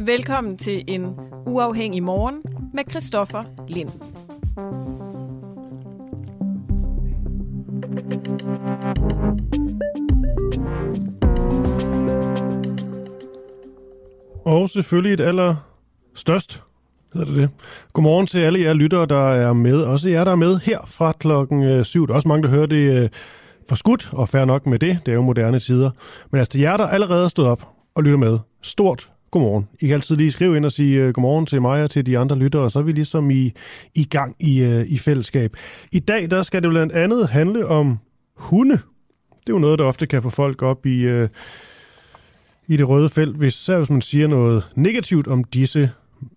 Velkommen til en uafhængig morgen med Christoffer Lind. Og selvfølgelig et aller størst hedder det det. Godmorgen til alle jer lyttere, der er med. Også jer, der er med her fra klokken øh, 7. Der er også mange, der hører det øh, for skudt, og fair nok med det. Det er jo moderne tider. Men altså til jer, der allerede er stået op og lytter med. Stort godmorgen. I kan altid lige skrive ind og sige uh, godmorgen til mig og til de andre lyttere, og så er vi ligesom i, i gang i, uh, i fællesskab. I dag der skal det blandt andet handle om hunde. Det er jo noget, der ofte kan få folk op i, uh, i det røde felt, hvis, hvis man siger noget negativt om disse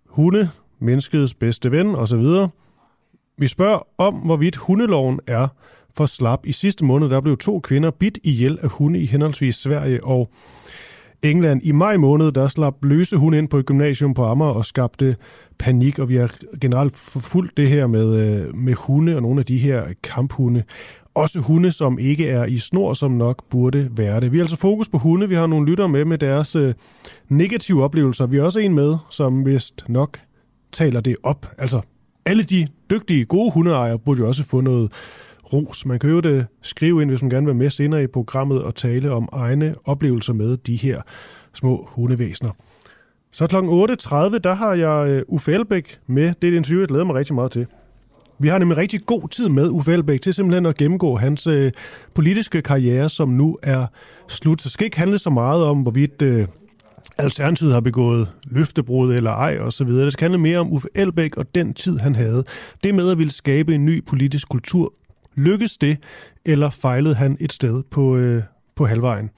hunde, menneskets bedste ven osv. Vi spørger om, hvorvidt hundeloven er for slap. I sidste måned der blev to kvinder bidt ihjel af hunde i henholdsvis Sverige og England. I maj måned, der slap løse hunde ind på et gymnasium på Amager og skabte panik, og vi har generelt forfulgt det her med, øh, med hunde og nogle af de her kamphunde. Også hunde, som ikke er i snor, som nok burde være det. Vi har altså fokus på hunde. Vi har nogle lyttere med med deres øh, negative oplevelser. Vi har også en med, som vist nok taler det op. Altså, alle de dygtige, gode hundeejere burde jo også få noget ros. Man kan jo det øh, skrive ind, hvis man gerne vil være med senere i programmet og tale om egne oplevelser med de her små hundevæsener. Så kl. 8.30, der har jeg øh, Uffe Elbæk med. Det er et interview, jeg glæder mig rigtig meget til. Vi har nemlig rigtig god tid med Uffe Elbæk til simpelthen at gennemgå hans øh, politiske karriere, som nu er slut. Så det skal ikke handle så meget om, hvorvidt øh, Alternativet har begået løftebrud eller ej og så videre. Det skal handle mere om Uffe Elbæk og den tid, han havde. Det med at ville skabe en ny politisk kultur Lykkes det, eller fejlede han et sted på, øh, på halvvejen?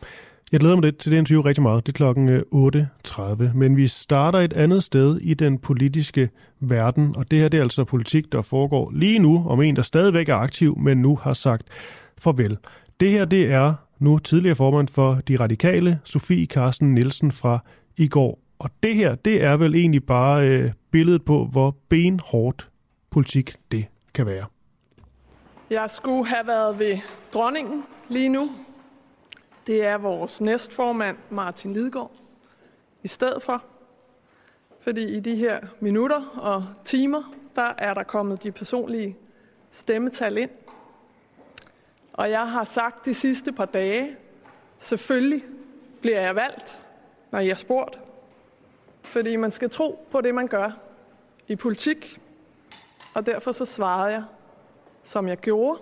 Jeg glæder mig til det interview rigtig meget. Det er klokken øh, 8.30. Men vi starter et andet sted i den politiske verden, og det her det er altså politik, der foregår lige nu om en, der stadigvæk er aktiv, men nu har sagt farvel. Det her det er nu tidligere formand for De Radikale, Sofie Carsten Nielsen fra i går. Og det her, det er vel egentlig bare øh, billedet på, hvor benhårdt politik det kan være. Jeg skulle have været ved dronningen lige nu. Det er vores næstformand, Martin Lidgaard, i stedet for. Fordi i de her minutter og timer, der er der kommet de personlige stemmetal ind. Og jeg har sagt de sidste par dage, selvfølgelig bliver jeg valgt, når jeg er spurgt. Fordi man skal tro på det, man gør i politik. Og derfor så svarede jeg som jeg gjorde.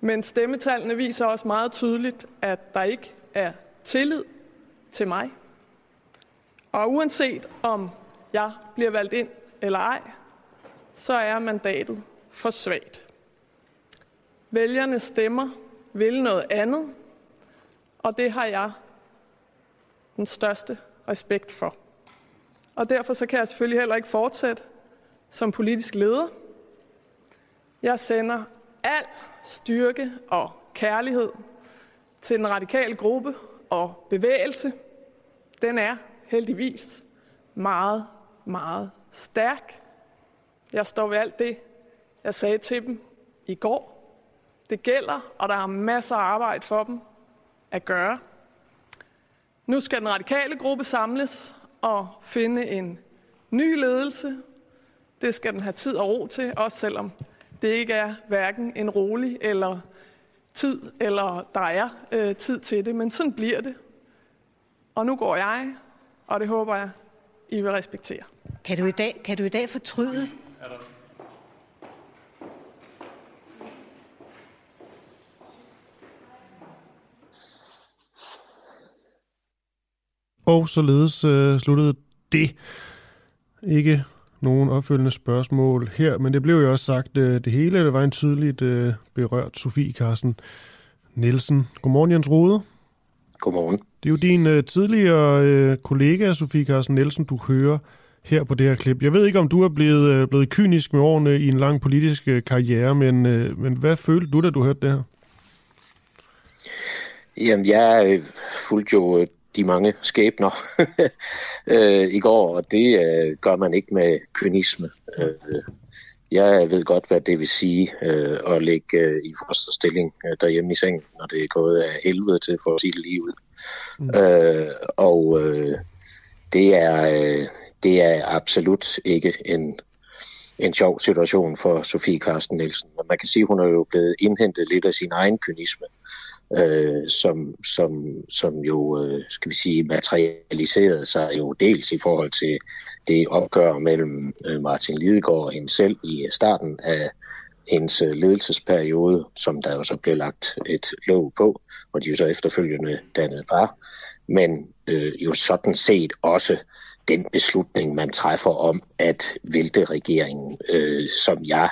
Men stemmetallene viser også meget tydeligt, at der ikke er tillid til mig. Og uanset om jeg bliver valgt ind eller ej, så er mandatet for svagt. Vælgerne stemmer vil noget andet, og det har jeg den største respekt for. Og derfor så kan jeg selvfølgelig heller ikke fortsætte som politisk leder, jeg sender al styrke og kærlighed til den radikale gruppe og bevægelse. Den er heldigvis meget, meget stærk. Jeg står ved alt det, jeg sagde til dem i går. Det gælder, og der er masser af arbejde for dem at gøre. Nu skal den radikale gruppe samles og finde en ny ledelse. Det skal den have tid og ro til, også selvom det ikke er hverken en rolig eller tid, eller der er øh, tid til det, men sådan bliver det. Og nu går jeg, og det håber jeg, I vil respektere. Kan du i dag, kan du i dag fortryde? Og således øh, sluttede det. Ikke nogen opfølgende spørgsmål her, men det blev jo også sagt, øh, det hele det var en tydeligt øh, berørt Sofie Carsten Nielsen. Godmorgen Jens Rode. Godmorgen. Det er jo din øh, tidligere kollega Sofie Carsten Nielsen, du hører her på det her klip. Jeg ved ikke, om du er blevet, blevet kynisk med årene i en lang politisk karriere, men, men hvad følte du, da du hørte det her? Jamen, jeg fulgte jo de mange skæbner øh, i går, og det øh, gør man ikke med kynisme. Øh, Jeg ved godt, hvad det vil sige øh, at ligge øh, i første stilling øh, derhjemme i sengen, når det er gået af helvede til for at sige det lige ud. Mm. Øh, og øh, det, er, øh, det er absolut ikke en, en sjov situation for Sofie Karsten Nielsen. Men man kan sige, at hun er jo blevet indhentet lidt af sin egen kynisme, øh, øh, som, som, som jo, øh, skal vi sige, materialiserede sig jo dels i forhold til det opgør mellem øh, Martin Lidegaard og hende selv i øh, starten af hendes øh, ledelsesperiode, som der jo så blev lagt et låg på, og de jo så efterfølgende dannede par, men øh, jo sådan set også den beslutning, man træffer om at vælte regeringen, øh, som jeg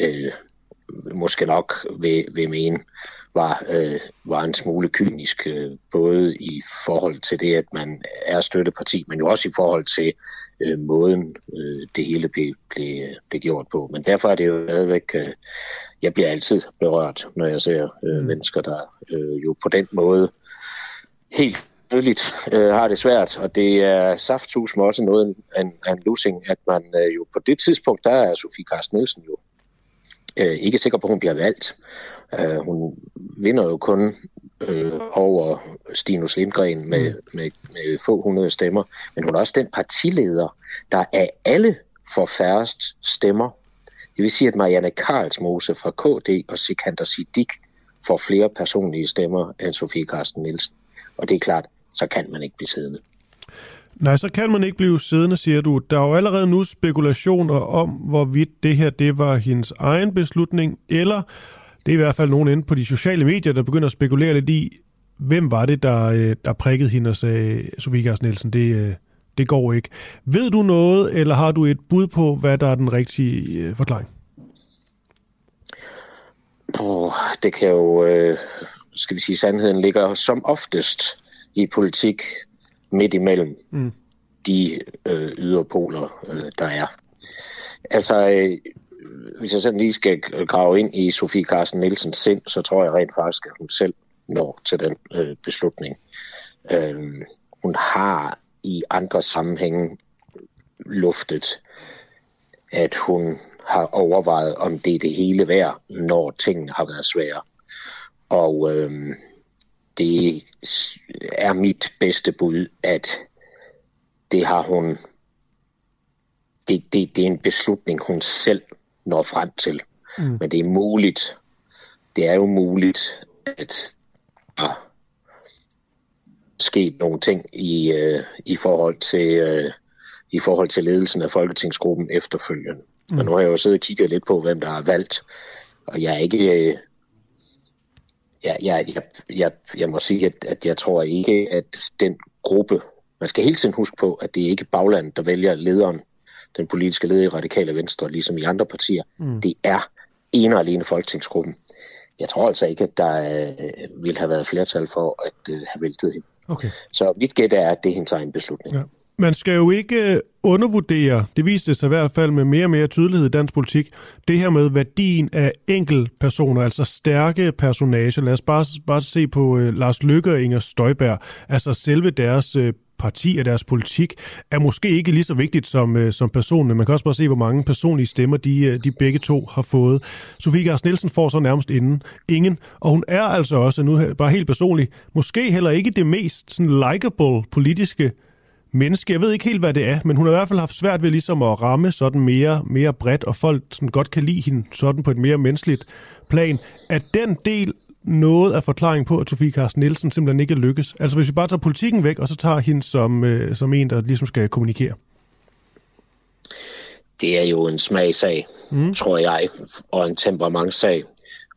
øh, måske nok vil, vil mene var, øh, var en smule kynisk, øh, både i forhold til det, at man er støtteparti, men jo også i forhold til øh, måden, øh, det hele blev, blev, blev gjort på. Men derfor er det jo stadigvæk, øh, jeg bliver altid berørt, når jeg ser øh, mm. mennesker, der øh, jo på den måde helt tydeligt øh, har det svært, og det er safthus med også noget af en, en losing, at man øh, jo på det tidspunkt, der er Sofie Carsten Nielsen jo øh, ikke sikker på, at hun bliver valgt. Øh, hun vinder jo kun øh, over Stinus Lindgren med, mm. med, med få hundrede stemmer, men hun er også den partileder, der af alle får færrest stemmer. Det vil sige, at Marianne Karlsmose fra KD og Sikander Siddiq får flere personlige stemmer end Sofie Karsten Nielsen. Og det er klart, så kan man ikke blive siddende. Nej, så kan man ikke blive siddende, siger du. Der er jo allerede nu spekulationer om, hvorvidt det her det var hendes egen beslutning, eller det er i hvert fald nogen inde på de sociale medier, der begynder at spekulere lidt i, hvem var det, der, øh, der prikkede hende og sagde, Sofie Gers Nielsen, det, øh, det går ikke. Ved du noget, eller har du et bud på, hvad der er den rigtige øh, forklaring? Puh, det kan jo, øh, skal vi sige, sandheden ligger som oftest i politik midt imellem mm. de øh, yderpoler, øh, der er. Altså, øh, hvis jeg sådan lige skal grave ind i Sofie Carsten Nielsens sind, så tror jeg rent faktisk, at hun selv når til den øh, beslutning. Øh, hun har i andre sammenhænge luftet, at hun har overvejet, om det er det hele værd, når tingene har været svære. Og øh, det er mit bedste bud, at det har hun det, det, det er en beslutning, hun selv når frem til. Mm. Men det er muligt, det er jo muligt, at der sket nogle ting i, øh, i, forhold til, øh, i forhold til ledelsen af Folketingsgruppen efterfølgende. Mm. Men nu har jeg jo siddet og kigget lidt på, hvem der har valgt, og jeg er ikke... Øh, jeg, jeg, jeg, jeg, jeg må sige, at, at jeg tror ikke, at den gruppe... Man skal hele tiden huske på, at det er ikke baglandet, der vælger lederen den politiske leder i Radikale Venstre, ligesom i andre partier. Mm. Det er en og alene folketingsgruppen. Jeg tror altså ikke, at der øh, ville have været flertal for at øh, have væltet hende. Okay. Så mit gæt er, at det er hendes egen beslutning. Ja. Man skal jo ikke øh, undervurdere, det viste sig i hvert fald med mere og mere tydelighed i dansk politik, det her med værdien af enkeltpersoner, altså stærke personager. Lad os bare, bare se på uh, Lars Lykke og Inger Støjberg, altså selve deres uh, parti og deres politik er måske ikke lige så vigtigt som, øh, som personerne. Man kan også bare se, hvor mange personlige stemmer de, de begge to har fået. Sofie Gars Nielsen får så nærmest inden ingen, og hun er altså også, nu bare helt personligt, måske heller ikke det mest sådan, likable politiske menneske. Jeg ved ikke helt, hvad det er, men hun har i hvert fald haft svært ved ligesom at ramme sådan mere, mere bredt, og folk sådan godt kan lide hende sådan på et mere menneskeligt plan. At den del noget af forklaring på, at Sofie Carsten Nielsen simpelthen ikke lykkes? Altså hvis vi bare tager politikken væk, og så tager hende som, øh, som en, der ligesom skal kommunikere. Det er jo en smagsag, mm. tror jeg, og en temperementssag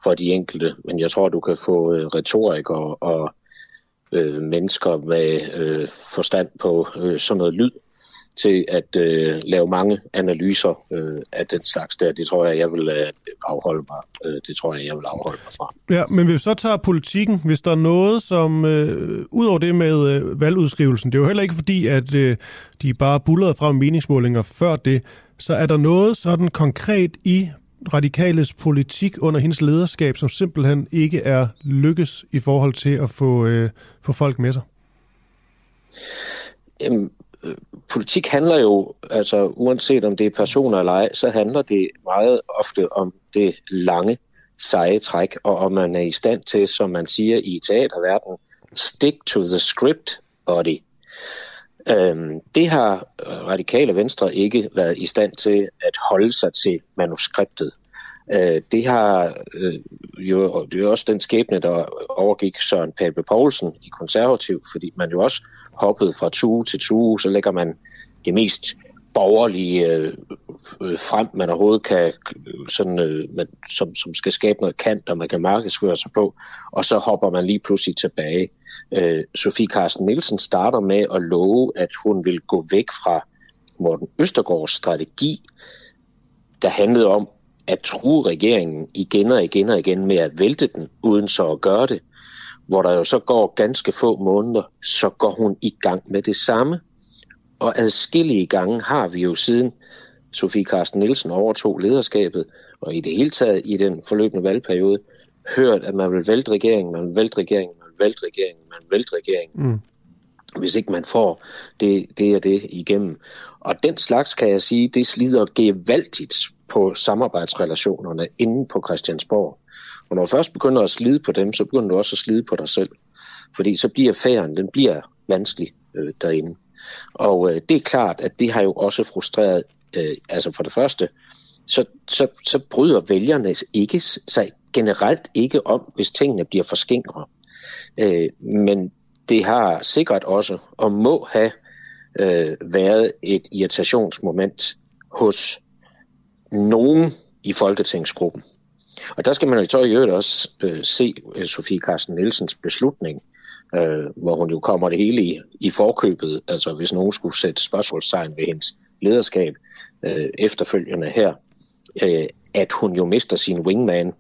for de enkelte. Men jeg tror, du kan få øh, retorikere og øh, mennesker med øh, forstand på øh, sådan noget lyd til at øh, lave mange analyser øh, af den slags der. Det tror jeg, jeg vil øh, afholde mig. Øh, det tror jeg, jeg vil afholde mig fra. Ja, men hvis vi så tager politikken, hvis der er noget, som øh, udover det med øh, valgudskrivelsen, det er jo heller ikke fordi, at øh, de bare bullerede frem meningsmålinger før det, så er der noget sådan konkret i radikales politik under hendes lederskab, som simpelthen ikke er lykkes i forhold til at få, øh, få folk med sig? Jamen, øh, politik handler jo, altså uanset om det er personer eller ej, så handler det meget ofte om det lange, seje træk, og om man er i stand til, som man siger i teaterverdenen, stick to the script, body. Øhm, det har øh, radikale venstre ikke været i stand til at holde sig til manuskriptet. Øh, det har øh, jo det er også den skæbne, der overgik Søren Pape Poulsen i konservativ, fordi man jo også hoppede fra tue til tue, så lægger man det mest borgerlige øh, øh, frem, man overhovedet kan, sådan, øh, man, som, som skal skabe noget kant, og man kan markedsføre sig på, og så hopper man lige pludselig tilbage. Øh, Sofie Carsten Nielsen starter med at love, at hun vil gå væk fra Morten Østergaards strategi, der handlede om at true regeringen igen og igen og igen med at vælte den, uden så at gøre det. Hvor der jo så går ganske få måneder, så går hun i gang med det samme. Og adskillige gange har vi jo siden Sofie Carsten Nielsen overtog lederskabet, og i det hele taget i den forløbende valgperiode, hørt, at man vil vælte regeringen, man vil vælte regeringen, man vil vælte regeringen, man vil vælte regeringen. Mm. Hvis ikke man får det, det og det igennem. Og den slags, kan jeg sige, det slider gevaldigt på samarbejdsrelationerne inde på Christiansborg. Og når du først begynder at slide på dem, så begynder du også at slide på dig selv. Fordi så bliver færden, den bliver vanskelig øh, derinde. Og øh, det er klart, at det har jo også frustreret, øh, altså for det første, så, så, så bryder vælgerne ikke sig generelt ikke om, hvis tingene bliver for skængere. Øh, men det har sikkert også, og må have øh, været et irritationsmoment hos nogen i Folketingsgruppen. Og der skal man jo så i øvrigt også øh, se øh, Sofie Carsten Nielsens beslutning, øh, hvor hun jo kommer det hele i, i forkøbet, altså hvis nogen skulle sætte spørgsmålstegn ved hendes lederskab øh, efterfølgende her, øh, at hun jo mister sin wingman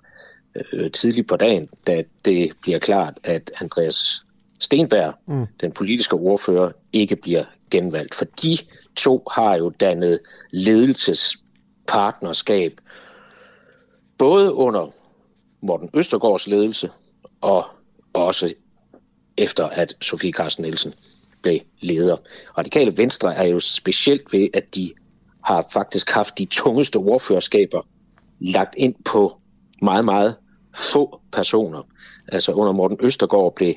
øh, tidligt på dagen, da det bliver klart, at Andreas Stenberg, mm. den politiske ordfører, ikke bliver genvalgt. For de to har jo dannet ledelsespartnerskab, både under Morten Østergaards ledelse og også efter at Sofie Carsten Nielsen blev leder. Radikale Venstre er jo specielt ved, at de har faktisk haft de tungeste ordførerskaber lagt ind på meget, meget få personer. Altså under Morten Østergaard blev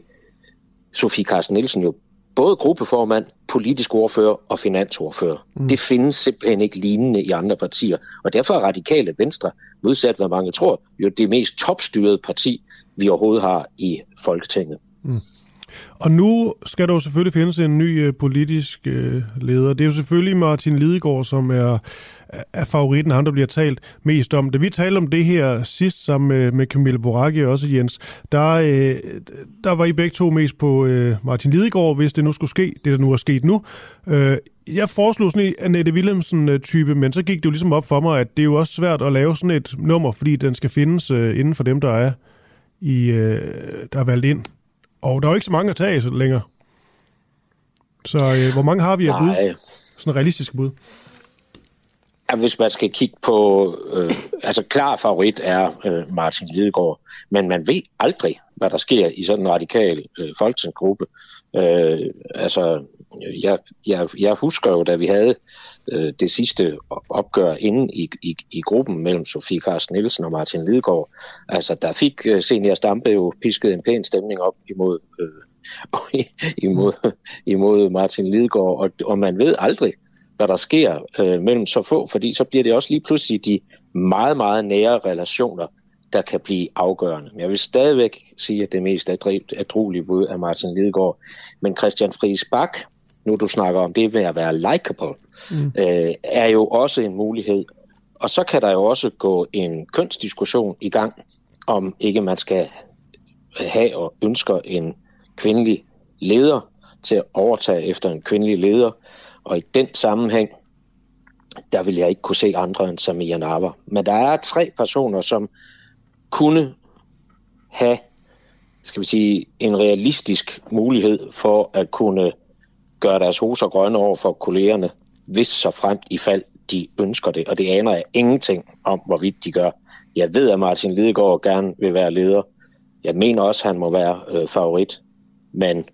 Sofie Carsten Nielsen jo både gruppeformand, politisk ordfører og finansordfører. Mm. Det findes simpelthen ikke lignende i andre partier. Og derfor er Radikale Venstre, modsat hvad mange tror, jo det mest topstyrede parti, vi overhovedet har i Folketinget. Mm. Og nu skal der jo selvfølgelig findes en ny øh, politisk øh, leder. Det er jo selvfølgelig Martin Lidegaard, som er, er favoritten, ham der bliver talt mest om. Da vi talte om det her sidst sammen med, med Camille Boracchi og også Jens, der, øh, der var I begge to mest på øh, Martin Lidegaard, hvis det nu skulle ske, det der nu er sket nu. Øh, jeg foreslog sådan en Annette Willemsen-type, men så gik det jo ligesom op for mig, at det er jo også svært at lave sådan et nummer, fordi den skal findes øh, inden for dem, der er i, øh, der er valgt ind. Og der er jo ikke så mange at tage så længere. Så øh, hvor mange har vi af bud? Sådan realistiske bud. Ja, hvis man skal kigge på... Øh, altså, klar favorit er øh, Martin Lidegaard. Men man ved aldrig, hvad der sker i sådan en radikal øh, folketingsgruppe. Øh, altså, jeg, jeg, jeg husker jo, da vi havde øh, det sidste opgør inde i, i, i gruppen mellem Sofie Carsten Nielsen og Martin Lidegaard, altså der fik øh, Senior Stampe jo pisket en pæn stemning op imod, øh, imod, imod Martin Lidegaard, og, og man ved aldrig, hvad der sker øh, mellem så få, fordi så bliver det også lige pludselig de meget, meget nære relationer, der kan blive afgørende. Men Jeg vil stadigvæk sige, at det mest adrolige bud er Martin Lidegaard. Men Christian Friis Bak, nu du snakker om det med at være likable, mm. øh, er jo også en mulighed. Og så kan der jo også gå en kønsdiskussion i gang, om ikke man skal have og ønsker en kvindelig leder til at overtage efter en kvindelig leder. Og i den sammenhæng, der vil jeg ikke kunne se andre end Samia Narva. Men der er tre personer, som kunne have skal vi sige, en realistisk mulighed for at kunne gøre deres hoser grønne over for kollegerne, hvis så fremt i fald de ønsker det. Og det aner jeg ingenting om, hvorvidt de gør. Jeg ved, at Martin Lidegaard gerne vil være leder. Jeg mener også, at han må være øh, favorit. Men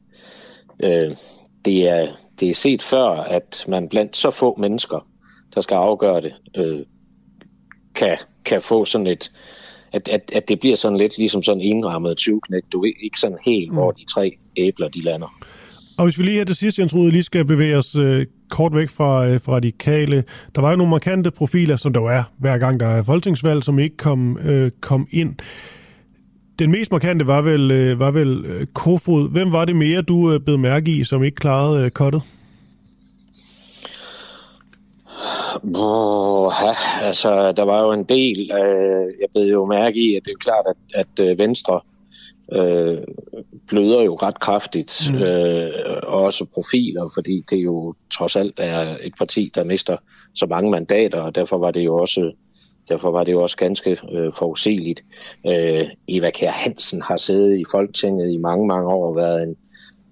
øh, det, er, det er set før, at man blandt så få mennesker, der skal afgøre det, øh, kan, kan få sådan et, at, at, at det bliver sådan lidt ligesom sådan en indrammet 20 Du ved ikke sådan helt, hvor de tre æbler de lander. Og hvis vi lige her til sidst, Jens Rude, lige skal bevæge os øh, kort væk fra, øh, fra radikale. Der var jo nogle markante profiler, som der jo er hver gang, der er folketingsvalg, som ikke kom, øh, kom ind. Den mest markante var vel, øh, var vel øh, Kofod. Hvem var det mere, du øh, blev mærke i, som ikke klarede øh, kottet? Oh, ja, altså, der var jo en del. Øh, jeg blev jo mærke i, at det er klart, at, at øh, Venstre øh, bløder jo ret kraftigt. Mm. Øh, og også profiler, fordi det jo trods alt er et parti, der mister så mange mandater, og derfor var det jo også Derfor var det jo også ganske øh, forudsigeligt. Øh, Eva Kjær Hansen har siddet i Folketinget i mange, mange år og været en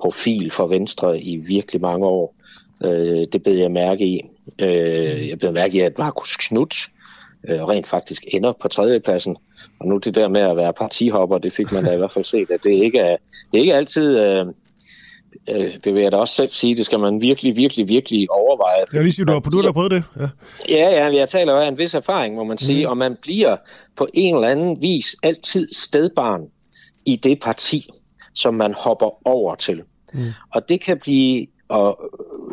profil for Venstre i virkelig mange år. Øh, det bed jeg mærke i. Øh, jeg blev mærke i, at Markus Knudt øh, rent faktisk ender på tredjepladsen. Og nu det der med at være partihopper, det fik man da i hvert fald set, at det ikke er, det er ikke altid... Øh, øh, det vil jeg da også selv sige, det skal man virkelig, virkelig, virkelig overveje. Jeg lige sige, du har, du har prøvet det. Ja, ja, ja jeg taler jo af en vis erfaring, må man sige, mm. og man bliver på en eller anden vis altid stedbarn i det parti, som man hopper over til. Mm. Og det kan blive og,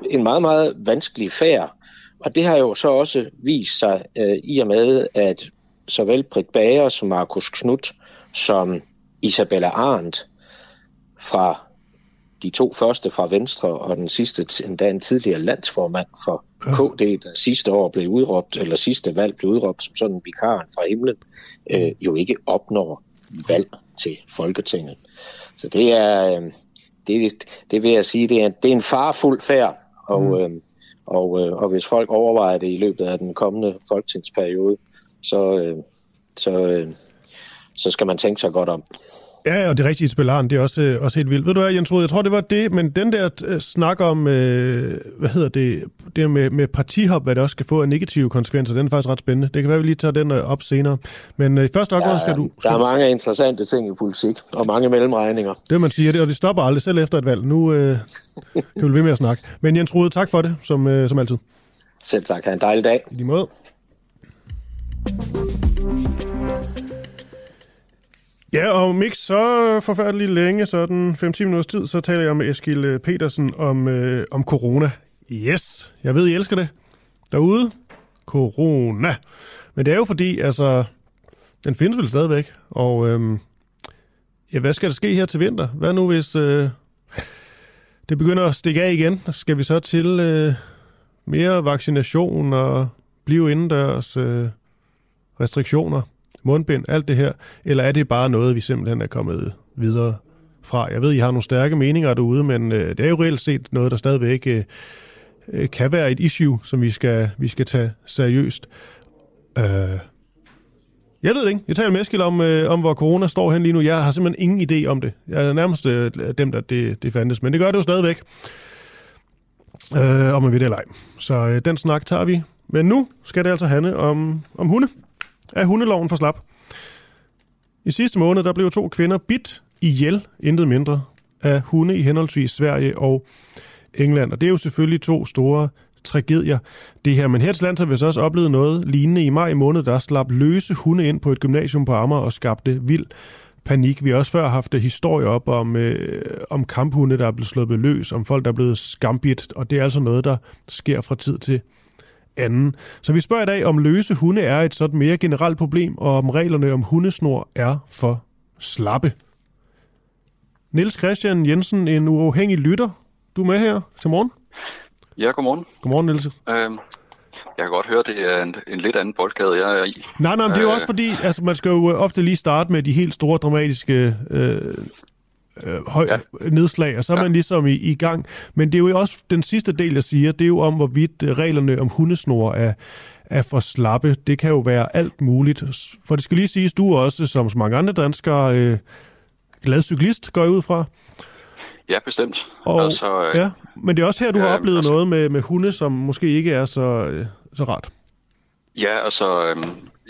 en meget, meget vanskelig færd, og det har jo så også vist sig øh, i og med, at såvel Britt Bager som Markus Knudt som Isabella Arndt fra de to første fra Venstre og den sidste endda en tidligere landsformand for KD, der sidste år blev udråbt, eller sidste valg blev udråbt som sådan en vikar fra himlen, øh, jo ikke opnår valg til Folketinget. Så det er, øh, det, det vil jeg sige, det er, det er en farfuld færd, og, mm. øh, og, øh, og hvis folk overvejer det i løbet af den kommende folketingsperiode, så, øh, så, øh, så skal man tænke sig godt om. Ja, og det rigtige spilleren, det er også, øh, også helt vildt. Ved du hvad, Jens Rode, jeg tror, det var det, men den der uh, snak om, uh, hvad hedder det, det med, med partihop, hvad det også skal få af negative konsekvenser, den er faktisk ret spændende. Det kan være, vi lige tager den uh, op senere. Men uh, i første omgang skal du... Der er mange interessante ting i politik, og mange mellemregninger. Det man siger, og det stopper aldrig, selv efter et valg. Nu uh, kan vi blive med at snakke. Men Jens Rode, tak for det, som, uh, som altid. Selv tak. Ha' en dejlig dag. I lige måde. Ja, og om ikke så forfærdeligt længe, sådan 5-10 minutters tid, så taler jeg med Eskil øh, Petersen om, øh, om corona. Yes, jeg ved, I elsker det. Derude, corona. Men det er jo fordi, altså, den findes vel stadigvæk. Og øhm, ja, hvad skal der ske her til vinter? Hvad nu, hvis øh, det begynder at stikke af igen? Skal vi så til øh, mere vaccination og blive indendørs øh, restriktioner? Mundbind, alt det her, eller er det bare noget, vi simpelthen er kommet videre fra? Jeg ved, I har nogle stærke meninger derude, men øh, det er jo reelt set noget, der stadigvæk øh, øh kan være et issue, som vi skal, vi skal tage seriøst. Øh, jeg ved det ikke. Jeg taler med Eskild om, øh, om, hvor corona står hen lige nu. Jeg har simpelthen ingen idé om det. Jeg er nærmest øh, dem, der det, det fandtes. Men det gør det jo stadigvæk. Øh, om man vil det eller ej. Så øh, den snak tager vi. Men nu skal det altså handle om, om hunde er hundeloven for slap. I sidste måned der blev to kvinder bit ihjel, intet mindre, af hunde i henholdsvis Sverige og England. Og det er jo selvfølgelig to store tragedier, det her. Men her til har vi så også oplevet noget lignende i maj måned, der slap løse hunde ind på et gymnasium på Amager og skabte vild panik. Vi har også før haft historier op om, øh, om kamphunde, der er blevet slået løs, om folk, der er blevet skambit, og det er altså noget, der sker fra tid til anden. Så vi spørger i dag, om løse hunde er et sådan mere generelt problem, og om reglerne om hundesnor er for slappe. Niels Christian Jensen, en uafhængig lytter. Du er med her til morgen. Ja, godmorgen. Godmorgen, Niels. Øhm, jeg kan godt høre, det er en, en lidt anden boldgade, jeg er i. Nej, nej, men det er jo øh, også fordi, altså, man skal jo ofte lige starte med de helt store dramatiske øh, øh, høj ja. nedslag, og så er ja. man ligesom i, i gang. Men det er jo også den sidste del, jeg siger, det er jo om, hvorvidt øh, reglerne om hundesnor er, er for slappe. Det kan jo være alt muligt. For det skal lige siges, du er også, som så mange andre danskere, øh, glad cyklist, går jeg ud fra. Ja, bestemt. Og, altså, øh, ja, men det er også her, du ja, har oplevet altså, noget med, med hunde, som måske ikke er så, øh, så rart. Ja, altså, øh,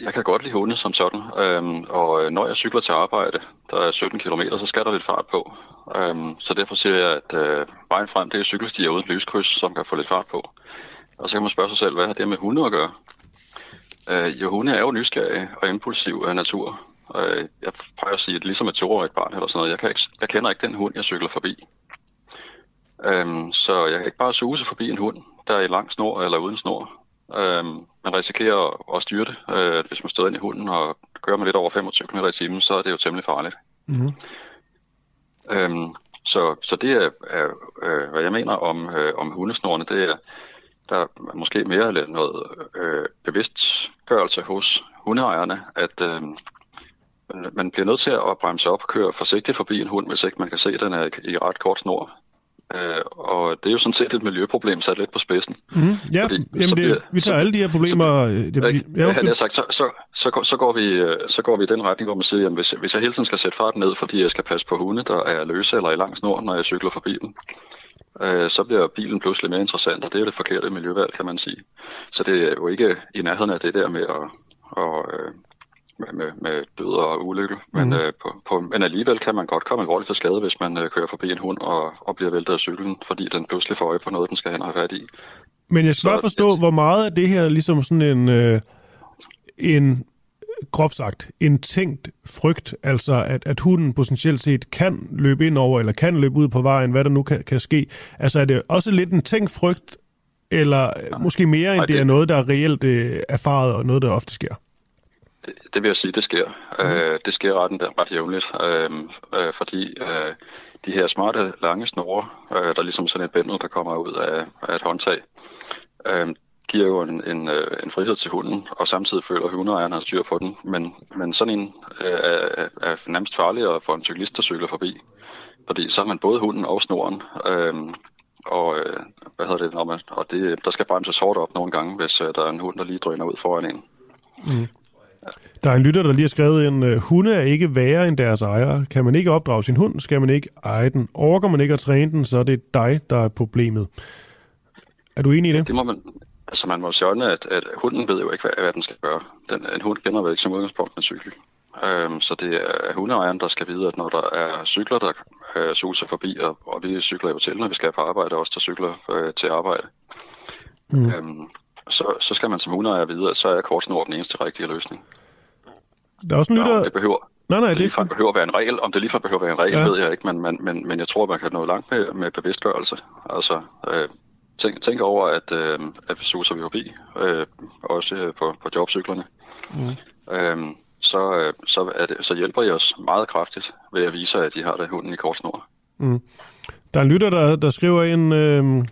jeg kan godt lide hunde som sådan, øhm, og øh, når jeg cykler til arbejde, der er 17 km, så skal der lidt fart på. Øhm, så derfor siger jeg, at øh, vejen frem, det er cykelstier uden lyskryds, som kan få lidt fart på. Og så kan man spørge sig selv, hvad har det med hunde at gøre? Øh, jo, hunde er jo nysgerrige og impulsiv af natur. Øh, jeg plejer at sige, at ligesom et toårigt barn eller sådan noget, jeg, kan ikke, jeg kender ikke den hund, jeg cykler forbi. Øhm, så jeg kan ikke bare suse forbi en hund, der er i lang snor eller uden snor. Øhm, man risikerer at, at styre det. Øh, hvis man støder ind i hunden og kører med lidt over 25 km i timen, så er det jo temmelig farligt. Mm-hmm. Øhm, så, så det er, er øh, hvad jeg mener om, øh, om hundesnorene, det er, der er måske mere eller noget øh, bevidstgørelse hos hundeejerne, at øh, man bliver nødt til at bremse op og køre forsigtigt forbi en hund, hvis ikke man kan se, at den er i ret kort snor. Øh, og det er jo sådan set et miljøproblem sat lidt på spidsen. Mm, ja, Fordi, jamen det, bliver, vi tager så, alle de her problemer... Så, det, det, ja, jeg sagt, så, så, så, så, går vi, øh, så går vi i den retning, hvor man siger, at hvis, hvis jeg hele tiden skal sætte farten ned, fordi jeg skal passe på hunde, der er løse eller i lang snor, når jeg cykler forbi dem, øh, så bliver bilen pludselig mere interessant, og det er det forkerte miljøvalg, kan man sige. Så det er jo ikke i nærheden af det der med at, at, øh, med, med, med død og ulykke. Men, mm. øh, på, på, men alligevel kan man godt komme alvorligt til skade, hvis man øh, kører forbi en hund og, og bliver væltet af cyklen, fordi den pludselig får øje på noget, den skal hen og have fat i. Men jeg skal Så, bare forstå, et... hvor meget af det her ligesom sådan en, øh, en groft sagt, en tænkt frygt, altså at, at hunden potentielt set kan løbe ind over, eller kan løbe ud på vejen, hvad der nu kan, kan ske. Altså er det også lidt en tænkt frygt, eller ja. måske mere end det, det er noget, der er reelt øh, erfaret, og noget, der ofte sker? Det vil jeg sige, det sker. Mm. Øh, det sker ret, ret jævnligt, øh, øh, fordi øh, de her smarte, lange snore, øh, der er ligesom sådan et bændel, der kommer ud af, af et håndtag, øh, giver jo en, en, øh, en frihed til hunden, og samtidig føler hundeejeren har styr på den. Men, men sådan en øh, er, er nærmest farligere for en cyklist, der cykler forbi. Fordi så har man både hunden og snoren. Øh, og øh, hvad hedder det, når man, og det, der skal bremses hårdt op nogle gange, hvis øh, der er en hund, der lige drøner ud foran en. Mm. Der er en lytter, der lige har skrevet en, uh, hunde er ikke værre end deres ejere. Kan man ikke opdrage sin hund, skal man ikke eje den. Orker man ikke at træne den, så er det dig, der er problemet. Er du enig i det? Det må man, altså man må sige, at, at hunden ved jo ikke, hvad, hvad den skal gøre. Den, en hund kender vel ikke som udgangspunkt en cykel. Um, så det er hundeejeren, der skal vide, at når der er cykler, der uh, suser forbi, og, og vi cykler jo til, når vi skal på arbejde, også der cykler uh, til arbejde. Mm. Um, så, så skal man som hundeejer vide, at så er kortsnor den eneste rigtige løsning. Der er også en lytter... Ja, det behøver, Nej, nej, det, det ligefrem behøver at være en regel. Om det ligefrem behøver at være en regel, ja. ved jeg ikke, men, men, men, men jeg tror, man kan nå langt med, med bevidstgørelse. Altså, øh, tænk, tænk over, at, øh, at vi suser vi forbi, øh, også øh, på, på jobcyklerne. Mm. Øh, så, øh, så, er det, så hjælper jeg os meget kraftigt ved at vise, at de har det hunden i kortsnor. Mm. Der er en lytter, der, der skriver en... Øh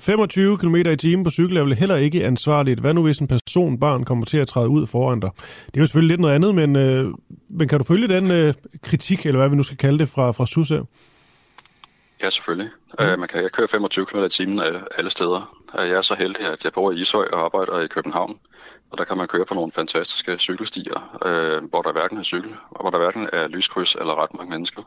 25 km i timen på cykel er vel heller ikke ansvarligt. Hvad nu hvis en person, barn, kommer til at træde ud foran dig? Det er jo selvfølgelig lidt noget andet, men, øh, men kan du følge den øh, kritik, eller hvad vi nu skal kalde det, fra, fra SUSA? Ja, selvfølgelig. Mm. Uh, man kan jeg køre 25 km i timen alle steder. Uh, jeg er så heldig, at jeg bor i Ishøj og arbejder i København. Og der kan man køre på nogle fantastiske cykelstier, uh, hvor der hverken er cykel, og hvor der hverken er lyskryds eller ret mange mennesker.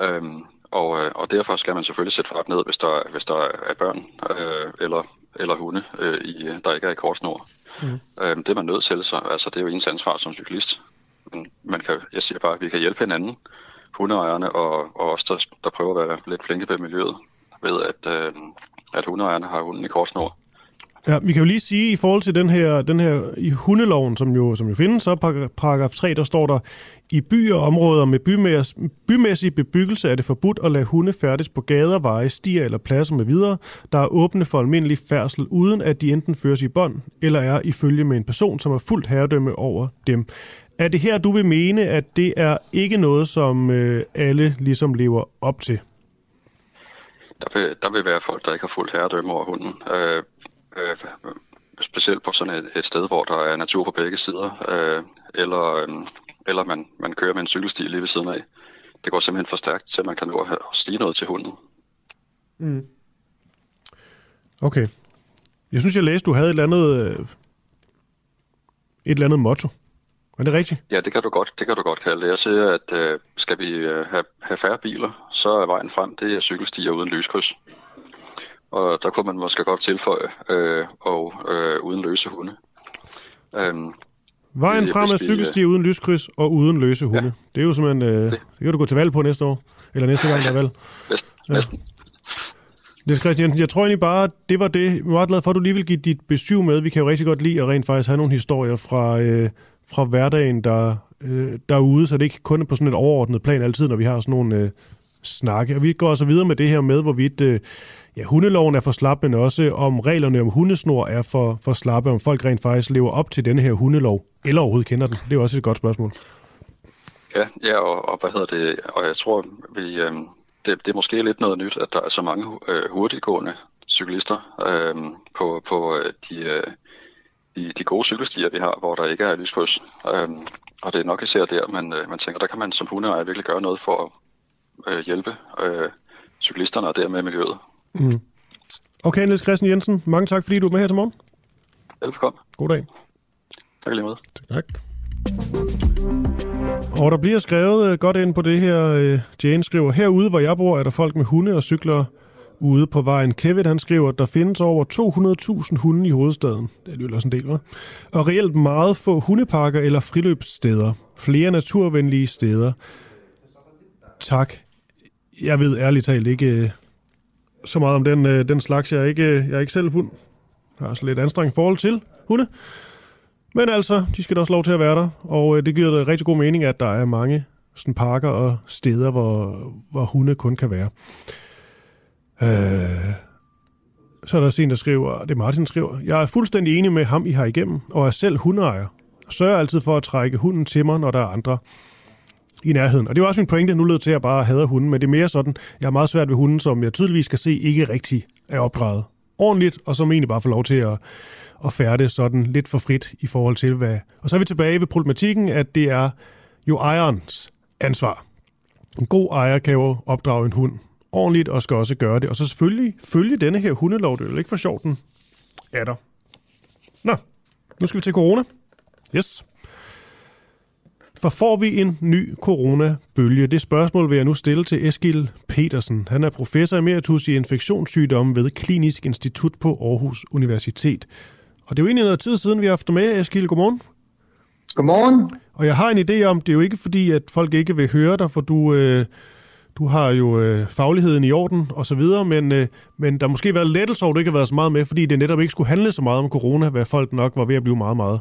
Uh, og, øh, og derfor skal man selvfølgelig sætte fart ned, hvis der, hvis der er børn øh, eller, eller hunde, øh, i, der ikke er i kortsnor. Mm. Øh, det er man nødt til, så altså, det er jo ens ansvar som cyklist. Men man kan, jeg siger bare, at vi kan hjælpe hinanden, hundeejerne og, og os, der, der prøver at være lidt flinke ved miljøet, ved at, øh, at hundeejerne har hunden i kortsnor. Ja, vi kan jo lige sige, i forhold til den her, den her i hundeloven, som jo, som jo findes, så paragraf 3, der står der, i byer og områder med bymæs, bymæssig bebyggelse er det forbudt at lade hunde færdes på gader, veje, stier eller pladser med videre, der er åbne for almindelig færdsel, uden at de enten føres i bånd, eller er i følge med en person, som er fuldt herredømme over dem. Er det her, du vil mene, at det er ikke noget, som øh, alle ligesom lever op til? Der vil, der vil være folk, der ikke har fuldt herredømme over hunden. Øh, øh, specielt på sådan et, et sted, hvor der er natur på begge sider, øh, eller, øh, eller man, man kører med en cykelsti lige ved siden af. Det går simpelthen for stærkt, til man kan nå at stige noget til hunden. Mm. Okay. Jeg synes, jeg læste, du havde et eller andet, øh, et eller andet motto. Er det rigtigt? Ja, det kan du godt, det kan du godt kalde det. Jeg siger, at øh, skal vi øh, have, have færre biler, så er vejen frem, det er cykelstier uden lyskryds og der kunne man måske godt tilføje, øh, og øh, uden løse hunde. Øhm, Vejen frem er cykelstier uden lyskryds og uden løse hunde. Ja. Det er jo simpelthen... Øh, det. det kan du gå til valg på næste år. Eller næste gang, der er valg. Næsten. Ja. Næsten. Det Christian, jeg tror egentlig bare, det var det. Jeg er meget glad for, at du lige vil give dit besøg med. Vi kan jo rigtig godt lide at rent faktisk have nogle historier fra, øh, fra hverdagen der, øh, derude, så det ikke kun er på sådan et overordnet plan altid, når vi har sådan nogle øh, snakke. Og vi går altså videre med det her med, hvorvidt øh, ja, hundeloven er for slap, men også om reglerne om hundesnor er for, for slappe, om folk rent faktisk lever op til den her hundelov, eller overhovedet kender den. Det er også et godt spørgsmål. Ja, ja og, og hvad hedder det? Og jeg tror, vi, øh, det, det er måske lidt noget nyt, at der er så mange øh, hurtiggående cyklister øh, på, på øh, de, øh, de, de gode cykelstier, vi har, hvor der ikke er lyskryds. Øh, og det er nok især der, man, øh, man tænker, der kan man som hundeejer virkelig gøre noget for at øh, hjælpe øh, cyklisterne og dermed miljøet. Mm. Okay, Niels Christian Jensen, mange tak, fordi du er med her til morgen. Velkommen. God dag. Tak lige med. Tak. Og der bliver skrevet øh, godt ind på det her. Øh, Jane skriver, herude hvor jeg bor, er der folk med hunde og cykler ude på vejen. Kevin han skriver, at der findes over 200.000 hunde i hovedstaden. Det lyder også en del, hva'? Og reelt meget få hundeparker eller friløbssteder. Flere naturvenlige steder. Tak. Jeg ved ærligt talt ikke øh, så meget om den, øh, den slags. Jeg er ikke, øh, jeg er ikke selv hund. Jeg har også lidt anstrengt forhold til hunde. Men altså, de skal da også lov til at være der, og øh, det giver da rigtig god mening, at der er mange sådan parker og steder, hvor, hvor hunde kun kan være. Øh, så er der en, der skriver, det er Martin, der skriver, jeg er fuldstændig enig med ham, I har igennem, og er selv hundeejer. Sørger altid for at trække hunden til mig, når der er andre i nærheden. Og det er også min pointe, nu lød til, at jeg bare hader hunden, men det er mere sådan, jeg har meget svært ved hunden, som jeg tydeligvis kan se ikke rigtig er opdraget ordentligt, og som egentlig bare får lov til at at færde sådan lidt for frit i forhold til hvad... Og så er vi tilbage ved problematikken, at det er jo ejerens ansvar. En god ejer kan jo opdrage en hund ordentligt og skal også gøre det. Og så selvfølgelig følge denne her hundelov. Det er jo ikke for sjovt, den er der. Nå, nu skal vi til corona. Yes. For får vi en ny coronabølge? Det spørgsmål vil jeg nu stille til Eskil Petersen. Han er professor emeritus i infektionssygdomme ved Klinisk Institut på Aarhus Universitet. Og det er jo egentlig noget tid siden, vi har haft dig med, Eskild. Godmorgen. Godmorgen. Og jeg har en idé om, det er jo ikke fordi, at folk ikke vil høre dig, for du, øh, du har jo øh, fagligheden i orden og så videre, men, øh, men der måske været lettelse over, at du ikke har været så meget med, fordi det netop ikke skulle handle så meget om corona, hvad folk nok var ved at blive meget, meget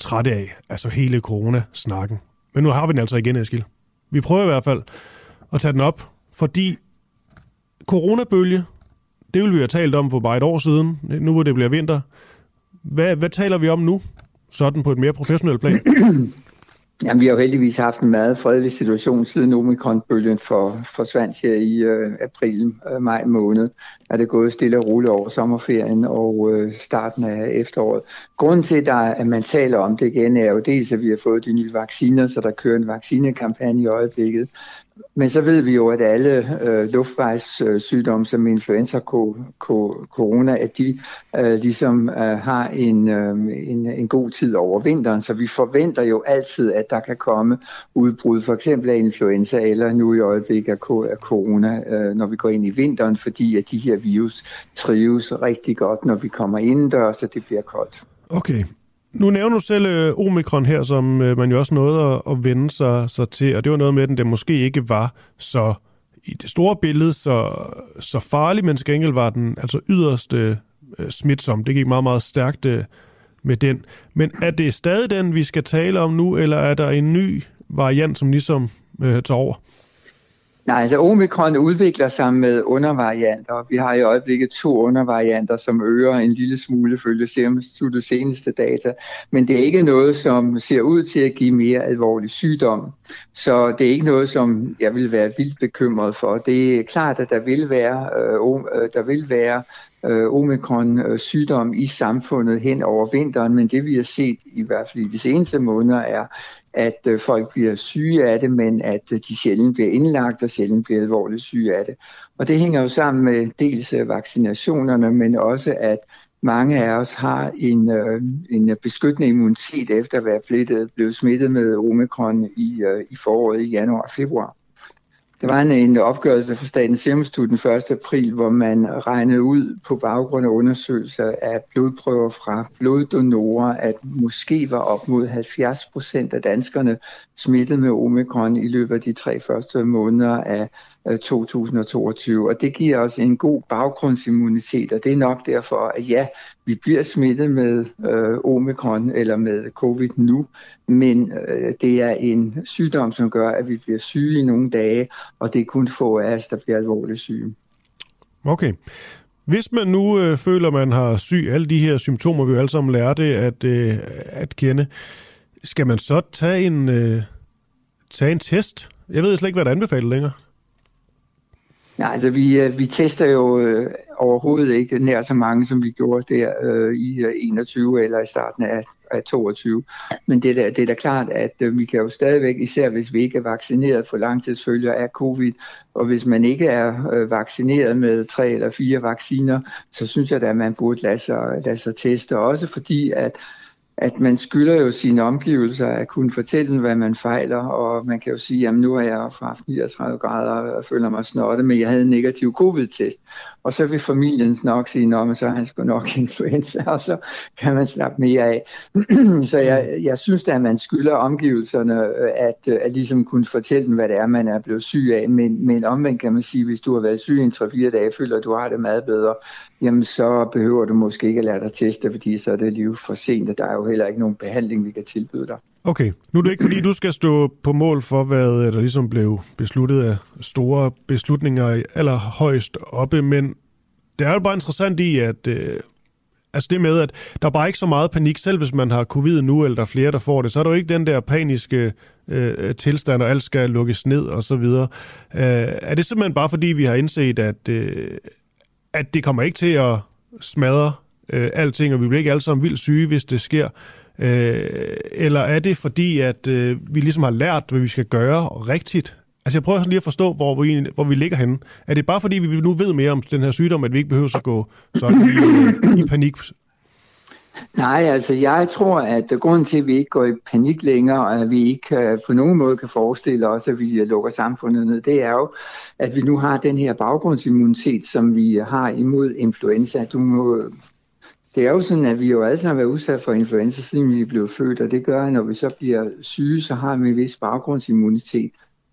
trætte af. Altså hele corona-snakken. Men nu har vi den altså igen, Eskild. Vi prøver i hvert fald at tage den op, fordi coronabølge, det ville vi have talt om for bare et år siden, nu hvor det bliver vinter. Hvad, hvad taler vi om nu, sådan på et mere professionelt plan? Jamen, vi har jo heldigvis haft en meget fredelig situation siden omikronbølgen for, forsvandt her i øh, april, øh, maj måned. Er det gået stille og roligt over sommerferien og øh, starten af efteråret. Grunden til, der, at man taler om det igen, er jo dels, at vi har fået de nye vacciner, så der kører en vaccinekampagne i øjeblikket. Men så ved vi jo, at alle øh, luftvejssygdomme som influenza og corona, at de øh, ligesom øh, har en, øh, en, en god tid over vinteren. Så vi forventer jo altid, at der kan komme udbrud for eksempel af influenza eller nu i øjeblikket af corona, øh, når vi går ind i vinteren, fordi at de her virus trives rigtig godt, når vi kommer indendørs, så det bliver koldt. Okay, nu nævner du selv øh, omikron her, som øh, man jo også nåede at, at vende sig, sig til, og det var noget med, den, der måske ikke var så i det store billede så, så farlig, men til gengæld var den altså yderst øh, øh, smitsom. Det gik meget, meget stærkt øh, med den. Men er det stadig den, vi skal tale om nu, eller er der en ny variant, som ligesom øh, tager over? Nej, altså omikron udvikler sig med undervarianter. Vi har i øjeblikket to undervarianter, som øger en lille smule følge Serum seneste data. Men det er ikke noget, som ser ud til at give mere alvorlig sygdom. Så det er ikke noget, som jeg vil være vildt bekymret for. Det er klart, at der vil være, øh, øh der vil være øh, omikron-sygdom øh, i samfundet hen over vinteren, men det vi har set i hvert fald i de seneste måneder er, at øh, folk bliver syge af det, men at øh, de sjældent bliver indlagt og sjældent bliver alvorligt syge af det. Og det hænger jo sammen med dels øh, vaccinationerne, men også at mange af os har en, øh, en beskyttende immunitet efter at være blevet, blevet smittet med omikron i, øh, i foråret i januar og februar der var en, en opgørelse fra Statens Serum den 1. april, hvor man regnede ud på baggrund af undersøgelser af blodprøver fra bloddonorer, at måske var op mod 70 procent af danskerne smittet med omikron i løbet af de tre første måneder af Øh, 2022. Og det giver os en god baggrundsimmunitet, og det er nok derfor, at ja, vi bliver smittet med øh, omikron eller med covid nu, men øh, det er en sygdom, som gør, at vi bliver syge i nogle dage, og det er kun få af os, der bliver alvorligt syge. Okay. Hvis man nu øh, føler, man har syg, alle de her symptomer, vi jo alle sammen lærte at, øh, at kende, skal man så tage en, øh, tage en test? Jeg ved slet ikke, hvad der anbefaler længere. Nej, altså vi, øh, vi tester jo øh, overhovedet ikke nær så mange, som vi gjorde der øh, i øh, 21 eller i starten af, af 22. Men det, der, det er da klart, at øh, vi kan jo stadigvæk, især hvis vi ikke er vaccineret for langtidsfølger af covid, og hvis man ikke er øh, vaccineret med tre eller fire vacciner, så synes jeg da, at man burde lade sig, lade sig teste. Også fordi, at at man skylder jo sine omgivelser at kunne fortælle dem, hvad man fejler, og man kan jo sige, at nu er jeg fra 39 grader og føler mig snotte, men jeg havde en negativ covid-test. Og så vil familien nok sige, at så har han sgu nok influenza, og så kan man slappe mere af. så jeg, jeg synes da, at man skylder omgivelserne øh, at, øh, at ligesom kunne fortælle dem, hvad det er, man er blevet syg af. Men, men omvendt kan man sige, hvis du har været syg i en 3-4 dage, føler du har det meget bedre, jamen så behøver du måske ikke at lade dig teste, fordi så er det lige for sent, og der er jo heller ikke nogen behandling, vi kan tilbyde dig. Okay, nu er det ikke fordi, du skal stå på mål for, hvad der ligesom blev besluttet af store beslutninger allerhøjst oppe, men det er jo bare interessant i, at øh, altså det med, at der er bare ikke så meget panik, selv hvis man har covid nu, eller der er flere, der får det, så er der jo ikke den der paniske øh, tilstand, og alt skal lukkes ned og så videre. Øh, er det simpelthen bare fordi, vi har indset, at, øh, at det kommer ikke til at smadre øh, alting, og vi bliver ikke alle sammen vildt syge, hvis det sker? Øh, eller er det fordi, at øh, vi ligesom har lært, hvad vi skal gøre rigtigt? Altså jeg prøver lige at forstå, hvor vi, hvor vi ligger henne. Er det bare fordi, vi nu ved mere om den her sygdom, at vi ikke behøver at gå sådan i, øh, i panik? Nej, altså jeg tror, at øh, grunden til, at vi ikke går i panik længere, og at vi ikke øh, på nogen måde kan forestille os, at vi øh, lukker samfundet ned, det er jo, at vi nu har den her baggrundsimmunitet, som vi har imod influenza. Du må det er jo sådan, at vi jo alle sammen har været udsat for influenza, siden vi blev født, og det gør, at når vi så bliver syge, så har vi en vis baggrundsimmunitet.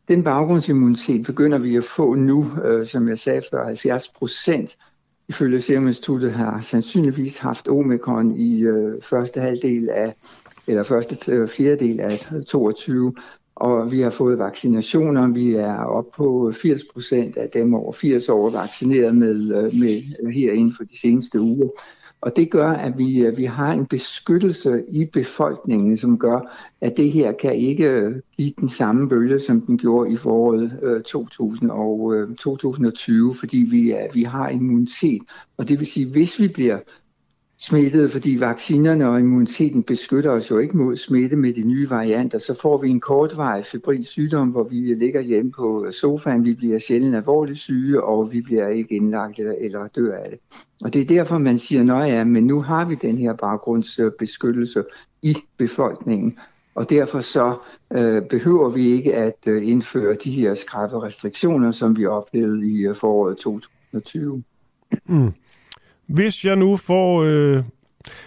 Den baggrundsimmunitet begynder vi at få nu, øh, som jeg sagde før, 70 procent ifølge Serum Instituttet har sandsynligvis haft omikron i øh, første halvdel af, eller første øh, fjerdedel af 22, og vi har fået vaccinationer. Vi er oppe på 80 procent af dem over 80 år vaccineret med, øh, med øh, her inden for de seneste uger. Og det gør, at vi, øh, vi har en beskyttelse i befolkningen, som gør, at det her kan ikke øh, give den samme bølge, som den gjorde i foråret øh, 2000 og, 2020, fordi vi, vi har immunitet. Og det vil sige, hvis vi bliver smittede, fordi vaccinerne og immuniteten beskytter os jo ikke mod smitte med de nye varianter, så får vi en kortvarig febril sygdom, hvor vi ligger hjemme på sofaen, vi bliver sjældent alvorligt syge, og vi bliver ikke indlagt eller, eller dør af det. Og det er derfor, man siger, at ja, men nu har vi den her baggrundsbeskyttelse i befolkningen, og derfor så øh, behøver vi ikke at øh, indføre de her skrappe restriktioner, som vi oplevede i øh, foråret 2020. Mm. Hvis jeg nu får... Øh,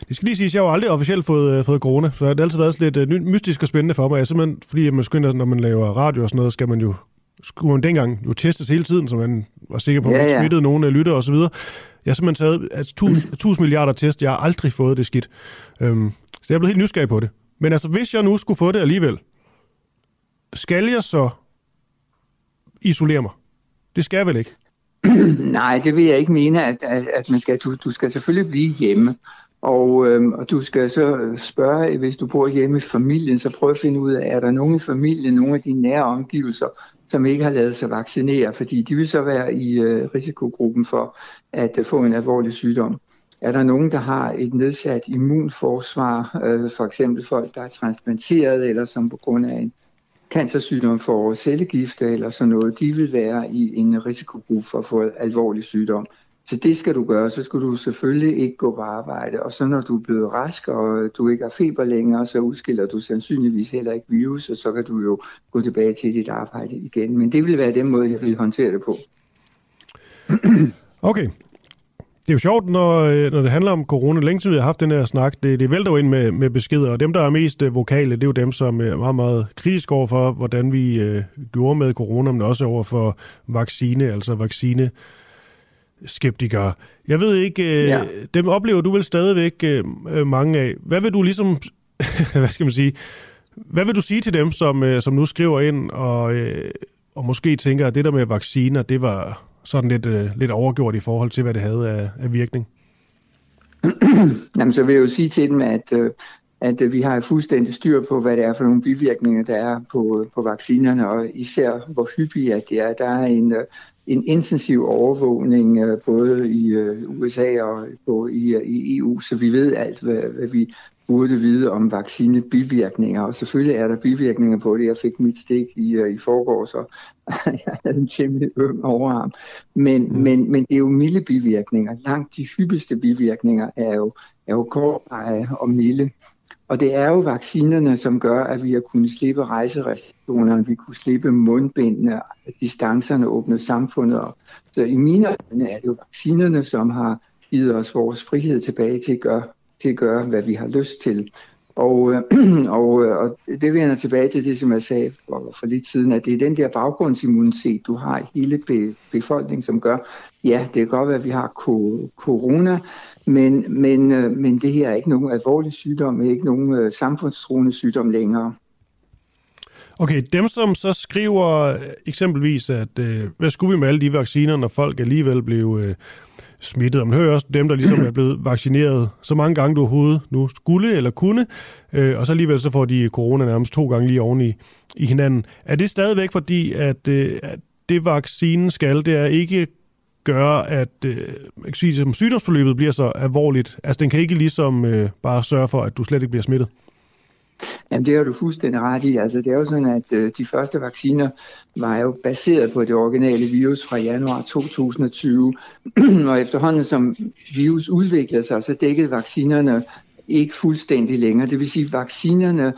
det skal lige sige, at jeg har aldrig officielt fået, øh, fået corona, så det har altid været lidt øh, mystisk og spændende for mig. Jeg simpelthen, fordi man skynder, når man laver radio og sådan noget, skal man jo skulle man dengang jo testes hele tiden, så man var sikker på, at man ja, ja. smittede nogen af lytter og så videre. Jeg har simpelthen taget altså, 1000, 1000 milliarder test. Jeg har aldrig fået det skidt. Øhm, så jeg er blevet helt nysgerrig på det. Men altså, hvis jeg nu skulle få det alligevel, skal jeg så isolere mig? Det skal jeg vel ikke? Nej, det vil jeg ikke mene, at, at, at man skal. Du, du skal selvfølgelig blive hjemme. Og, øhm, og du skal så spørge, hvis du bor hjemme i familien, så prøv at finde ud af, er der nogen i familien, nogle af dine nære omgivelser, som ikke har lavet sig vaccinere, fordi de vil så være i øh, risikogruppen for at øh, få en alvorlig sygdom. Er der nogen, der har et nedsat immunforsvar, øh, for eksempel folk, der er transplanteret, eller som på grund af en cancersygdom for cellegifte eller sådan noget, de vil være i en risikogruppe for at få alvorlig sygdom. Så det skal du gøre. Så skal du selvfølgelig ikke gå på arbejde. Og så når du er blevet rask, og du ikke har feber længere, så udskiller du sandsynligvis heller ikke virus, og så kan du jo gå tilbage til dit arbejde igen. Men det vil være den måde, jeg vil håndtere det på. Okay. Det er jo sjovt, når, øh, når det handler om corona. Længe siden vi har haft den her snak, det, det vælter jo ind med, med beskeder, og dem, der er mest øh, vokale, det er jo dem, som er meget, meget kritiske over for, hvordan vi øh, gjorde med corona, men også over for vaccine, altså vaccine skeptikere. Jeg ved ikke, øh, ja. dem oplever du vel stadigvæk øh, øh, mange af. Hvad vil du ligesom, hvad skal man sige, hvad vil du sige til dem, som, øh, som nu skriver ind og, øh, og måske tænker, at det der med vacciner, det var sådan lidt, øh, lidt overgjort i forhold til, hvad det havde af, af virkning? Jamen, så vil jeg jo sige til dem, at, øh, at øh, vi har fuldstændig styr på, hvad det er for nogle bivirkninger, der er på, øh, på vaccinerne, og især hvor hyppige at det er. Der er en, øh, en intensiv overvågning øh, både i øh, USA og på, i, i EU, så vi ved alt, hvad, hvad vi burde vide om vaccinebivirkninger. Og selvfølgelig er der bivirkninger på det. Jeg fik mit stik i, i forgår, så jeg havde en temmelig øm overarm. Men, mm. men, men det er jo milde bivirkninger. Langt de hyppigste bivirkninger er jo, er jo kortvarige og milde. Og det er jo vaccinerne, som gør, at vi har kunnet slippe rejserestriktionerne, vi kunne slippe mundbindene, distancerne åbnede samfundet op. Så i mine øjne er det jo vaccinerne, som har givet os vores frihed tilbage til at gøre, til at gøre hvad vi har lyst til. Og, øh, og, øh, og det vender tilbage til det, som jeg sagde for, for lidt siden, at det er den der baggrundsimmunitet, du har i hele be, befolkningen, som gør, ja, det kan godt være, at vi har corona, men, men, øh, men det her er ikke nogen alvorlig sygdom, ikke nogen samfundstruende sygdom længere. Okay, dem som så skriver eksempelvis, at øh, hvad skulle vi med alle de vacciner, når folk alligevel blev øh, smittet. Og man hører også dem, der ligesom er blevet vaccineret så mange gange, du overhovedet nu skulle eller kunne, øh, og så alligevel så får de corona nærmest to gange lige oven i, i hinanden. Er det stadigvæk fordi, at, øh, at det vaccinen skal, det er ikke gøre, at øh, jeg kan sige, at sygdomsforløbet bliver så alvorligt. Altså den kan ikke ligesom øh, bare sørge for, at du slet ikke bliver smittet. Jamen det har du fuldstændig ret i. Altså det er jo sådan, at øh, de første vacciner var jo baseret på det originale virus fra januar 2020. og efterhånden som virus udviklede sig, så dækkede vaccinerne ikke fuldstændig længere. Det vil sige, at vaccinerne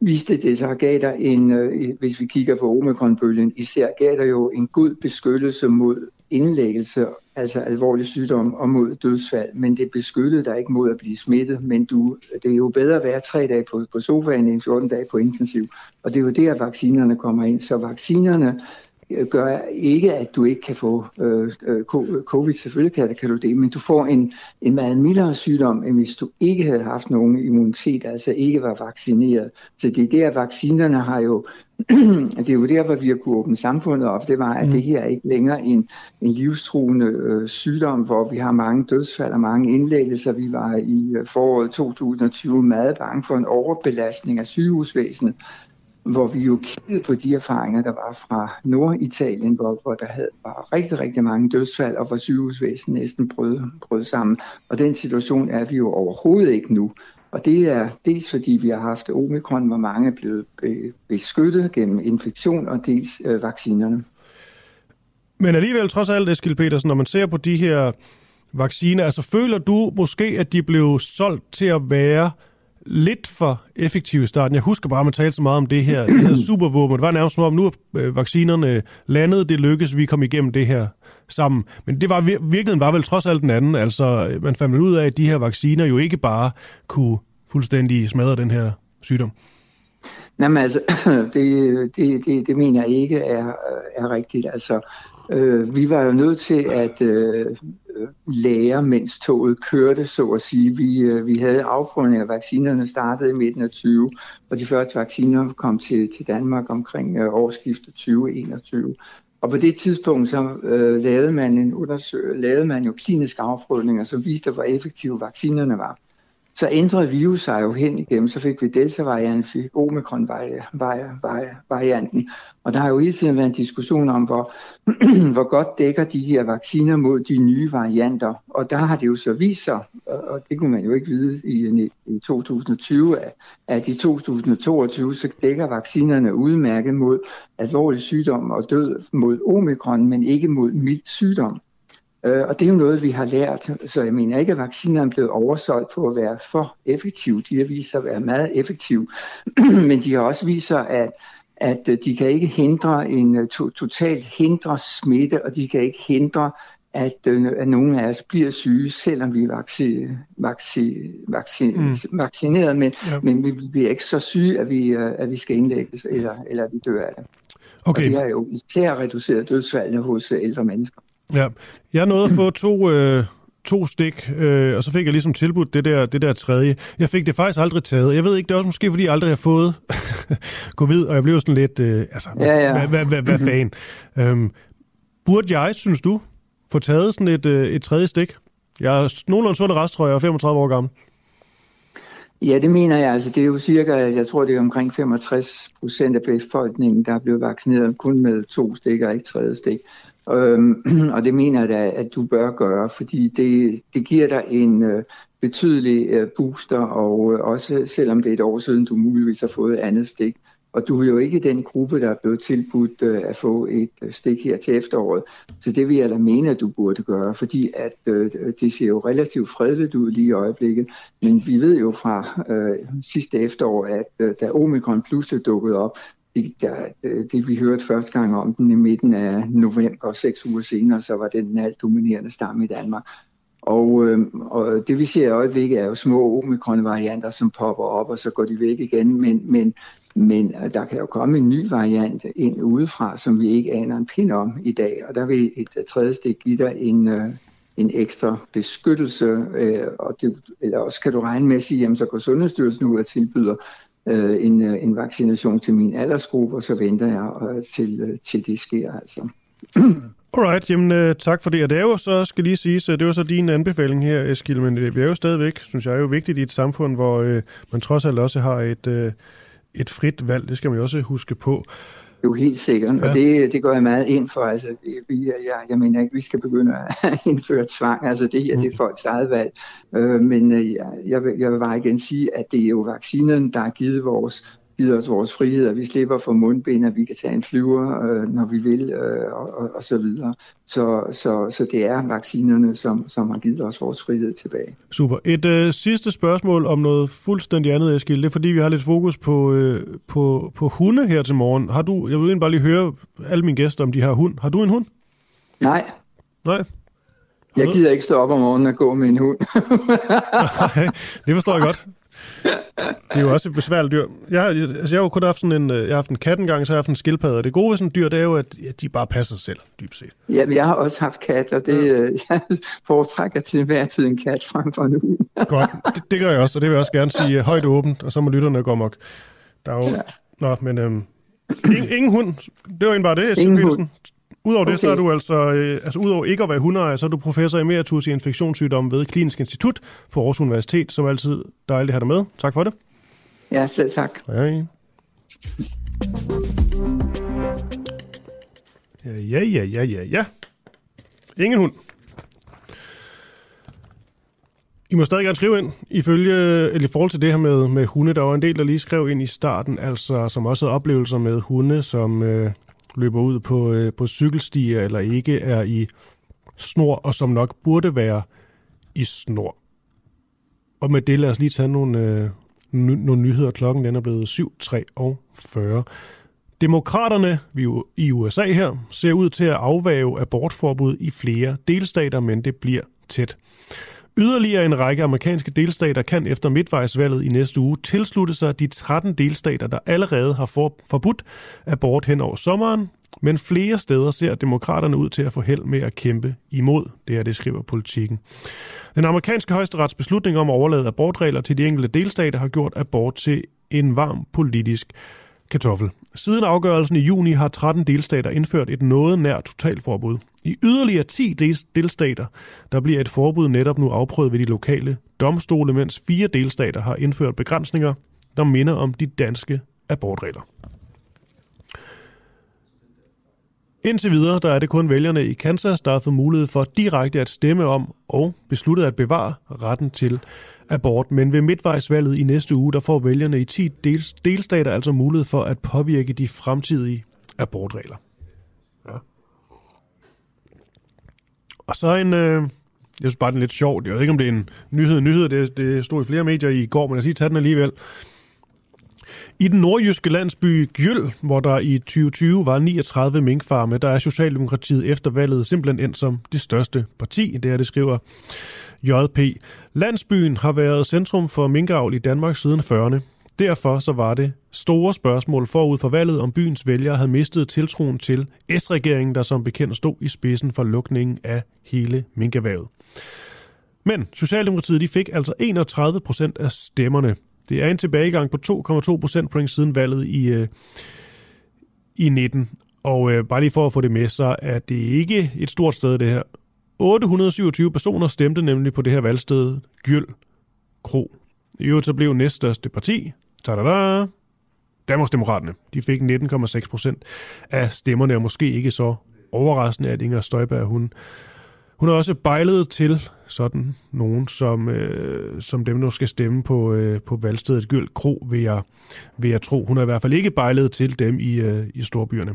viste det sig, gav der en, øh, hvis vi kigger på omikronbølgen, især gav der jo en god beskyttelse mod indlæggelse, altså alvorlig sygdom og mod dødsfald, men det beskyttede dig ikke mod at blive smittet, men du, det er jo bedre at være tre dage på, på sofaen end 14 dage på intensiv, og det er jo der, vaccinerne kommer ind. Så vaccinerne gør ikke, at du ikke kan få øh, øh covid. Selvfølgelig kan, kan du det, men du får en, en meget mildere sygdom, end hvis du ikke havde haft nogen immunitet, altså ikke var vaccineret. Så det er der, vaccinerne har jo det er jo der, hvor vi har kunnet åbne samfundet op, det var, at mm. det her er ikke længere en, en livstruende øh, sygdom, hvor vi har mange dødsfald og mange indlæggelser. Vi var i øh, foråret 2020 meget bange for en overbelastning af sygehusvæsenet, hvor vi jo kiggede på de erfaringer, der var fra Norditalien, hvor, hvor der havde, var rigtig, rigtig mange dødsfald, og hvor sygehusvæsenet næsten brød, brød sammen. Og den situation er vi jo overhovedet ikke nu. Og det er dels fordi vi har haft omikron, hvor mange er blevet beskyttet gennem infektion, og dels øh, vaccinerne. Men alligevel trods alt, Eskil Petersen, når man ser på de her vacciner, altså føler du måske, at de blev solgt til at være lidt for effektive i starten. Jeg husker bare, at man talte så meget om det her, det her supervåben. Det var nærmest som om, nu er øh, vaccinerne landet, det lykkedes, vi kom igennem det her sammen. Men det var virkeligheden var vel trods alt den anden. Altså, man fandt ud af, at de her vacciner jo ikke bare kunne fuldstændig smadre den her sygdom. Jamen altså, det, det, det, det mener jeg ikke er, er rigtigt. Altså, øh, vi var jo nødt til at øh, øh, lære, mens toget kørte, så at sige. Vi, øh, vi havde afprøvning af vaccinerne startede i midten af 20, og de første vacciner kom til, til Danmark omkring øh, årsskiftet 2021. Og på det tidspunkt så øh, lavede man en undersøg, lavede man jo kliniske afprøvninger, som viste, hvor effektive vaccinerne var. Så ændrede virus sig jo hen igennem, så fik vi delta-varianten, fik omikron-varianten. Og der har jo hele tiden været en diskussion om, hvor, hvor godt dækker de her vacciner mod de nye varianter. Og der har det jo så vist sig, og det kunne man jo ikke vide i, i 2020, at i 2022 så dækker vaccinerne udmærket mod alvorlig sygdom og død mod omikron, men ikke mod mild sygdom. Øh, og det er jo noget, vi har lært. Så jeg mener ikke, at vaccinerne er blevet oversolgt på at være for effektive. De har vist sig at være meget effektive. Men de har også vist sig, at at øh, de kan ikke hindre en øh, to, totalt hindre smitte, og de kan ikke hindre, at, øh, at nogle af os bliver syge, selvom vi er vaccin, vaccin, vaccin, mm. vaccineret, men, ja. men vi bliver ikke så syge, at vi, at vi skal indlægges, eller, eller at vi dør af det. Okay. Og vi har jo især reduceret dødsfaldene hos ældre mennesker. Ja, jeg nåede at få to, øh, to stik, øh, og så fik jeg ligesom tilbudt det der, det der tredje. Jeg fik det faktisk aldrig taget. Jeg ved ikke, det er også måske, fordi jeg aldrig har fået covid, og jeg blev sådan lidt, øh, altså, ja, ja. hvad, hvad, hvad, hvad fan. øhm, burde jeg, synes du, få taget sådan et, øh, et tredje stik? Jeg er nogenlunde sund rest, tror jeg, er 35 år gammel. Ja, det mener jeg. Altså, det er jo cirka, jeg tror, det er omkring 65 procent af befolkningen, der er blevet vaccineret kun med to stik og ikke tredje stik. Øhm, og det mener jeg da, at du bør gøre, fordi det, det giver dig en øh, betydelig øh, booster, og øh, også selvom det er et år siden, du muligvis har fået andet stik. Og du er jo ikke den gruppe, der er blevet tilbudt øh, at få et øh, stik her til efteråret. Så det vil jeg da mene, at du burde gøre, fordi at øh, det ser jo relativt fredeligt ud lige i øjeblikket. Men vi ved jo fra øh, sidste efterår, at øh, da Omikron pludselig dukkede op, det, der, øh, det vi hørte første gang om den i midten af november, seks uger senere, så var det den alt dominerende stamme i Danmark. Og, øh, og det vi ser i øjeblikket er jo små omikron-varianter, som popper op, og så går de væk igen. Men, men, men øh, der kan jo komme en ny variant ind udefra, som vi ikke aner en pind om i dag. Og der vil et øh, tredje stik give dig en, øh, en ekstra beskyttelse. Øh, og det, eller også kan du regne med at sige, jamen så går Sundhedsstyrelsen ud og tilbyder øh, en, øh, en vaccination til min aldersgruppe, og så venter jeg øh, til, øh, til det sker. Altså. Alright, jamen øh, tak for det. Og det er jo så, skal lige sige, så det var så din anbefaling her, Eskild, men det er jo stadigvæk, synes jeg, er jo vigtigt i et samfund, hvor øh, man trods alt også har et, øh, et frit valg. Det skal man jo også huske på. Jo, helt sikkert, ja. og det, det går jeg meget ind for. Altså, vi, jeg, jeg mener ikke, vi skal begynde at indføre tvang. Altså, det her det er mm. folks eget valg. Øh, men jeg, jeg, vil, jeg vil bare igen sige, at det er jo vaccinen, der har givet vores givet os vores frihed, at vi slipper for mundbind, at vi kan tage en flyver, øh, når vi vil, øh, og, og, og så videre. Så, så, så det er vaccinerne, som, som har givet os vores frihed tilbage. Super. Et øh, sidste spørgsmål om noget fuldstændig andet, Eskild. Det er fordi, vi har lidt fokus på, øh, på, på hunde her til morgen. Har du, jeg vil bare lige høre alle mine gæster, om de har hund. Har du en hund? Nej. Nej? Jeg gider ikke stå op om morgenen og gå med en hund. Nej, det forstår jeg godt. Det er jo også et besværligt dyr. Jeg har, altså jeg har jo kun haft sådan en, øh, jeg har haft en kat engang, så har jeg haft en skildpadde. Og det gode ved sådan en dyr, det er jo, at ja, de bare passer sig selv, dybt set. Ja, jeg har også haft kat, og det, ja. Øh, jeg foretrækker til hver tid en kat frem for en hund. Godt, det, det, gør jeg også, og det vil jeg også gerne sige øh, højt åbent, og så må lytterne gå mok. Der er jo... Ja. Nå, men øhm, ingen, ingen hund. Det var egentlig bare det, Ingen hund. Udover okay. det, så er du altså, øh, altså udover ikke at være hundeejer, så er du professor emeritus i infektionssygdomme ved Klinisk Institut på Aarhus Universitet, som altid dejligt at have dig med. Tak for det. Ja, selv tak. Hej. Ja, ja, ja, ja, ja. Ingen hund. I må stadig gerne skrive ind, ifølge, eller i forhold til det her med, med hunde. Der var en del, der lige skrev ind i starten, altså som også havde oplevelser med hunde, som øh, løber ud på, øh, på cykelstier eller ikke er i snor, og som nok burde være i snor. Og med det lad os lige tage nogle, øh, nogle nyheder. Klokken den er blevet 7.43. Demokraterne i USA her ser ud til at afvæve abortforbud i flere delstater, men det bliver tæt. Yderligere en række amerikanske delstater kan efter midtvejsvalget i næste uge tilslutte sig de 13 delstater, der allerede har for, forbudt abort hen over sommeren, men flere steder ser demokraterne ud til at få held med at kæmpe imod. Det er det, skriver politikken. Den amerikanske højesterets beslutning om at overlade abortregler til de enkelte delstater har gjort abort til en varm politisk kartoffel. Siden afgørelsen i juni har 13 delstater indført et noget nær totalforbud. I yderligere 10 delstater, der bliver et forbud netop nu afprøvet ved de lokale domstole, mens fire delstater har indført begrænsninger, der minder om de danske abortregler. Indtil videre der er det kun vælgerne i Kansas, der har fået mulighed for direkte at stemme om og besluttet at bevare retten til abort. Men ved midtvejsvalget i næste uge, der får vælgerne i 10 delstater altså mulighed for at påvirke de fremtidige abortregler. Ja. Og så en, øh, jeg synes bare, den er lidt sjovt. Jeg ved ikke, om det er en nyhed. Nyhed, det, det stod i flere medier i går, men jeg siger, tage den alligevel. I den nordjyske landsby Gjøl, hvor der i 2020 var 39 minkfarme, der er Socialdemokratiet efter valget simpelthen endt som det største parti. Det er det skriver JP. Landsbyen har været centrum for minkavl i Danmark siden 40'erne. Derfor så var det store spørgsmål forud for valget, om byens vælgere havde mistet tiltroen til S-regeringen, der som bekendt stod i spidsen for lukningen af hele minkervævet. Men Socialdemokratiet de fik altså 31 procent af stemmerne. Det er en tilbagegang på 2,2 procentpoint siden valget i, øh, i 19. Og øh, bare lige for at få det med, så er det ikke et stort sted, det her. 827 personer stemte nemlig på det her valgsted, Gyld Kro. I øvrigt så blev næststørste parti, tadada, Danmarksdemokraterne. De fik 19,6 procent af stemmerne, og måske ikke så overraskende, at Inger Støjberg, hun hun er også bejlet til sådan nogen, som, øh, som dem, der skal stemme på, øh, på valgstedet Gyld Kro, vil jeg, vil jeg tro. Hun er i hvert fald ikke bejlet til dem i, øh, i storbyerne.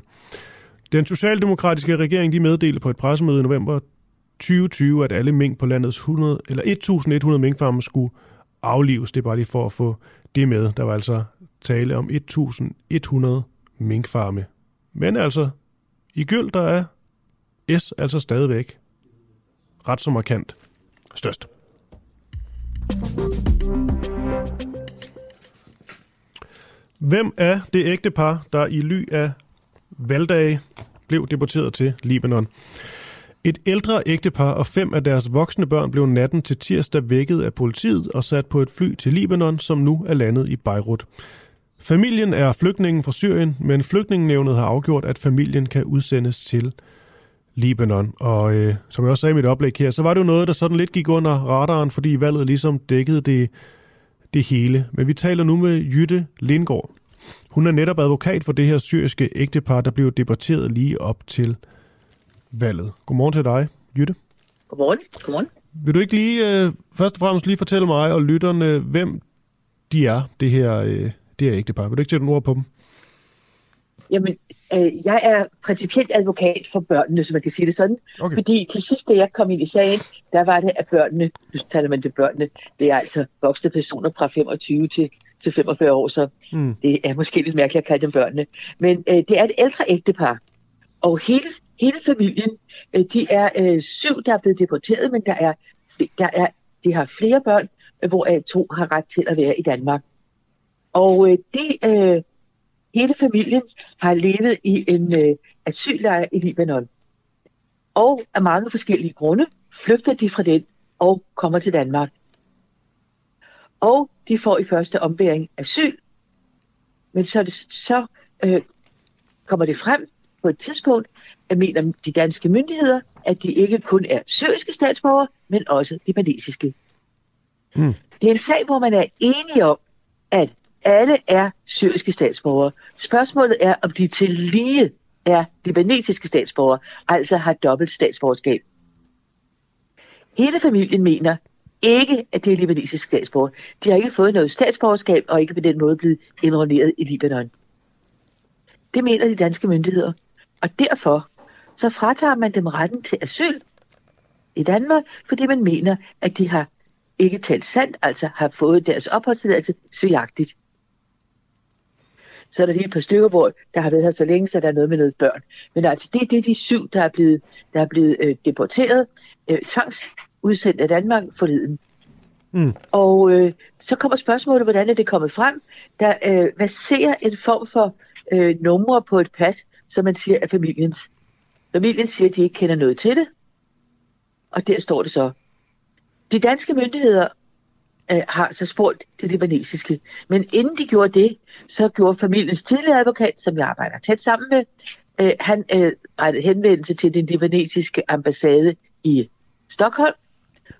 Den socialdemokratiske regering de meddelte på et pressemøde i november 2020, at alle mink på landets 100, eller 1.100 minkfarme skulle aflives. Det er bare lige for at få det med. Der var altså tale om 1.100 minkfarme. Men altså, i Gyld, der er S altså stadigvæk ret så markant størst. Hvem er det ægte par, der i ly af valgdage blev deporteret til Libanon? Et ældre ægtepar og fem af deres voksne børn blev natten til tirsdag vækket af politiet og sat på et fly til Libanon, som nu er landet i Beirut. Familien er flygtningen fra Syrien, men flygtningenevnet har afgjort, at familien kan udsendes til Libanon. Og øh, som jeg også sagde i mit oplæg her, så var det jo noget, der sådan lidt gik under radaren, fordi valget ligesom dækkede det, det hele. Men vi taler nu med Jytte Lindgaard. Hun er netop advokat for det her syriske ægtepar, der blev debatteret lige op til valget. Godmorgen til dig, Jytte. Godmorgen. Godmorgen. Vil du ikke lige, øh, først og fremmest lige fortælle mig og lytterne, hvem de er, det her, øh, det her ægtepar? Vil du ikke sætte nogle ord på dem? Jamen, øh, jeg er principielt advokat for børnene, så man kan sige det sådan. Okay. Fordi til sidst, da jeg kom ind i sagen, der var det, at børnene, nu taler man til børnene, det er altså voksne personer fra 25 til, til 45 år, så mm. det er måske lidt mærkeligt at kalde dem børnene. Men øh, det er et ældre ægtepar, og hele, hele familien, øh, de er øh, syv, der er blevet deporteret, men der er, der er, de har flere børn, hvor øh, to har ret til at være i Danmark. Og øh, det... Øh, Hele familien har levet i en øh, asyllejr i Libanon. Og af mange forskellige grunde flygter de fra den og kommer til Danmark. Og de får i første ombæring asyl. Men så, det, så øh, kommer det frem på et tidspunkt, at mener de danske myndigheder, at de ikke kun er syriske statsborgere, men også libanesiske. Mm. Det er en sag, hvor man er enige om, at alle er syriske statsborgere. Spørgsmålet er, om de til lige er libanesiske statsborgere, altså har dobbelt statsborgerskab. Hele familien mener ikke, at det er libanesiske statsborgere. De har ikke fået noget statsborgerskab og ikke på den måde blevet indrulleret i Libanon. Det mener de danske myndigheder. Og derfor så fratager man dem retten til asyl i Danmark, fordi man mener, at de har ikke talt sandt, altså har fået deres opholdstilladelse svigagtigt så er der lige et par stykker, hvor der har været her så længe, så der er noget med noget børn. Men altså, det, det er de syv, der er blevet, der er blevet øh, deporteret, øh, tvangsudsendt af Danmark forleden. Mm. Og øh, så kommer spørgsmålet, hvordan er det kommet frem? Der øh, hvad ser en form for øh, numre på et pas, som man siger er familiens. Familien siger, at de ikke kender noget til det. Og der står det så. De danske myndigheder øh, har så spurgt det libanesiske. Men inden de gjorde det, så gjorde familiens tidligere advokat, som jeg arbejder tæt sammen med, øh, han øh, rettede henvendelse til den libanesiske ambassade i Stockholm,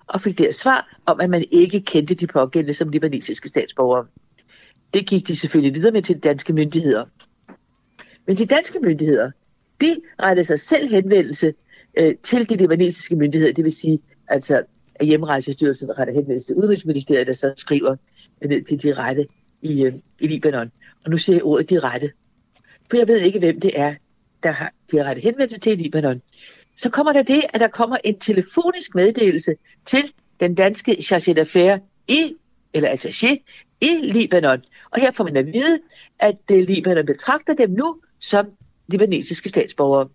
og fik der svar om, at man ikke kendte de pågældende som libanesiske statsborgere. Det gik de selvfølgelig videre med til de danske myndigheder. Men de danske myndigheder, de rettede sig selv henvendelse øh, til de libanesiske myndigheder, det vil sige altså at hjemrejsestyrelsen der retter henvendelse til Udenrigsministeriet, der så skriver ned til de rette i, øh, i Libanon. Og nu siger jeg ordet de rette. For jeg ved ikke, hvem det er, der har de har rettet henvendelse til i Libanon. så kommer der det, at der kommer en telefonisk meddelelse til den danske chargé d'affaires i, eller attaché i Libanon. Og her får man at vide, at øh, Libanon betragter dem nu som libanesiske statsborgere.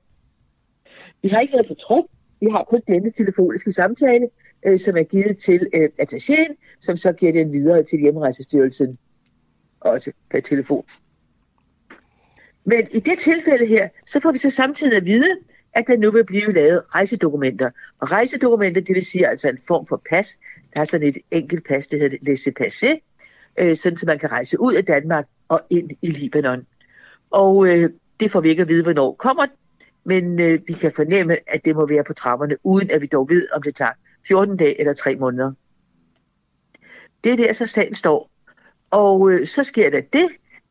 Vi har ikke været på tryk. Vi har kun denne telefoniske samtale, øh, som er givet til øh, attachéen, som så giver den videre til hjemrejsestyrelsen, også per telefon. Men i det tilfælde her, så får vi så samtidig at vide, at der nu vil blive lavet rejsedokumenter. Og rejsedokumenter, det vil sige altså en form for pas. Der er sådan et enkelt pas, det hedder laissez-passer, øh, sådan så man kan rejse ud af Danmark og ind i Libanon. Og øh, det får vi ikke at vide, hvornår kommer, men øh, vi kan fornemme, at det må være på trapperne, uden at vi dog ved, om det tager 14 dage eller 3 måneder. Det er der, så sagen står. Og øh, så sker der det,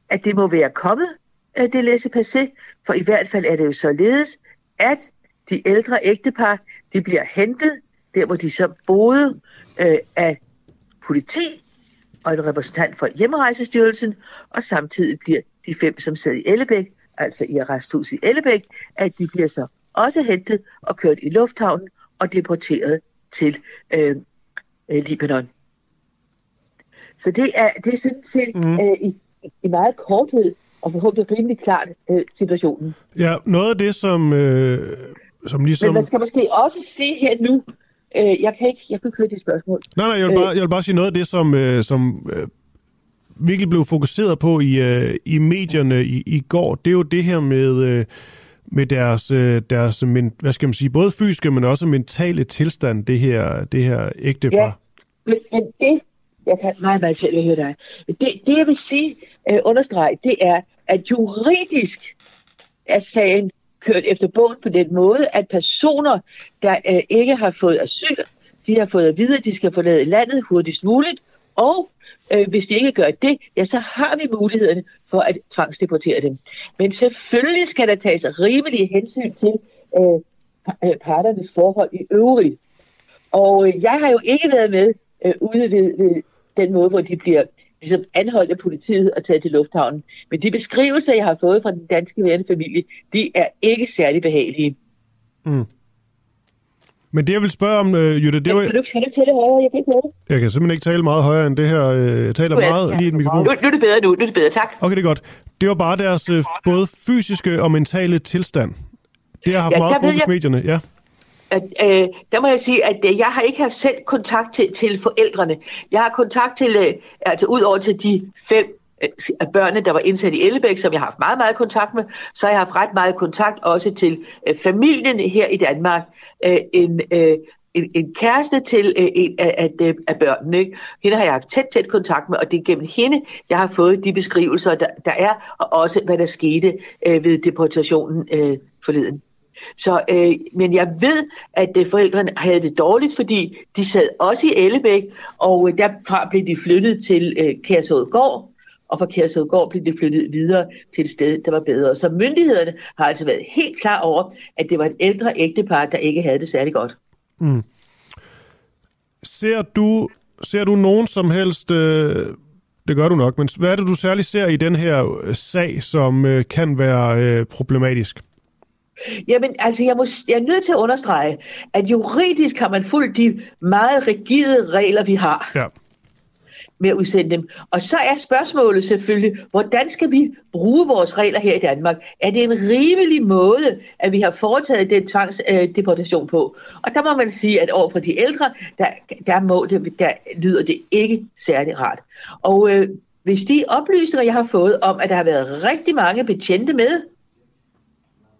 at det må være kommet, at det læse passé, for i hvert fald er det jo således, at de ældre ægtepar, de bliver hentet, der hvor de så boede, øh, af politi og en repræsentant for hjemrejsestyrelsen, og samtidig bliver de fem, som sad i Ellebæk, altså i arresthuset i Ellebæk, at de bliver så også hentet og kørt i lufthavnen og deporteret til øh, øh, Libanon. Så det er, det er sådan set mm. øh, i, i meget korthed og forhåbentlig rimelig klart øh, situationen. Ja, noget af det, som, øh, som ligesom... Men man skal måske også se her nu, øh, jeg kan ikke, jeg kan ikke høre de spørgsmål. Nej, nej, jeg vil, bare, øh. jeg vil bare sige noget af det, som, øh, som øh, virkelig blev fokuseret på i, øh, i medierne i, i går, det er jo det her med... Øh, med deres, øh, deres men, hvad skal man sige, både fysiske, men også mentale tilstand, det her, det her ægte par. Ja, men, men det, jeg kan meget, meget selv høre dig. Det, det jeg vil sige, øh, understrege, det er, at juridisk er sagen kørt efter bogen på den måde, at personer, der øh, ikke har fået asyl, de har fået at vide, at de skal forlade landet hurtigst muligt, og øh, hvis de ikke gør det, ja, så har vi mulighederne for at tvangsdeportere dem. Men selvfølgelig skal der tages rimelige hensyn til øh, øh, parternes forhold i øvrigt. Og øh, jeg har jo ikke været med øh, ude ved, ved den måde, hvor de bliver ligesom anholdt af politiet og taget til lufthavnen. Men de beskrivelser, jeg har fået fra den danske værende familie, de er ikke særlig behagelige. Mm. Men det, jeg vil spørge om, uh, Jytte, det. Kan du, kan du tale højere? Jeg kan ikke det. Jeg kan simpelthen ikke tale meget højere end det her. Øh, jeg taler meget ja. lige i den mikrofon. Nu, nu er det bedre nu. Nu er det bedre, tak. Okay, det er godt. Det var bare deres uh, både fysiske og mentale tilstand. Det har haft ja, meget fokus i medierne, ja at, øh, der må jeg sige, at øh, jeg har ikke haft selv kontakt til, til forældrene. Jeg har kontakt til, øh, altså ud over til de fem øh, Øh, af børnene, der var indsat i Ellebæk, som jeg har haft meget, meget kontakt med, så har jeg haft ret meget kontakt også til øh, familien her i Danmark. Øh, en, øh, en, en kæreste til øh, en af, af, øh, af børnene. Ikke? Hende har jeg haft tæt, tæt kontakt med, og det er gennem hende, jeg har fået de beskrivelser, der, der er, og også hvad der skete øh, ved deportationen øh, forleden. Så, øh, men jeg ved, at øh, forældrene havde det dårligt, fordi de sad også i Ellebæk, og øh, derfra blev de flyttet til øh, Kærsådgård, og fra Kærsådgård blev de flyttet videre til et sted, der var bedre. Så myndighederne har altså været helt klar over, at det var et ældre ægtepar, der ikke havde det særlig godt. Mm. Ser du, ser du nogen som helst... Øh det gør du nok, men hvad er det, du særligt ser i den her øh, sag, som øh, kan være øh, problematisk? Jamen, altså, jeg, må, jeg er nødt til at understrege, at juridisk har man fulgt de meget rigide regler, vi har. Ja med at udsende dem. Og så er spørgsmålet selvfølgelig, hvordan skal vi bruge vores regler her i Danmark? Er det en rimelig måde, at vi har foretaget den tvangsdeportation på? Og der må man sige, at over for de ældre, der, der, må det, der lyder det ikke særlig rart. Og øh, hvis de oplysninger, jeg har fået om, at der har været rigtig mange betjente med,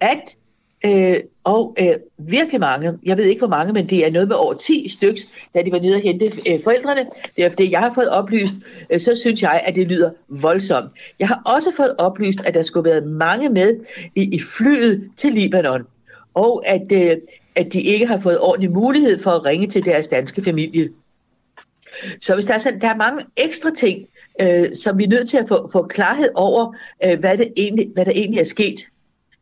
at Øh, og øh, virkelig mange, jeg ved ikke hvor mange, men det er noget med over 10 stykker, da de var nede og hente øh, forældrene. Det er det, jeg har fået oplyst, øh, så synes jeg, at det lyder voldsomt. Jeg har også fået oplyst, at der skulle være mange med i, i flyet til Libanon, og at, øh, at de ikke har fået ordentlig mulighed for at ringe til deres danske familie. Så hvis der er, sådan, der er mange ekstra ting, øh, som vi er nødt til at få, få klarhed over, øh, hvad, det egentlig, hvad der egentlig er sket.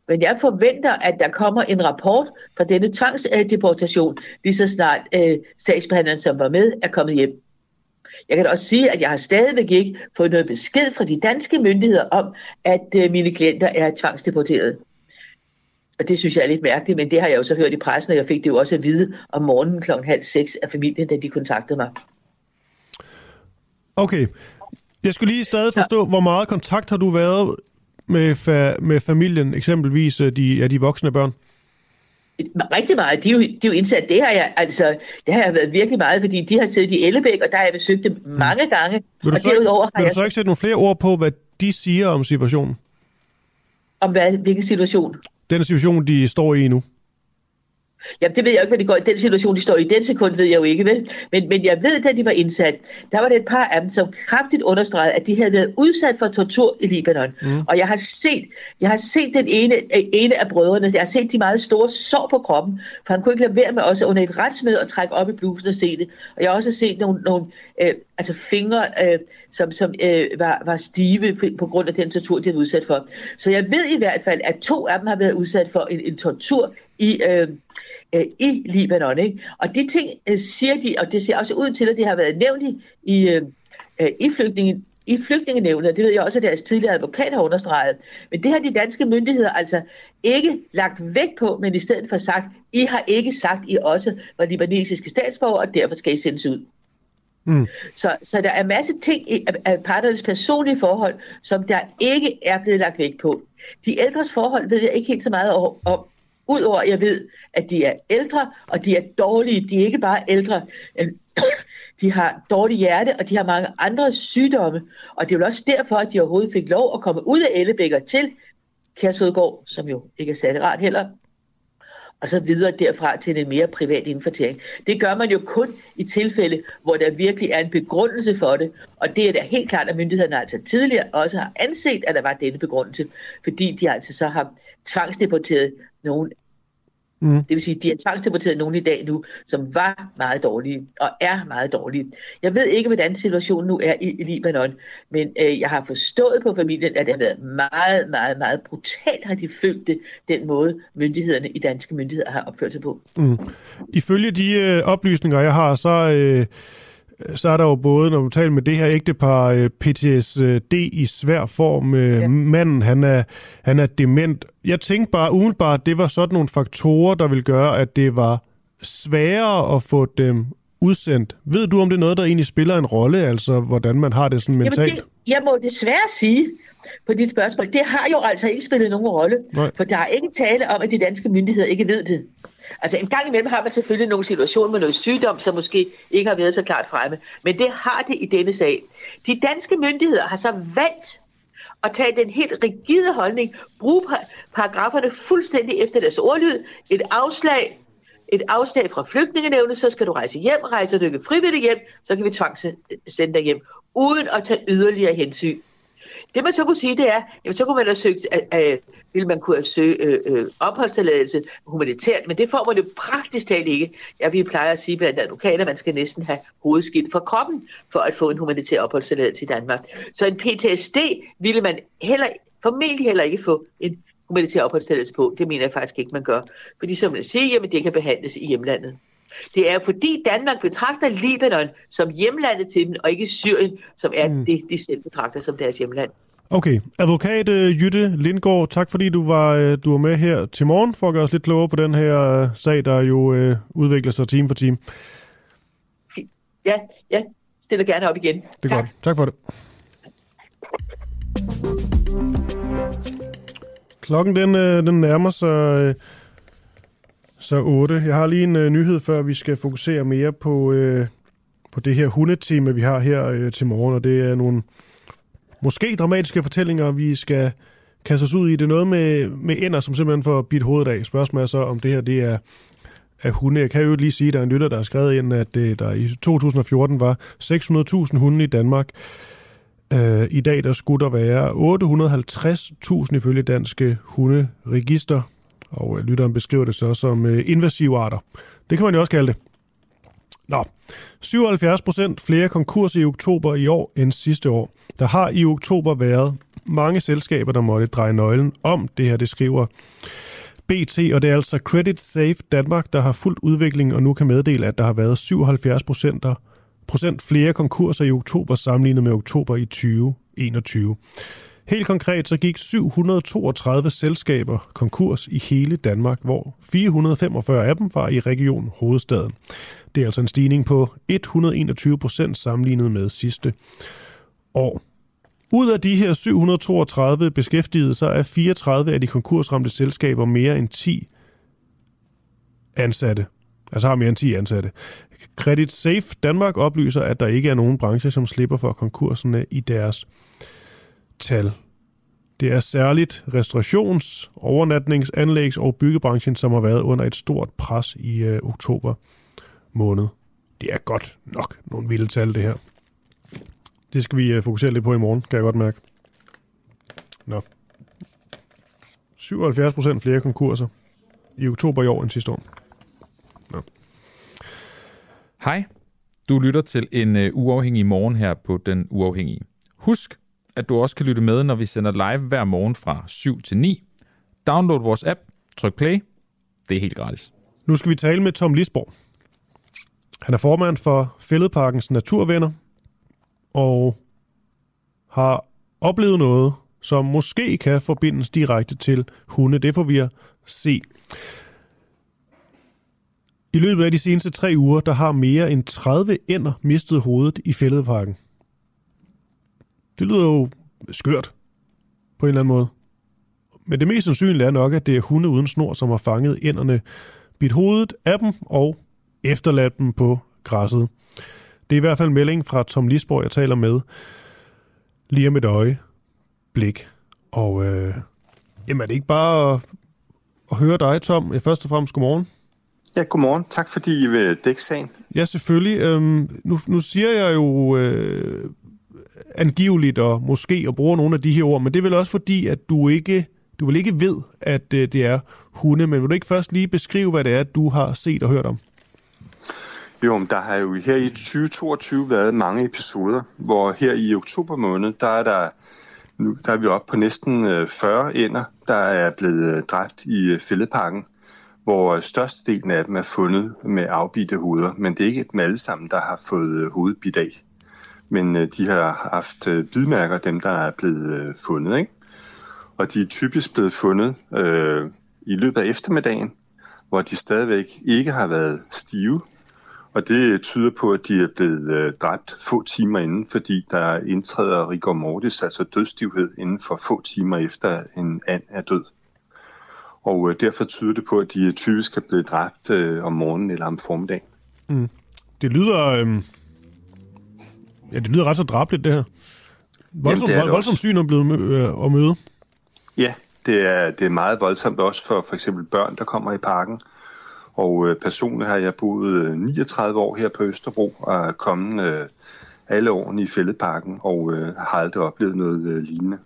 Men jeg forventer, at der kommer en rapport fra denne tvangsdeportation, lige så snart øh, sagsbehandleren, som var med, er kommet hjem. Jeg kan også sige, at jeg har stadigvæk ikke fået noget besked fra de danske myndigheder om, at øh, mine klienter er tvangsdeporteret. Og det synes jeg er lidt mærkeligt, men det har jeg jo så hørt i pressen, og jeg fik det jo også at vide om morgenen klokken halv seks af familien, da de kontaktede mig. Okay. Jeg skulle lige stadig forstå, ja. hvor meget kontakt har du været med, fa- med familien, eksempelvis øh, de, ja, de voksne børn? Rigtig meget. De er, jo, de er jo indsat. Det har jeg, altså, det har jeg været virkelig meget, fordi de har siddet i Ellebæk, og der har jeg besøgt dem mange gange. Vil du, så, derudover har vil du jeg... så ikke sætte nogle flere ord på, hvad de siger om situationen? Om hvad, hvilken situation? Den situation, de står i nu. Jamen, det ved jeg ikke, hvad det går i den situation, de står i. Den sekund ved jeg jo ikke, vel? Men, men jeg ved, da de var indsat, der var det et par af dem, som kraftigt understregede, at de havde været udsat for tortur i Libanon. Mm. Og jeg har set, jeg har set den ene, ene af brødrene, jeg har set de meget store sår på kroppen, for han kunne ikke lade være med også under et retsmøde at trække op i blusen og se det. Og jeg har også set nogle, nogle øh, altså fingre, øh, som, som øh, var, var stive på grund af den tortur, de havde udsat for. Så jeg ved i hvert fald, at to af dem har været udsat for en, en tortur i... Øh, øh, i Libanon. Ikke? Og de ting øh, siger de, og det ser også ud til, at det har været nævnt i, i, øh, øh i flygtningen, i flygtningenævnet, og det ved jeg også, at deres tidligere advokat har understreget. Men det har de danske myndigheder altså ikke lagt vægt på, men i stedet for sagt, I har ikke sagt, I også var libanesiske statsborger, og derfor skal I sendes ud. Mm. Så, så der er masse ting i, af parternes personlige forhold, som der ikke er blevet lagt vægt på. De ældres forhold ved jeg ikke helt så meget om, Udover at jeg ved, at de er ældre, og de er dårlige. De er ikke bare ældre. Øhm, de har dårligt hjerte, og de har mange andre sygdomme. Og det er vel også derfor, at de overhovedet fik lov at komme ud af Ellebækker til Kærsødgård, som jo ikke er særlig rart heller, og så videre derfra til en mere privat indkvartering. Det gør man jo kun i tilfælde, hvor der virkelig er en begrundelse for det, og det er da helt klart, at myndighederne altså tidligere også har anset, at der var denne begrundelse, fordi de altså så har tvangsdeporteret nogen Mm. Det vil sige, de har tvangsdeporteret nogen i dag nu, som var meget dårlige og er meget dårlige. Jeg ved ikke, hvordan situationen nu er i, i Libanon, men øh, jeg har forstået på familien, at det har været meget, meget, meget brutalt, har de følt det, den måde myndighederne i danske myndigheder har opført sig på. Mm. Ifølge de øh, oplysninger, jeg har, så... Øh så er der jo både, når du taler med det her ægtepar, øh, PTSD i svær form. Øh, ja. Manden, han er, han er dement. Jeg tænkte bare umiddelbart, det var sådan nogle faktorer, der vil gøre, at det var sværere at få dem udsendt. Ved du, om det er noget, der egentlig spiller en rolle, altså hvordan man har det sådan mentalt? Jamen det, jeg må desværre sige på dit spørgsmål, det har jo altså ikke spillet nogen rolle, Nej. for der er ikke tale om, at de danske myndigheder ikke ved det. Altså en gang imellem har man selvfølgelig nogle situationer med noget sygdom, som måske ikke har været så klart fremme. Men det har det i denne sag. De danske myndigheder har så valgt at tage den helt rigide holdning, bruge paragraferne fuldstændig efter deres ordlyd, et afslag, et afslag fra flygtningenevnet, så skal du rejse hjem, rejser du ikke frivilligt hjem, så kan vi tvangssende dig hjem, uden at tage yderligere hensyn. Det man så kunne sige, det er, jamen så kunne man have søgt, øh, ville man kunne have søge øh, øh, opholdstilladelse humanitært, men det får man jo praktisk talt ikke. Ja, vi plejer at sige blandt advokater, man skal næsten have hovedskidt for kroppen, for at få en humanitær opholdstilladelse i Danmark. Så en PTSD ville man heller, formentlig heller ikke få en humanitær opholdstilladelse på. Det mener jeg faktisk ikke, man gør. Fordi som man siger, jamen det kan behandles i hjemlandet. Det er fordi Danmark betragter Libanon som hjemlandet til dem, og ikke Syrien, som er mm. det, de selv betragter som deres hjemland. Okay. Advokat uh, Jytte Lindgaard, tak fordi du var, uh, du var med her til morgen for at gøre os lidt klogere på den her uh, sag, der jo uh, udvikler sig time for time. Ja, jeg stiller gerne op igen. Det er tak. godt. Tak for det. Klokken den, øh, den nærmer sig øh, så 8. Jeg har lige en øh, nyhed, før vi skal fokusere mere på, på det her hundetema, vi har her uh, til morgen, og det er nogle måske dramatiske fortællinger, vi skal kaste os ud i. Det er noget med, med ender, som simpelthen får bidt hovedet af. Spørgsmålet er så, om det her det er, af hunde. Jeg kan jo lige sige, at der er en lytter, der har skrevet ind, at det, der i 2014 var 600.000 hunde i Danmark. Uh, I dag der skulle der være 850.000 ifølge danske hunderegister. Og øh, lytteren beskriver det så som øh, invasive arter. Det kan man jo også kalde det. Nå, 77 procent flere konkurser i oktober i år end sidste år. Der har i oktober været mange selskaber, der måtte dreje nøglen om. Det her, det skriver BT, og det er altså Credit Safe Danmark, der har fuldt udviklingen, og nu kan meddele, at der har været 77 procent flere konkurser i oktober sammenlignet med oktober i 2021. Helt konkret så gik 732 selskaber konkurs i hele Danmark, hvor 445 af dem var i region Hovedstaden. Det er altså en stigning på 121 procent sammenlignet med sidste år. Ud af de her 732 beskæftigede, så er 34 af de konkursramte selskaber mere end 10 ansatte. Altså har mere end 10 ansatte. Credit Safe Danmark oplyser, at der ikke er nogen branche, som slipper for konkurserne i deres tal. Det er særligt restaurations-, overnatnings-, anlægs- og byggebranchen, som har været under et stort pres i øh, oktober måned. Det er godt nok nogle vilde tal, det her. Det skal vi øh, fokusere lidt på i morgen, kan jeg godt mærke. Nå. 77 procent flere konkurser i oktober i år end sidste år. Nå. Hej, du lytter til en uh, uafhængig morgen her på Den Uafhængige. Husk, at du også kan lytte med, når vi sender live hver morgen fra 7 til 9. Download vores app, tryk play. Det er helt gratis. Nu skal vi tale med Tom Lisborg. Han er formand for Fælledparkens Naturvenner, og har oplevet noget, som måske kan forbindes direkte til hunde. Det får vi at se. I løbet af de seneste tre uger, der har mere end 30 ender mistet hovedet i fældeparken. Det lyder jo skørt på en eller anden måde. Men det mest sandsynlige er nok, at det er hunde uden snor, som har fanget enderne, bidt hovedet af dem og efterladt dem på græsset. Det er i hvert fald en melding fra Tom Lisborg, jeg taler med lige om et øje blik. Og øh, jamen er det ikke bare at, at høre dig, Tom? Først og fremmest godmorgen. Ja, godmorgen. Tak fordi I vil dække sagen. Ja, selvfølgelig. Øhm, nu, nu siger jeg jo øh, angiveligt og måske og bruger nogle af de her ord, men det er vel også fordi, at du ikke du vil ikke ved, at øh, det er hunde, men vil du ikke først lige beskrive, hvad det er, du har set og hørt om? Jo, men der har jo her i 2022 været mange episoder, hvor her i oktober måned, der er der nu der er vi oppe på næsten 40 øh, ender, der er blevet øh, dræbt i øh, fældeparken, hvor størstedelen af dem er fundet med afbidte hoveder, men det er ikke dem alle sammen, der har fået øh, hovedbid af. Men øh, de har haft øh, bidmærker, dem der er blevet fundet, ikke? Og de er typisk blevet fundet øh, i løbet af eftermiddagen, hvor de stadigvæk ikke har været stive, og det tyder på, at de er blevet dræbt få timer inden, fordi der indtræder rigor mortis, altså dødstivhed, inden for få timer efter en and er død. Og øh, derfor tyder det på, at de typisk er blevet dræbt øh, om morgenen eller om formiddagen. Mm. Det lyder... Øh... Ja, det lyder ret så drabligt, det her. Voldsom, Jamen, det voldsomt syn at, blive, øh, at møde. Ja, det er, det er meget voldsomt også for for eksempel børn, der kommer i parken. Og øh, personligt har jeg boet 39 øh, år her på Østerbro og er kommet øh, alle årene i Fældeparken og øh, har aldrig oplevet noget øh, lignende.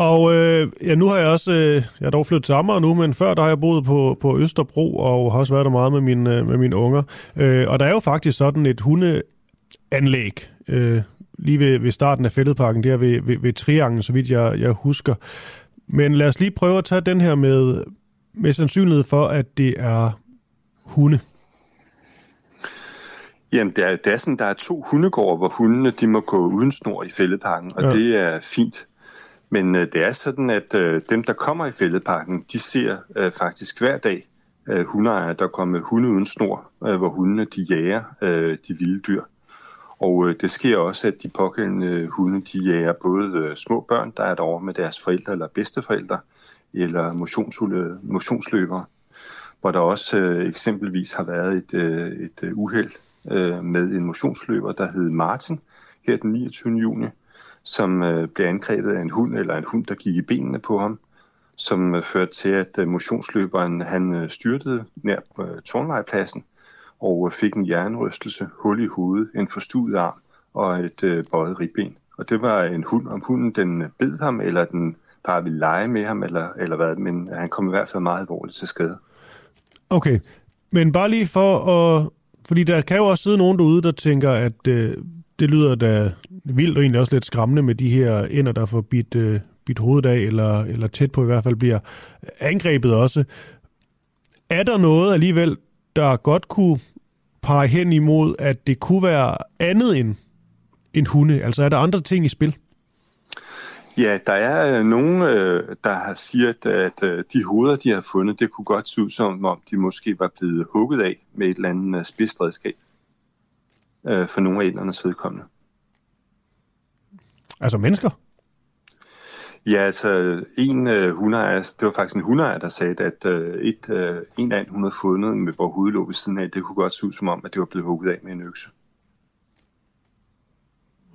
Og øh, ja, nu har jeg også, øh, jeg er dog flyttet til Amager nu, men før der har jeg boet på, på Østerbro og har også været der meget med, min, øh, med mine unger. Øh, og der er jo faktisk sådan et hundeanlæg øh, lige ved, ved starten af Fældeparken, der ved, ved, ved Trianglen, så vidt jeg, jeg husker. Men lad os lige prøve at tage den her med, med sandsynlighed for, at det er hunde? Jamen, det er, det er sådan, der er to hundegårde, hvor hundene de må gå uden snor i fældeparken, og ja. det er fint. Men øh, det er sådan, at øh, dem, der kommer i fældeparken, de ser øh, faktisk hver dag øh, hundeejere, der kommer med hunde uden snor, øh, hvor hundene de jager øh, de vilde dyr. Og øh, det sker også, at de pågældende hunde, de jager både øh, små børn, der er derovre med deres forældre eller bedsteforældre, eller motionsløbere, hvor der også øh, eksempelvis har været et, øh, et uheld øh, med en motionsløber, der hed Martin, her den 29. juni, som øh, blev angrebet af en hund, eller en hund, der gik i benene på ham, som øh, førte til, at øh, motionsløberen han øh, styrtede nær på øh, tårnlejepladsen, og øh, fik en hjernerystelse, hul i hovedet, en forstuet arm og et øh, bøjet ribben. Og det var en hund, om hunden den øh, bed ham, eller den bare ville lege med ham, eller, eller hvad, men han kom i hvert fald meget alvorligt til skade. Okay, men bare lige for at... Fordi der kan jo også sidde nogen derude, der tænker, at øh, det lyder da vildt og egentlig også lidt skræmmende med de her ender, der får bit, øh, bit hovedet af, eller, eller tæt på i hvert fald bliver angrebet også. Er der noget alligevel, der godt kunne pege hen imod, at det kunne være andet end, end hunde? Altså er der andre ting i spil? Ja, der er øh, nogen, øh, der har siger, at øh, de hoveder, de har fundet, det kunne godt se ud som om, de måske var blevet hugget af med et eller andet øh, spidsredskab øh, for nogle af ældernes vedkommende. Altså mennesker? Ja, altså en øh, hundeejer, det var faktisk en hundeejer, der sagde, at øh, et, øh, en and, hun havde fundet, med, hvor hovedet lå ved siden af, det kunne godt se ud som om, at det var blevet hugget af med en økse.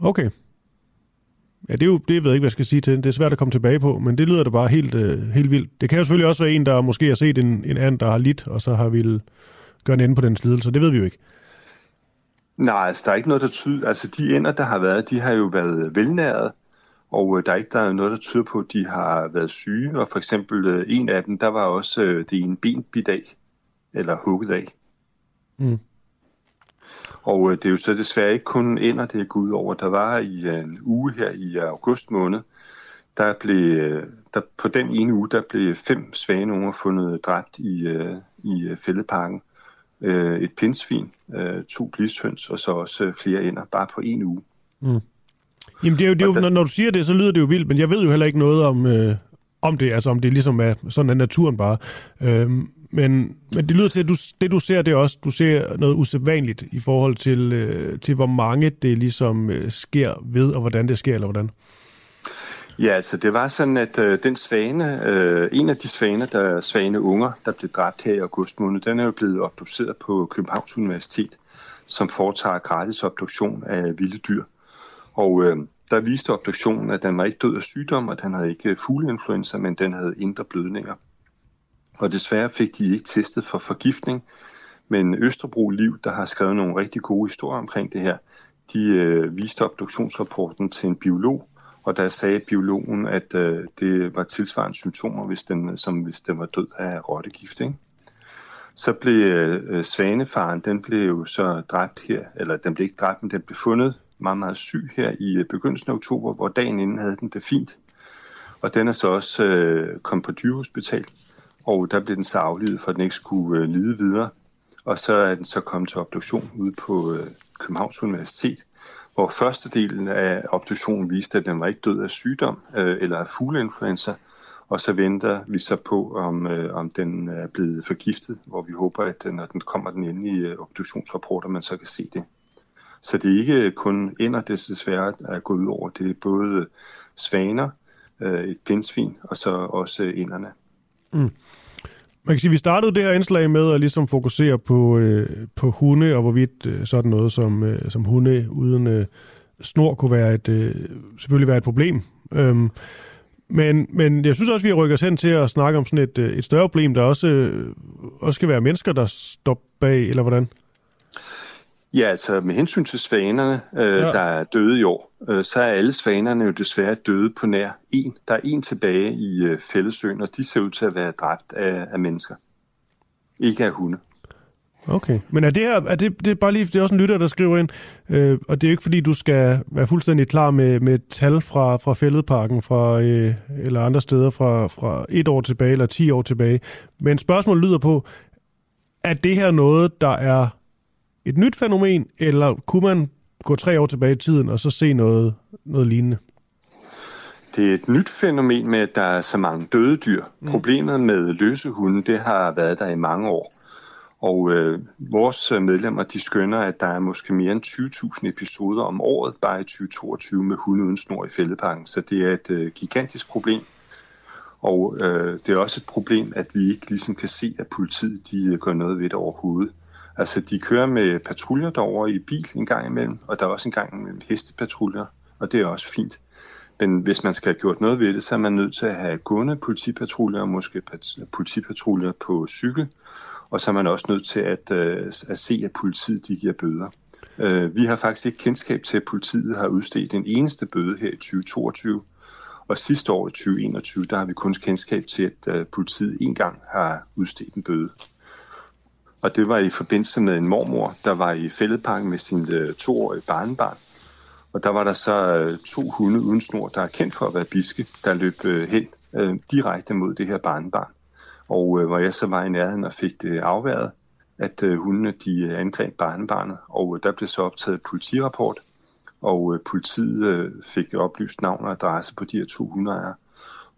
Okay. Ja, det er jo, det ved jeg ikke, hvad jeg skal sige til. Det er svært at komme tilbage på, men det lyder da bare helt, øh, helt vildt. Det kan jo selvfølgelig også være en, der måske har set en, en and, der har lidt, og så har ville gøre en ende på den lidelse. Det ved vi jo ikke. Nej, altså der er ikke noget, der tyder... Altså de ender, der har været, de har jo været velnæret, og øh, der er ikke der er noget, der tyder på, at de har været syge. Og for eksempel øh, en af dem, der var også øh, det ene ben bidt af, eller hugget af. Mm. Og det er jo så desværre ikke kun ender, det er gået over. Der var i en uge her i august måned, der blev, der, på den ene uge, der blev fem svaneunger fundet dræbt i, i fældeparken. Øh, et pindsvin, øh, to blishøns og så også øh, flere ender, bare på en uge. Mm. Jamen, det er jo, det er jo, når, når du siger det, så lyder det jo vildt, men jeg ved jo heller ikke noget om, øh, om det, altså om det ligesom er sådan er naturen bare. Øh, men, men det lyder til, at du, det du ser, det er også, du ser noget usædvanligt i forhold til, øh, til hvor mange det ligesom øh, sker ved, og hvordan det sker, eller hvordan? Ja, altså det var sådan, at øh, den svane, øh, en af de svaner, der svane unger, der blev dræbt her i august måned, den er jo blevet obduceret på Københavns Universitet, som foretager gratis obduktion af vilde dyr. Og øh, der viste obduktionen, at den var ikke død af sygdom, og den havde ikke fugleinfluenza, men den havde indre blødninger. Og desværre fik de ikke testet for forgiftning, men Østerbro Liv, der har skrevet nogle rigtig gode historier omkring det her, de øh, viste obduktionsrapporten til en biolog, og der sagde biologen, at øh, det var tilsvarende symptomer, hvis den, som hvis den var død af rottegift. Ikke? Så blev øh, svanefaren, den blev jo så dræbt her, eller den blev ikke dræbt, men den blev fundet meget, meget syg her i øh, begyndelsen af oktober, hvor dagen inden havde den det fint. Og den er så også øh, kommet på dyrehospital, og der blev den så aflivet, for at den ikke skulle øh, lide videre. Og så er den så kommet til obduktion ude på øh, Københavns Universitet, hvor første delen af obduktionen viste, at den var ikke død af sygdom øh, eller af fugleinfluenza, og så venter vi så på, om, øh, om den er blevet forgiftet, hvor vi håber, at når den kommer den endelige øh, obduktionsrapport, at man så kan se det. Så det er ikke kun ender, det desværre er gået ud over. Det er både svaner, øh, et pindsvin og så også inderne. Mm. Man kan sige, at vi startede det her indslag med at ligesom fokusere på, øh, på hunde, og hvorvidt øh, sådan noget som, øh, som hunde uden øh, snor kunne være et, øh, selvfølgelig være et problem. Øhm, men, men jeg synes også, vi har rykket os hen til at snakke om sådan et, øh, et større problem, der også, øh, også skal være mennesker, der står bag, eller hvordan? Ja, altså med hensyn til svanerne, øh, ja. der er døde i år, øh, så er alle svanerne jo desværre døde på nær en. Der er en tilbage i øh, fællesøen, og de ser ud til at være dræbt af, af mennesker. Ikke af hunde. Okay, men er det her, er det, det er bare lige, det er også en lytter, der skriver ind, øh, og det er jo ikke fordi, du skal være fuldstændig klar med, med tal fra, fra fældeparken, fra, øh, eller andre steder fra, fra et år tilbage, eller ti år tilbage, men spørgsmålet lyder på, er det her noget, der er et nyt fænomen, eller kunne man gå tre år tilbage i tiden og så se noget, noget lignende? Det er et nyt fænomen med, at der er så mange døde dyr. Mm. Problemet med løse hunde, det har været der i mange år. Og øh, vores medlemmer, de skønner, at der er måske mere end 20.000 episoder om året, bare i 2022 med hunde uden snor i fældeparken. Så det er et øh, gigantisk problem. Og øh, det er også et problem, at vi ikke ligesom kan se, at politiet de øh, gør noget ved det overhovedet. Altså, de kører med patruljer derover i bil en gang imellem, og der er også en gang imellem hestepatruljer, og det er også fint. Men hvis man skal have gjort noget ved det, så er man nødt til at have gående politipatruljer, og måske politipatruljer på cykel, og så er man også nødt til at, øh, at se, at politiet de giver bøder. Øh, vi har faktisk ikke kendskab til, at politiet har udstedt den eneste bøde her i 2022, og sidste år i 2021, der har vi kun kendskab til, at øh, politiet en gang har udstedt en bøde. Og det var i forbindelse med en mormor, der var i fældeparken med sin øh, toårige barnebarn. Og der var der så øh, to hunde uden snor, der er kendt for at være biske, der løb øh, hen direkte mod det her barnebarn. Og hvor jeg så var i nærheden og fik det afværet, at hundene de angreb barnebarnet. Og der blev så optaget politirapport. og politiet fik oplyst navn og adresse på de her to hundeejere,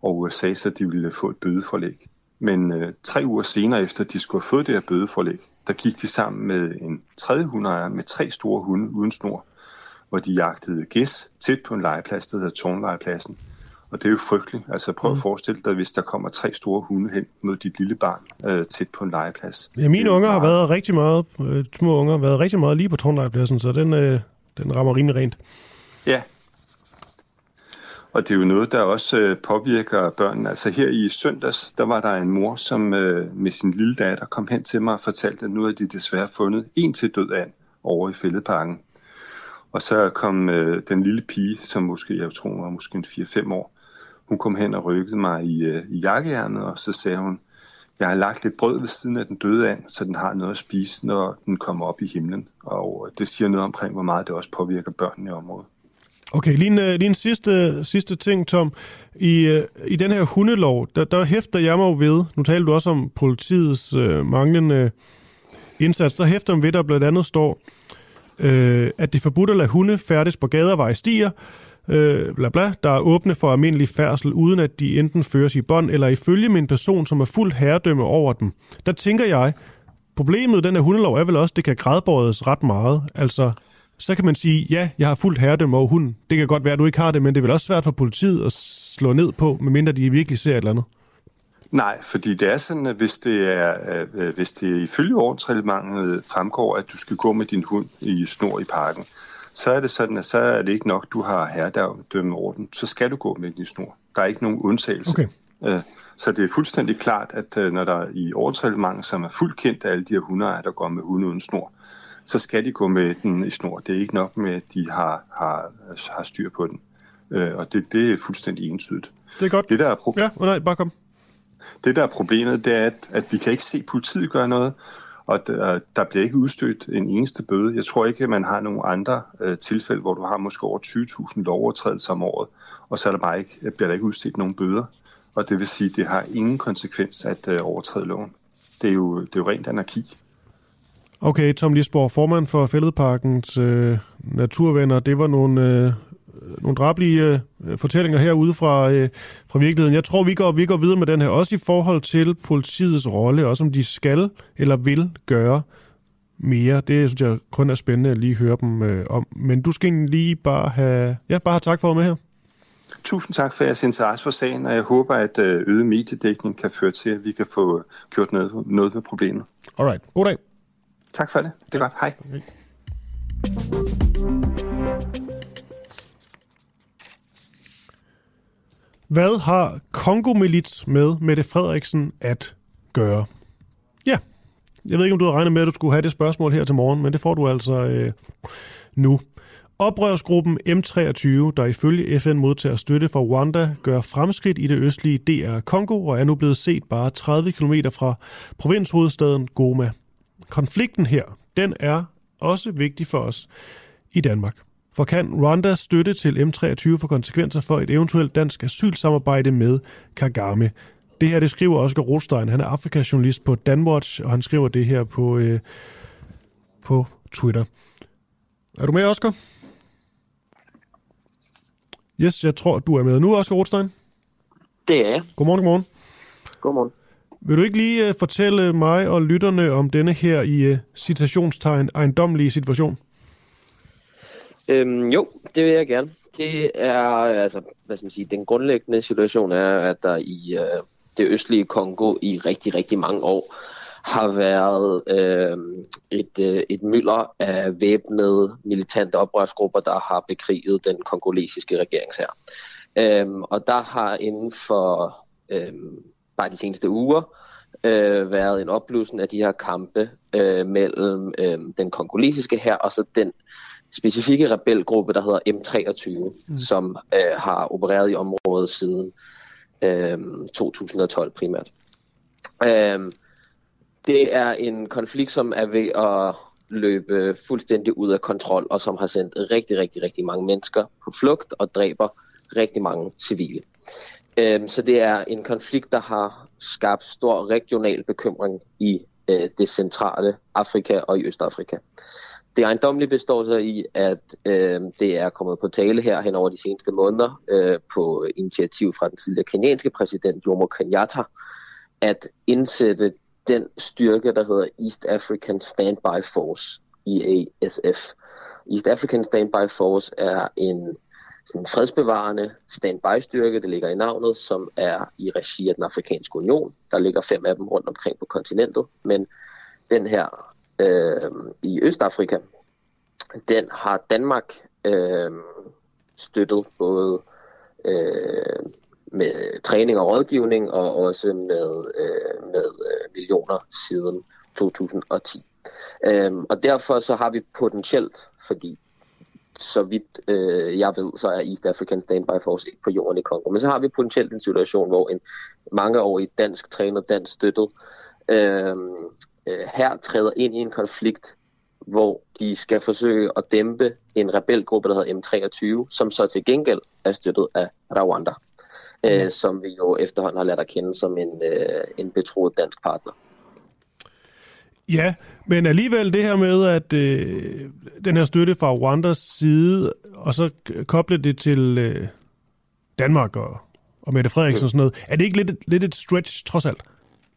og sagde så, at de ville få et bødeforlæg. Men øh, tre uger senere efter, de skulle have fået det her bødeforlæg, der gik de sammen med en tredje hundeejer med tre store hunde uden snor, hvor de jagtede gæs tæt på en legeplads, der hedder Tårnlegepladsen. Og det er jo frygteligt. Altså prøv at mm. forestille dig, hvis der kommer tre store hunde hen mod dit lille barn øh, tæt på en legeplads. Ja, mine unger har været rigtig meget, øh, små unger har været rigtig meget lige på Tårnlegepladsen, så den, øh, den rammer rimelig rent. Ja. Og det er jo noget, der også øh, påvirker børnene. Altså her i søndags, der var der en mor, som øh, med sin lille datter kom hen til mig og fortalte, at nu havde de desværre fundet en til død af over i fældeparken. Og så kom øh, den lille pige, som måske, jeg tror, var måske en 4-5 år, hun kom hen og rykkede mig i, øh, i jakkehjernet, og så sagde hun, jeg har lagt lidt brød ved siden af den døde and, så den har noget at spise, når den kommer op i himlen. Og det siger noget omkring, hvor meget det også påvirker børnene i området. Okay, lige en, øh, lige en sidste, sidste ting, Tom. I, øh, I den her hundelov, der, der hæfter jeg mig ved, nu taler du også om politiets øh, manglende indsats, så hæfter jeg ved, der blandt andet står, øh, at det er forbudt at lade hunde færdes på gader, veje, stier, øh, bla bla, der er åbne for almindelig færdsel, uden at de enten føres i bånd eller ifølge med en person, som er fuld herredømme over dem. Der tænker jeg, problemet med den her hundelov er vel også, at det kan gradbøjes ret meget. Altså, så kan man sige, ja, jeg har fuldt herredømme over hunden. Det kan godt være, at du ikke har det, men det er vel også svært for politiet at slå ned på, medmindre de virkelig ser et eller andet. Nej, fordi det er sådan, at hvis det, er, øh, hvis det ifølge ordensreglementet fremgår, at du skal gå med din hund i snor i parken, så er det sådan, at så er det ikke nok, du har herredømme over den. Så skal du gå med din snor. Der er ikke nogen undtagelse. Okay. Øh, så det er fuldstændig klart, at øh, når der er i ordensreglementet, som er fuldt kendt af alle de her hundeejere, der går med hunde uden snor, så skal de gå med den i snor. Det er ikke nok med, at de har, har, har styr på den. Og det, det er fuldstændig entydigt. Det er godt. Det, der er pro- ja, oh nej, bare kom. Det, der er problemet, det er, at, at vi kan ikke se politiet gøre noget, og der, der bliver ikke udstødt en eneste bøde. Jeg tror ikke, at man har nogle andre øh, tilfælde, hvor du har måske over 20.000 lovovertrædelser om året, og så er der bare ikke, bliver der ikke udstedt nogen bøder. Og det vil sige, at det har ingen konsekvens at øh, overtræde loven. Det er, jo, det er jo rent anarki. Okay, Tom Lisborg, formand for Fælledparkens øh, Naturvenner. Det var nogle øh, nogle drablige øh, fortællinger herude fra, øh, fra virkeligheden. Jeg tror, vi går, vi går videre med den her, også i forhold til politiets rolle, også om de skal eller vil gøre mere. Det synes jeg kun er spændende at lige høre dem øh, om. Men du skal lige bare have, ja, bare have tak for at med her. Tusind tak for jeres interesse for sagen, og jeg håber, at øh, øget mediedækning kan føre til, at vi kan få gjort noget, noget ved problemet. Alright. God dag. Tak for det. Det er ja. godt. Hej. Okay. Hvad har Kongo-milits med Mette Frederiksen at gøre? Ja, jeg ved ikke, om du har regnet med, at du skulle have det spørgsmål her til morgen, men det får du altså øh, nu. Oprørsgruppen M23, der ifølge FN modtager støtte fra Rwanda, gør fremskridt i det østlige DR Kongo og er nu blevet set bare 30 km fra provinshovedstaden Goma. Konflikten her, den er også vigtig for os i Danmark. For kan Rwandas støtte til M23 få konsekvenser for et eventuelt dansk asylsamarbejde med Kagame? Det her, det skriver Oscar Rostein. Han er Afrika-journalist på Danwatch, og han skriver det her på, øh, på Twitter. Er du med, Oscar? Yes, jeg tror, du er med nu, Oscar Rothstein. Det er jeg. Godmorgen, godmorgen. Godmorgen. Vil du ikke lige øh, fortælle mig og lytterne om denne her i øh, citationstegn ejendomlige situation? Øhm, jo, det vil jeg gerne. Det er, altså, hvad skal man sige, den grundlæggende situation er, at der i øh, det østlige Kongo i rigtig, rigtig mange år har været øh, et, øh, et mylder af væbnede militante oprørsgrupper, der har bekriget den kongolesiske regeringshær. Øhm, og der har inden for øh, bare de seneste uger øh, været en opblussen af de her kampe øh, mellem øh, den kongolesiske her og så den specifikke rebelgruppe, der hedder M23, mm. som øh, har opereret i området siden øh, 2012 primært. Øh, det er en konflikt, som er ved at løbe fuldstændig ud af kontrol, og som har sendt rigtig, rigtig, rigtig mange mennesker på flugt og dræber rigtig mange civile. Øhm, så det er en konflikt, der har skabt stor regional bekymring i øh, det centrale Afrika og i Østafrika. Det ejendomlige består så i, at øh, det er kommet på tale her hen over de seneste måneder øh, på initiativ fra den tidligere kenyanske præsident Jomo Kenyatta, at indsætte den styrke, der hedder East African Standby Force, EASF. East African Standby Force er en sådan en fredsbevarende standby-styrke, det ligger i navnet, som er i regi af den afrikanske union. Der ligger fem af dem rundt omkring på kontinentet, men den her øh, i Østafrika, den har Danmark øh, støttet både øh, med træning og rådgivning, og også med, øh, med øh, millioner siden 2010. Øhm, og derfor så har vi potentielt, fordi så vidt øh, jeg ved, så er East African Standby Force ikke på jorden i Kongo. Men så har vi potentielt en situation, hvor en mangeårig dansk trænet, dansk støttet øh, øh, her træder ind i en konflikt, hvor de skal forsøge at dæmpe en rebelgruppe, der hedder M23, som så til gengæld er støttet af Rwanda, øh, som vi jo efterhånden har lært at kende som en, øh, en betroet dansk partner. Ja, men alligevel det her med, at øh, den her støtte fra Rwandas side, og så koble det til øh, Danmark og, og Mette Frederiksen og sådan noget, er det ikke lidt, lidt et stretch trods alt?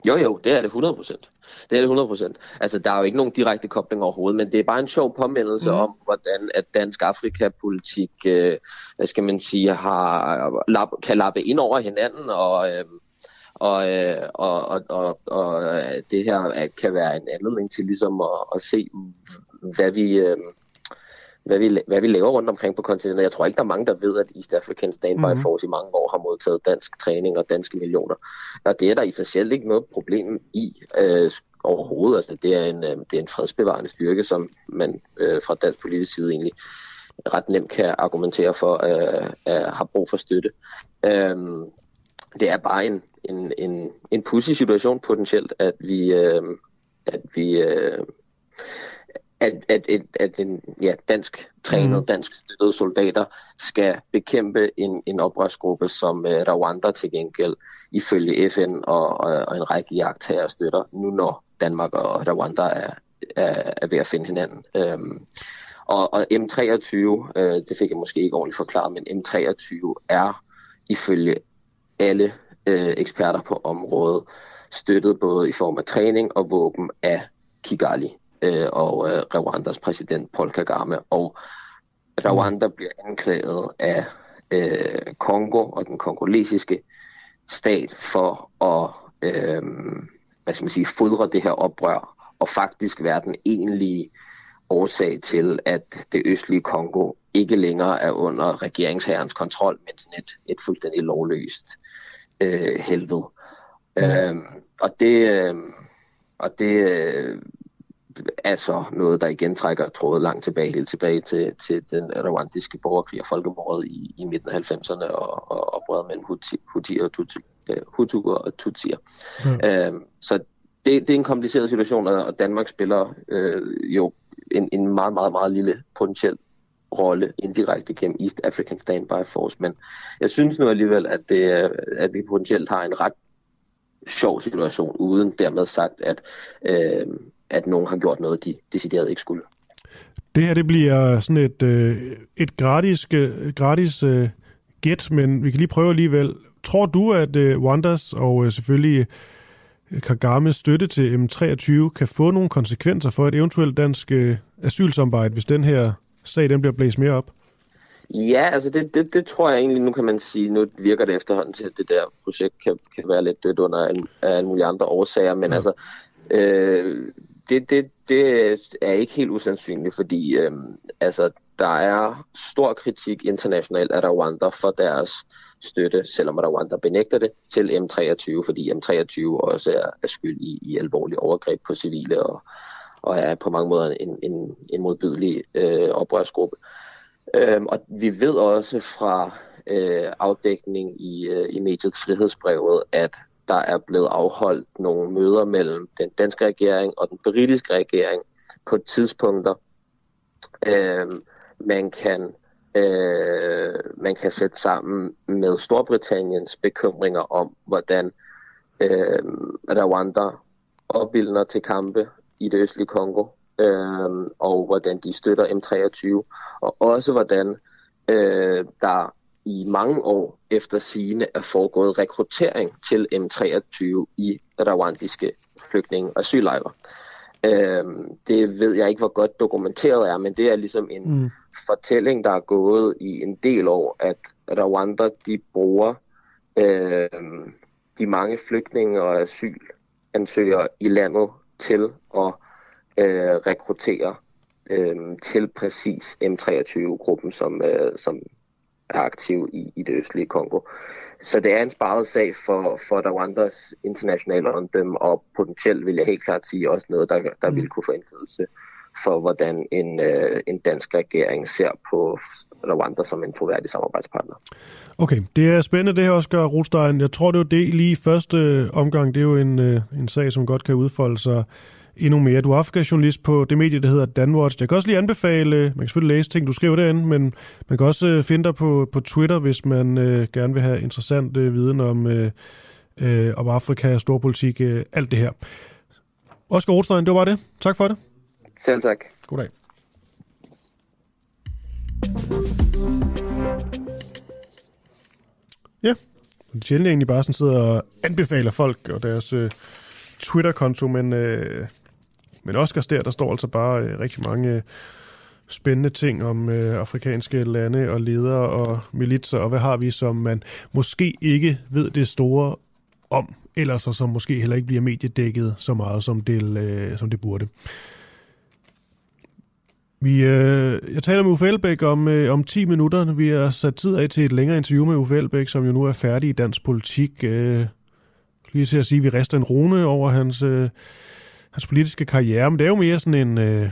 Jo, jo, det er det 100 procent. Det er det 100 procent. Altså, der er jo ikke nogen direkte kobling overhovedet, men det er bare en sjov påmindelse mm. om, hvordan at dansk Afrikapolitik, øh, hvad skal man sige, har, lap, kan lappe ind over hinanden, og, øh, og, øh, og, og, og, og øh, det her kan være en anledning til ligesom at, at se, hvad vi, øh, hvad, vi, hvad vi laver rundt omkring på kontinentet. Jeg tror ikke, der er mange, der ved, at East African Standby mm-hmm. Force i mange år har modtaget dansk træning og danske millioner. Og det er der i sig selv ikke noget problem i øh, overhovedet. Altså, det, er en, øh, det er en fredsbevarende styrke, som man øh, fra dansk politisk side egentlig ret nemt kan argumentere for, øh, øh, har brug for støtte. Øh, det er bare en, en, en, en pussy situation potentielt, at vi, øh, at vi øh, at, at, at, at en ja, dansk trænet, mm. dansk støttede soldater skal bekæmpe en, en oprørsgruppe, som uh, Rwanda til gengæld ifølge FN og, og, og en række jagttager støtter, nu når Danmark og Rwanda er, er, er ved at finde hinanden. Um, og, og M23, øh, det fik jeg måske ikke ordentligt forklaret, men M23 er ifølge alle øh, eksperter på området, støttet både i form af træning og våben af Kigali øh, og øh, Rwandas præsident Paul Kagame. Og Rwanda bliver anklaget af øh, Kongo og den kongolesiske stat for at øh, hvad skal man sige, fodre det her oprør og faktisk være den egentlige årsag til, at det østlige Kongo ikke længere er under regeringsherrens kontrol, men sådan et, et fuldstændig lovløst øh, helvede. Mm. Øhm, og det, øh, og det øh, er så noget, der igen trækker trådet langt tilbage, helt tilbage til, til den rwandiske borgerkrig og folkemordet i, i midten af 90'erne og, og oprøret mellem Huti, og Tutsi, øh, Hutuger og Tutsier. Mm. Øhm, så det, det er en kompliceret situation, og Danmark spiller øh, jo en, en meget, meget, meget lille potentiel rolle indirekte gennem East African Standby Force, men jeg synes nu alligevel, at, det, at vi potentielt har en ret sjov situation, uden dermed sagt, at, øh, at nogen har gjort noget, de decideret ikke skulle. Det her det bliver sådan et, øh, et gratis, øh, gratis øh, gæt, men vi kan lige prøve alligevel. Tror du, at øh, Wanders og øh, selvfølgelig øh, Kagames støtte til M23 kan få nogle konsekvenser for et eventuelt dansk øh, asylsamarbejde, hvis den her sag den bliver blæst mere op? Ja, altså det, det, det tror jeg egentlig, nu kan man sige, nu virker det efterhånden til, at det der projekt kan, kan være lidt dødt under en mulige andre årsager, men ja. altså, øh, det, det, det er ikke helt usandsynligt, fordi øh, altså, der er stor kritik internationalt af Rwanda for deres støtte, selvom Rwanda benægter det, til M23, fordi M23 også er, er skyld i, i alvorlige overgreb på civile og, og er på mange måder en, en, en modbydelig øh, oprørsgruppe. Øhm, og vi ved også fra øh, afdækning i, øh, i mediet Frihedsbrevet, at der er blevet afholdt nogle møder mellem den danske regering og den britiske regering på tidspunkter, øh, man kan øh, man kan sætte sammen med Storbritanniens bekymringer om, hvordan øh, Rwanda opildner til kampe i det østlige Kongo, øh, og hvordan de støtter M23, og også hvordan øh, der i mange år efter sine er foregået rekruttering til M23 i rwandiske flygtninge- og asylejre. Øh, det ved jeg ikke, hvor godt dokumenteret er, men det er ligesom en mm. fortælling, der er gået i en del år, at Rwanda de bruger øh, de mange flygtninge og asylansøgere i landet til at øh, rekruttere øh, til præcis M23-gruppen, som, øh, som er aktiv i, i det østlige Kongo. Så det er en sparet sag for, for Rwandas internationale omdømme, og potentielt vil jeg helt klart sige også noget, der, der mm. vil kunne få indflydelse for, hvordan en, øh, en dansk regering ser på Rwanda som en troværdig samarbejdspartner. Okay, det er spændende det her, Oscar Rostein. Jeg tror, det var det lige første omgang. Det er jo en, øh, en sag, som godt kan udfolde sig endnu mere. Du er Afrika-journalist på det medie, der hedder Danwatch. Jeg kan også lige anbefale, man kan selvfølgelig læse ting, du skriver derinde, men man kan også øh, finde dig på, på Twitter, hvis man øh, gerne vil have interessant øh, viden om, øh, øh, om Afrika, storpolitik, øh, alt det her. Oscar Rothstein, det var bare det. Tak for det. Selv tak. Goddag. Ja, det er sjældent, egentlig bare sådan sidder og anbefaler folk og deres øh, Twitter-konto, men, øh, men Oscars der, der står altså bare øh, rigtig mange øh, spændende ting om øh, afrikanske lande og ledere og militser, og hvad har vi, som man måske ikke ved det store om, eller så som måske heller ikke bliver mediedækket så meget, som det, øh, som det burde. Vi, øh, jeg taler med Uffe Elbæk om, øh, om 10 minutter. Vi har sat tid af til et længere interview med Uffe Elbæk, som jo nu er færdig i dansk politik. Øh, lige til at sige, at vi rester en rune over hans, øh, hans politiske karriere, men det er jo mere sådan en... Øh,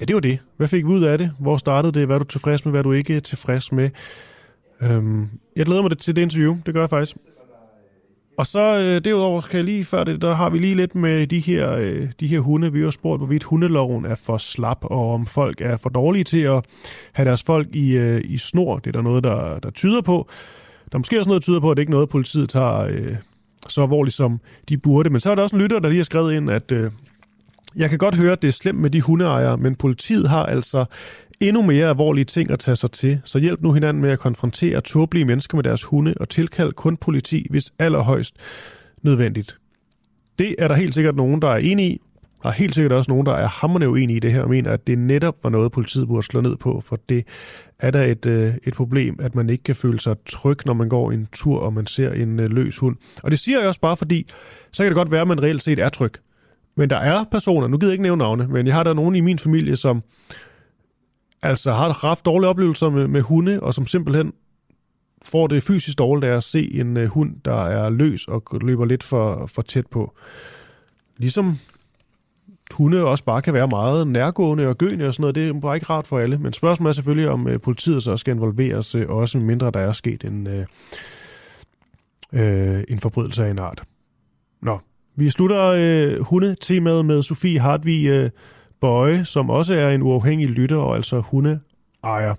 ja, det var det. Hvad fik vi ud af det? Hvor startede det? Hvad er du tilfreds med? Hvad er du ikke tilfreds med? Øhm, jeg glæder mig til det interview. Det gør jeg faktisk. Og så øh, derudover kan jeg lige før det, der har vi lige lidt med de her, øh, de her hunde. Vi har jo spurgt, hvorvidt hundeloven er for slap, og om folk er for dårlige til at have deres folk i, øh, i snor. Det er der noget, der, der tyder på. Der er måske også noget, der tyder på, at det ikke er noget, politiet tager øh, så alvorligt, som de burde. Men så er der også en lytter, der lige har skrevet ind, at øh, jeg kan godt høre, at det er slemt med de hundeejere, men politiet har altså endnu mere alvorlige ting at tage sig til, så hjælp nu hinanden med at konfrontere tåbelige mennesker med deres hunde og tilkald kun politi, hvis allerhøjst nødvendigt. Det er der helt sikkert nogen, der er enige i, er helt sikkert også nogen, der er hammerne uenige i det her, og mener, at det netop var noget, politiet burde slå ned på, for det er der et, øh, et problem, at man ikke kan føle sig tryg, når man går en tur, og man ser en øh, løs hund. Og det siger jeg også bare, fordi så kan det godt være, at man reelt set er tryg. Men der er personer, nu gider jeg ikke nævne navne, men jeg har der nogen i min familie, som altså har haft dårlige oplevelser med, med hunde, og som simpelthen får det fysisk dårligt af at se en øh, hund, der er løs og løber lidt for, for tæt på. Ligesom hunde også bare kan være meget nærgående og gøende og sådan noget. Det er bare ikke rart for alle. Men spørgsmålet er selvfølgelig, om øh, politiet så skal involveres, øh, også mindre der er sket en, øh, øh, en forbrydelse af en art. Nå, vi slutter øh, hundetemaet med Sofie Hartvig øh, Bøje, som også er en uafhængig lytter og altså hundeejer.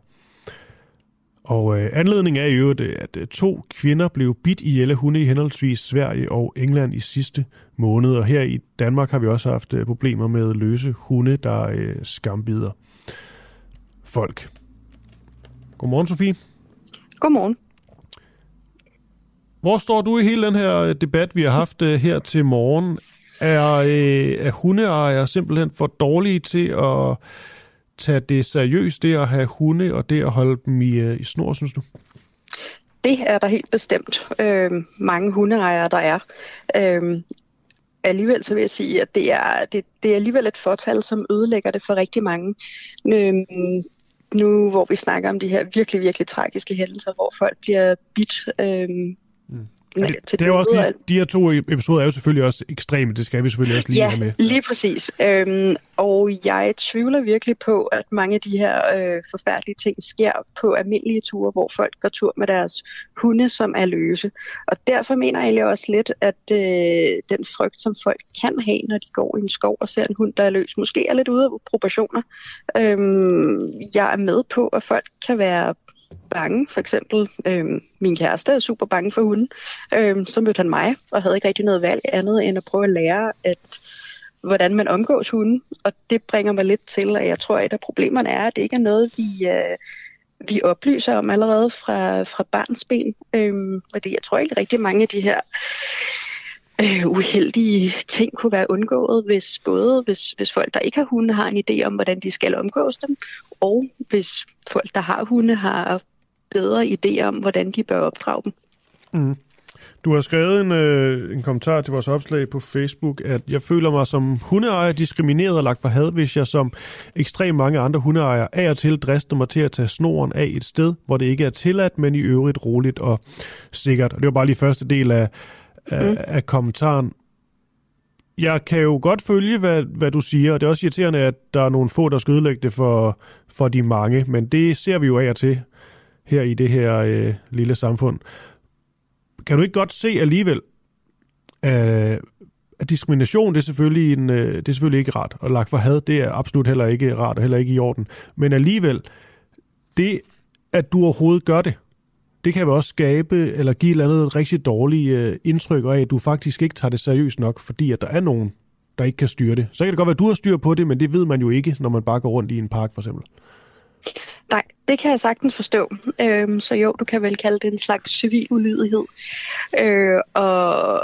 Og øh, anledningen er jo, at øh, to kvinder blev bidt i hjælde hunde i henholdsvis Sverige og England i sidste måned. Og her i Danmark har vi også haft øh, problemer med løse hunde, der øh, skambider folk. Godmorgen, Sofie. Godmorgen. Hvor står du i hele den her øh, debat, vi har haft øh, her til morgen? Er, øh, er hundeejere simpelthen for dårlige til at tage det seriøst, det at have hunde og det at holde dem i, øh, i snor, synes du? Det er der helt bestemt øh, mange hundeejere, der er. Øh, alligevel så vil jeg sige, at det er, det, det er alligevel et fortal, som ødelægger det for rigtig mange. Øh, nu hvor vi snakker om de her virkelig, virkelig tragiske hændelser, hvor folk bliver bidt øh, mm. Ja, det, det er også lige, de her to episoder er jo selvfølgelig også ekstreme, det skal vi selvfølgelig også lige ja, have med. lige præcis. Øhm, og jeg tvivler virkelig på, at mange af de her øh, forfærdelige ting sker på almindelige ture, hvor folk går tur med deres hunde, som er løse. Og derfor mener jeg egentlig også lidt, at øh, den frygt, som folk kan have, når de går i en skov og ser en hund, der er løs, måske er lidt ude af proportioner. Øhm, jeg er med på, at folk kan være bange. For eksempel, øh, min kæreste er super bange for hunden. Øh, så mødte han mig, og havde ikke rigtig noget valg andet end at prøve at lære, at hvordan man omgås hunden. Og det bringer mig lidt til, at jeg tror, at et af problemerne er, at det ikke er noget, vi, øh, vi oplyser om allerede fra, fra barns ben. Øhm, og det, jeg tror ikke rigtig mange af de her øh, uheldige ting kunne være undgået, hvis både hvis, hvis folk, der ikke har hunde, har en idé om, hvordan de skal omgås dem, og hvis folk, der har hunde, har bedre idé om, hvordan de bør opdrage dem. Mm. Du har skrevet en, øh, en kommentar til vores opslag på Facebook, at jeg føler mig som hundeejer diskrimineret og lagt for had, hvis jeg som ekstremt mange andre hundeejere af og til drister mig til at tage snoren af et sted, hvor det ikke er tilladt, men i øvrigt roligt og sikkert. Og det var bare lige første del af, af, mm. af kommentaren. Jeg kan jo godt følge, hvad, hvad du siger, og det er også irriterende, at der er nogle få, der skal ødelægge det for, for de mange, men det ser vi jo af og til her i det her øh, lille samfund. Kan du ikke godt se alligevel, øh, at diskrimination det er, selvfølgelig en, øh, det er selvfølgelig ikke rart, og lagt for had, det er absolut heller ikke rart og heller ikke i orden. Men alligevel, det at du overhovedet gør det, det kan jo også skabe eller give et eller andet rigtig dårligt øh, indtryk af, at du faktisk ikke tager det seriøst nok, fordi at der er nogen, der ikke kan styre det. Så kan det godt være, at du har styr på det, men det ved man jo ikke, når man bare går rundt i en park for eksempel. Nej, det kan jeg sagtens forstå. Øhm, så jo, du kan vel kalde det en slags civil ulydighed. Øh, og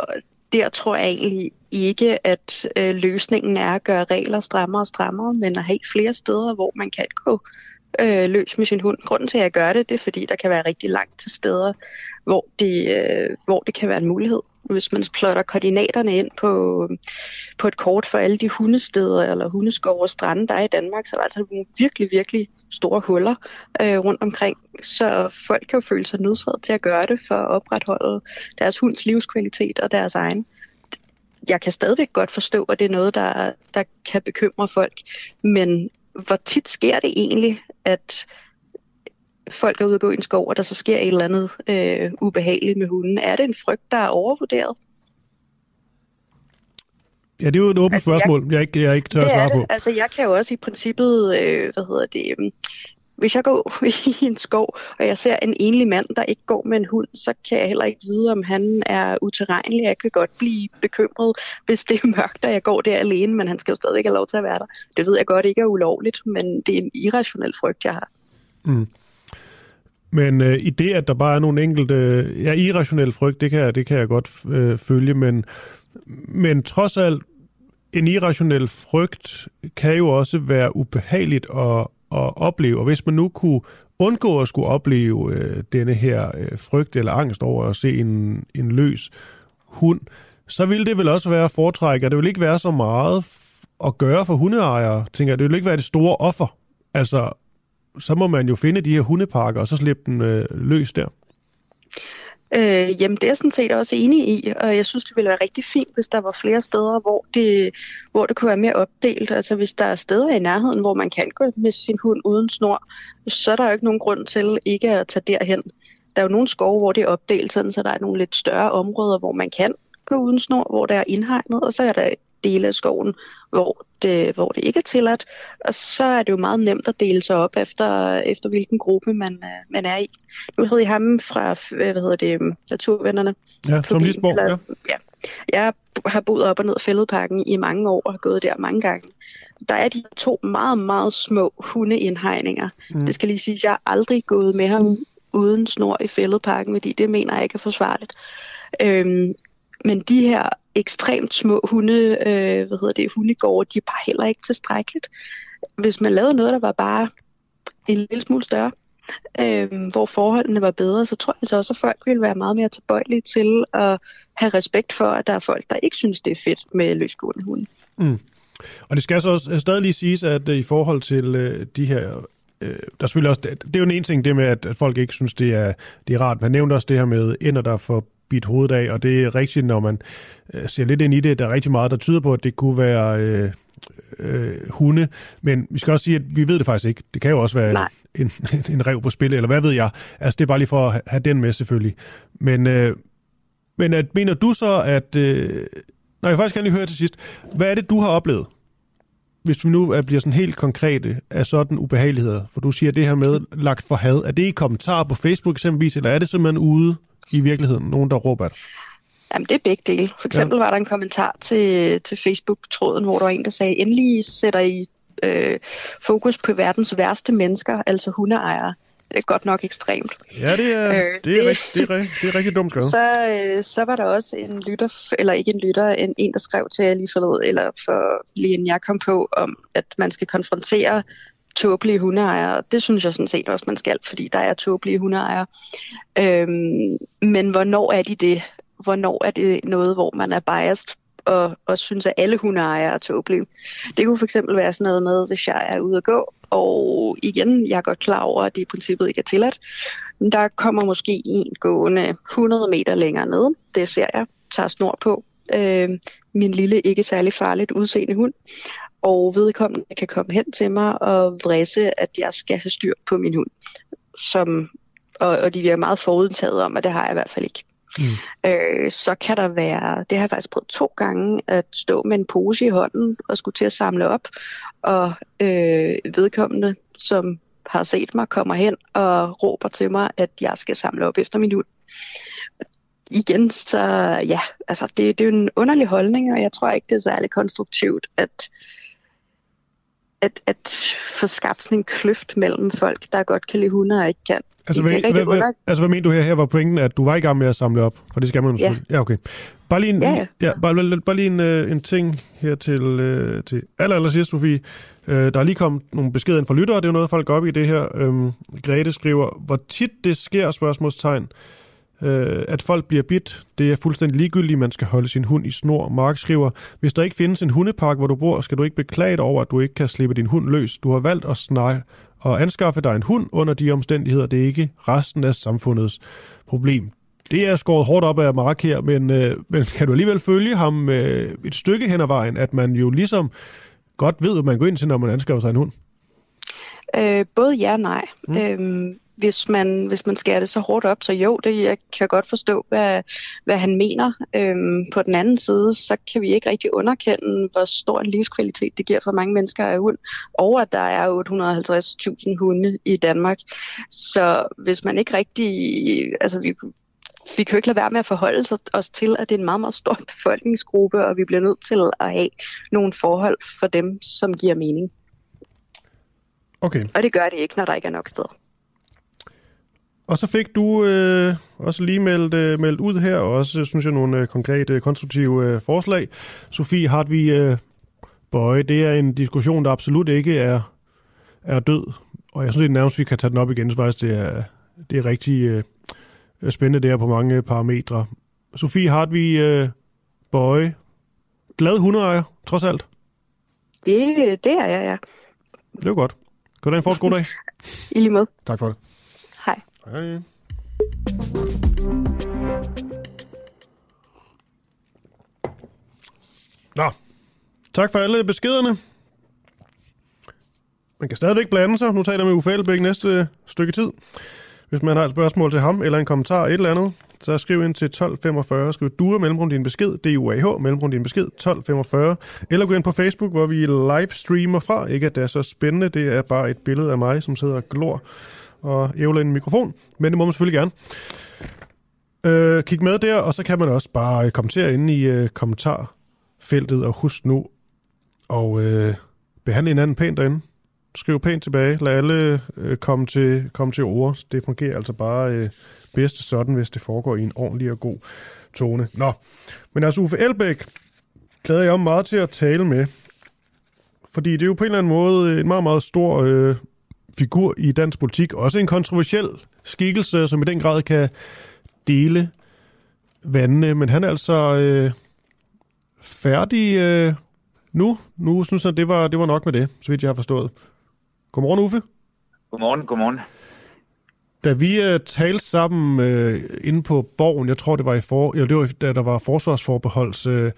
der tror jeg egentlig ikke, at øh, løsningen er at gøre regler strammere og strammere, men at have flere steder, hvor man kan gå øh, løs med sin hund. Grunden til, at jeg gør det, det er, fordi der kan være rigtig langt til steder, hvor det, øh, hvor det kan være en mulighed. Hvis man plotter koordinaterne ind på, på et kort for alle de hundesteder eller hundeskov og strande, der er i Danmark, så er der altså nogle virkelig, virkelig store huller øh, rundt omkring. Så folk kan jo føle sig nødsaget til at gøre det for at opretholde deres hunds livskvalitet og deres egen. Jeg kan stadigvæk godt forstå, at det er noget, der, der kan bekymre folk, men hvor tit sker det egentlig, at folk er ude og gå i en skov, og der så sker et eller andet øh, ubehageligt med hunden? Er det en frygt, der er overvurderet? Ja, det er jo et åbent altså, spørgsmål, jeg, jeg, ikke, jeg ikke tør at svare på. Altså, jeg kan jo også i princippet, øh, hvad hedder det, øh, hvis jeg går i en skov, og jeg ser en enlig mand, der ikke går med en hund, så kan jeg heller ikke vide, om han er uterrenelig. Jeg kan godt blive bekymret, hvis det er mørkt, og jeg går der alene, men han skal jo stadig ikke have lov til at være der. Det ved jeg godt ikke er ulovligt, men det er en irrationel frygt, jeg har. Mm. Men øh, i det, at der bare er nogle enkelte... Ja, irrationel frygt, det kan, det kan jeg godt øh, følge, men, men trods alt, en irrationel frygt kan jo også være ubehageligt at, at opleve. Og hvis man nu kunne undgå at skulle opleve øh, denne her øh, frygt eller angst over at se en, en løs hund, så ville det vel også være foretræk, at det ville ikke være så meget at gøre for hundeejere, tænker jeg. Det ville ikke være det store offer. Altså, så må man jo finde de her hundeparker, og så slippe den øh, løs der. Øh, jamen det er jeg sådan set også enig i, og jeg synes, det ville være rigtig fint, hvis der var flere steder, hvor det, hvor det kunne være mere opdelt. Altså hvis der er steder i nærheden, hvor man kan gå med sin hund uden snor, så er der jo ikke nogen grund til ikke at tage derhen. Der er jo nogle skove, hvor det er opdelt, sådan, så der er nogle lidt større områder, hvor man kan gå uden snor, hvor der er indhegnet, og så er der dele af skoven, hvor det, hvor det ikke er tilladt. Og så er det jo meget nemt at dele sig op efter, efter hvilken gruppe man, øh, man er i. Nu hedder jeg ham fra hvad hedder det, Naturvennerne. Ja, Tom Lisborg, ja. ja. Jeg har boet op og ned af Fælledparken i mange år og har gået der mange gange. Der er de to meget, meget små hundeindhegninger. Mm. Det skal lige sige, at jeg har aldrig gået med ham uden snor i Fælledparken, fordi det mener jeg ikke er forsvarligt. Øhm, men de her ekstremt små hunde, øh, hvad hedder det, hundegårde, de er bare heller ikke tilstrækkeligt. Hvis man lavede noget, der var bare en lille smule større, øh, hvor forholdene var bedre, så tror jeg altså også, at folk ville være meget mere tilbøjelige til at have respekt for, at der er folk, der ikke synes, det er fedt med løsgående hunde. Mm. Og det skal så også øh, stadig lige siges, at øh, i forhold til øh, de her øh, der er selvfølgelig også, det, det er jo en ting, det med, at, at folk ikke synes, det er, det er rart. Man nævnte også det her med ender, der får bidt hovedet af, og det er rigtigt, når man øh, ser lidt ind i det, der er rigtig meget, der tyder på, at det kunne være øh, øh, hunde, men vi skal også sige, at vi ved det faktisk ikke. Det kan jo også være en, en, en rev på spil, eller hvad ved jeg. Altså, det er bare lige for at have den med, selvfølgelig. Men, øh, men at, mener du så, at... Øh, nej, jeg faktisk gerne lige høre til sidst. Hvad er det, du har oplevet? Hvis vi nu bliver sådan helt konkrete af sådan ubehageligheder, for du siger det her med lagt for had, er det i kommentarer på Facebook eksempelvis, eller er det simpelthen ude i virkeligheden? Nogen, der råber det? Jamen, det er begge dele. For eksempel ja. var der en kommentar til, til Facebook-tråden, hvor der var en, der sagde, endelig sætter I øh, fokus på verdens værste mennesker, altså hundeejere. Det er godt nok ekstremt. Ja, det er, øh, det er, det, rigt, det er, det er rigtig dumt skrevet. Så, øh, så var der også en lytter, eller ikke en lytter, en, en der skrev til jer lige forlod, eller for lige en jeg kom på, om at man skal konfrontere tåbelige hundeejere. Det synes jeg sådan set også, man skal, fordi der er tåbelige hundeejere. Øhm, men hvornår er de det? Hvornår er det noget, hvor man er biased og, og synes, at alle hundeejere er tåbelige? Det kunne fx være sådan noget med, hvis jeg er ude at gå, og igen, jeg er godt klar over, at det i princippet ikke er tilladt. Men der kommer måske en gående 100 meter længere ned. Det ser jeg. Tager snor på. Øh, min lille, ikke særlig farligt udseende hund og vedkommende kan komme hen til mig og vrisse, at jeg skal have styr på min hund. Som, og, og de virker meget forudtaget om, at det har jeg i hvert fald ikke. Mm. Øh, så kan der være, det har jeg faktisk prøvet to gange, at stå med en pose i hånden og skulle til at samle op, og øh, vedkommende, som har set mig, kommer hen og råber til mig, at jeg skal samle op efter min hund. Igen, så ja, altså det, det er jo en underlig holdning, og jeg tror ikke, det er særlig konstruktivt, at at, at få skabt sådan en kløft mellem folk, der godt kan lide hunde og ikke kan. Altså, hvad, hvad, hvad, altså, hvad mener du her? Her var pointen, at du var i gang med at samle op, for det skal man ja. ja, okay. Bare lige en, ja, ja. Ja, bare, bare lige en, uh, en ting her til, uh, til aller, aller sidst, Sofie. Uh, der er lige kommet nogle beskeder ind fra lyttere, det er jo noget, folk går op i det her. Um, Grete skriver, hvor tit det sker, spørgsmålstegn, øh, at folk bliver bit. Det er fuldstændig ligegyldigt, man skal holde sin hund i snor. Mark skriver, hvis der ikke findes en hundepark, hvor du bor, skal du ikke beklage dig over, at du ikke kan slippe din hund løs. Du har valgt at snakke og anskaffe dig en hund under de omstændigheder. Det er ikke resten af samfundets problem. Det er skåret hårdt op af Mark her, men, øh, men kan du alligevel følge ham øh, et stykke hen ad vejen, at man jo ligesom godt ved, hvad man går ind til, når man anskaffer sig en hund? Øh, både ja og nej. Mm. Øhm, hvis man, hvis man skærer det så hårdt op, så jo, det, jeg kan godt forstå, hvad, hvad han mener. Øhm, på den anden side, så kan vi ikke rigtig underkende, hvor stor en livskvalitet det giver for mange mennesker af hund, og at der er 850.000 hunde i Danmark. Så hvis man ikke rigtig, altså vi, vi kan jo ikke lade være med at forholde os til, at det er en meget, meget stor befolkningsgruppe, og vi bliver nødt til at have nogle forhold for dem, som giver mening. Okay. Og det gør det ikke, når der ikke er nok steder. Og så fik du øh, også lige meldt, øh, meldt ud her, og også, synes jeg, nogle øh, konkrete, konstruktive øh, forslag. Sofie Hartvig øh, Bøje, det er en diskussion, der absolut ikke er, er død. Og jeg synes, det er nærmest, vi kan tage den op igen, så faktisk det er, det er rigtig øh, spændende der på mange parametre. Sofie Hartvig øh, Bøje, glad hundeejer, trods alt? Det, det er jeg, ja. Det er godt. Kan du have en fortsat god dag? I lige måde. Tak for det. Hej. Nå, tak for alle beskederne. Man kan stadigvæk blande sig. Nu taler jeg med Uffe Elbæk næste stykke tid. Hvis man har et spørgsmål til ham, eller en kommentar, et eller andet, så skriv ind til 1245. Skriv DUA mellemrum din besked, D-U-A-H, mellemrum din besked, 1245. Eller gå ind på Facebook, hvor vi livestreamer fra. Ikke at det er så spændende, det er bare et billede af mig, som sidder og glor og ævle en mikrofon, men det må man selvfølgelig gerne. Øh, kig med der, og så kan man også bare øh, kommentere inde i øh, kommentarfeltet, og husk nu og øh, behandle hinanden pænt derinde. Skriv pænt tilbage. Lad alle øh, komme, til, komme til ord. Det fungerer altså bare øh, bedst sådan, hvis det foregår i en ordentlig og god tone. Nå, men altså Uffe Elbæk glæder jeg mig meget til at tale med. Fordi det er jo på en eller anden måde øh, en meget, meget stor øh, figur i dansk politik. Også en kontroversiel skikkelse, som i den grad kan dele vandene. Men han er altså øh, færdig øh, nu. Nu synes jeg, det var, det var nok med det, så vidt jeg har forstået. Godmorgen, Uffe. Godmorgen, godmorgen. Da vi uh, talte sammen uh, inde på borgen, jeg tror det var i for, eller det var da der var forsvarsforbeholds uh,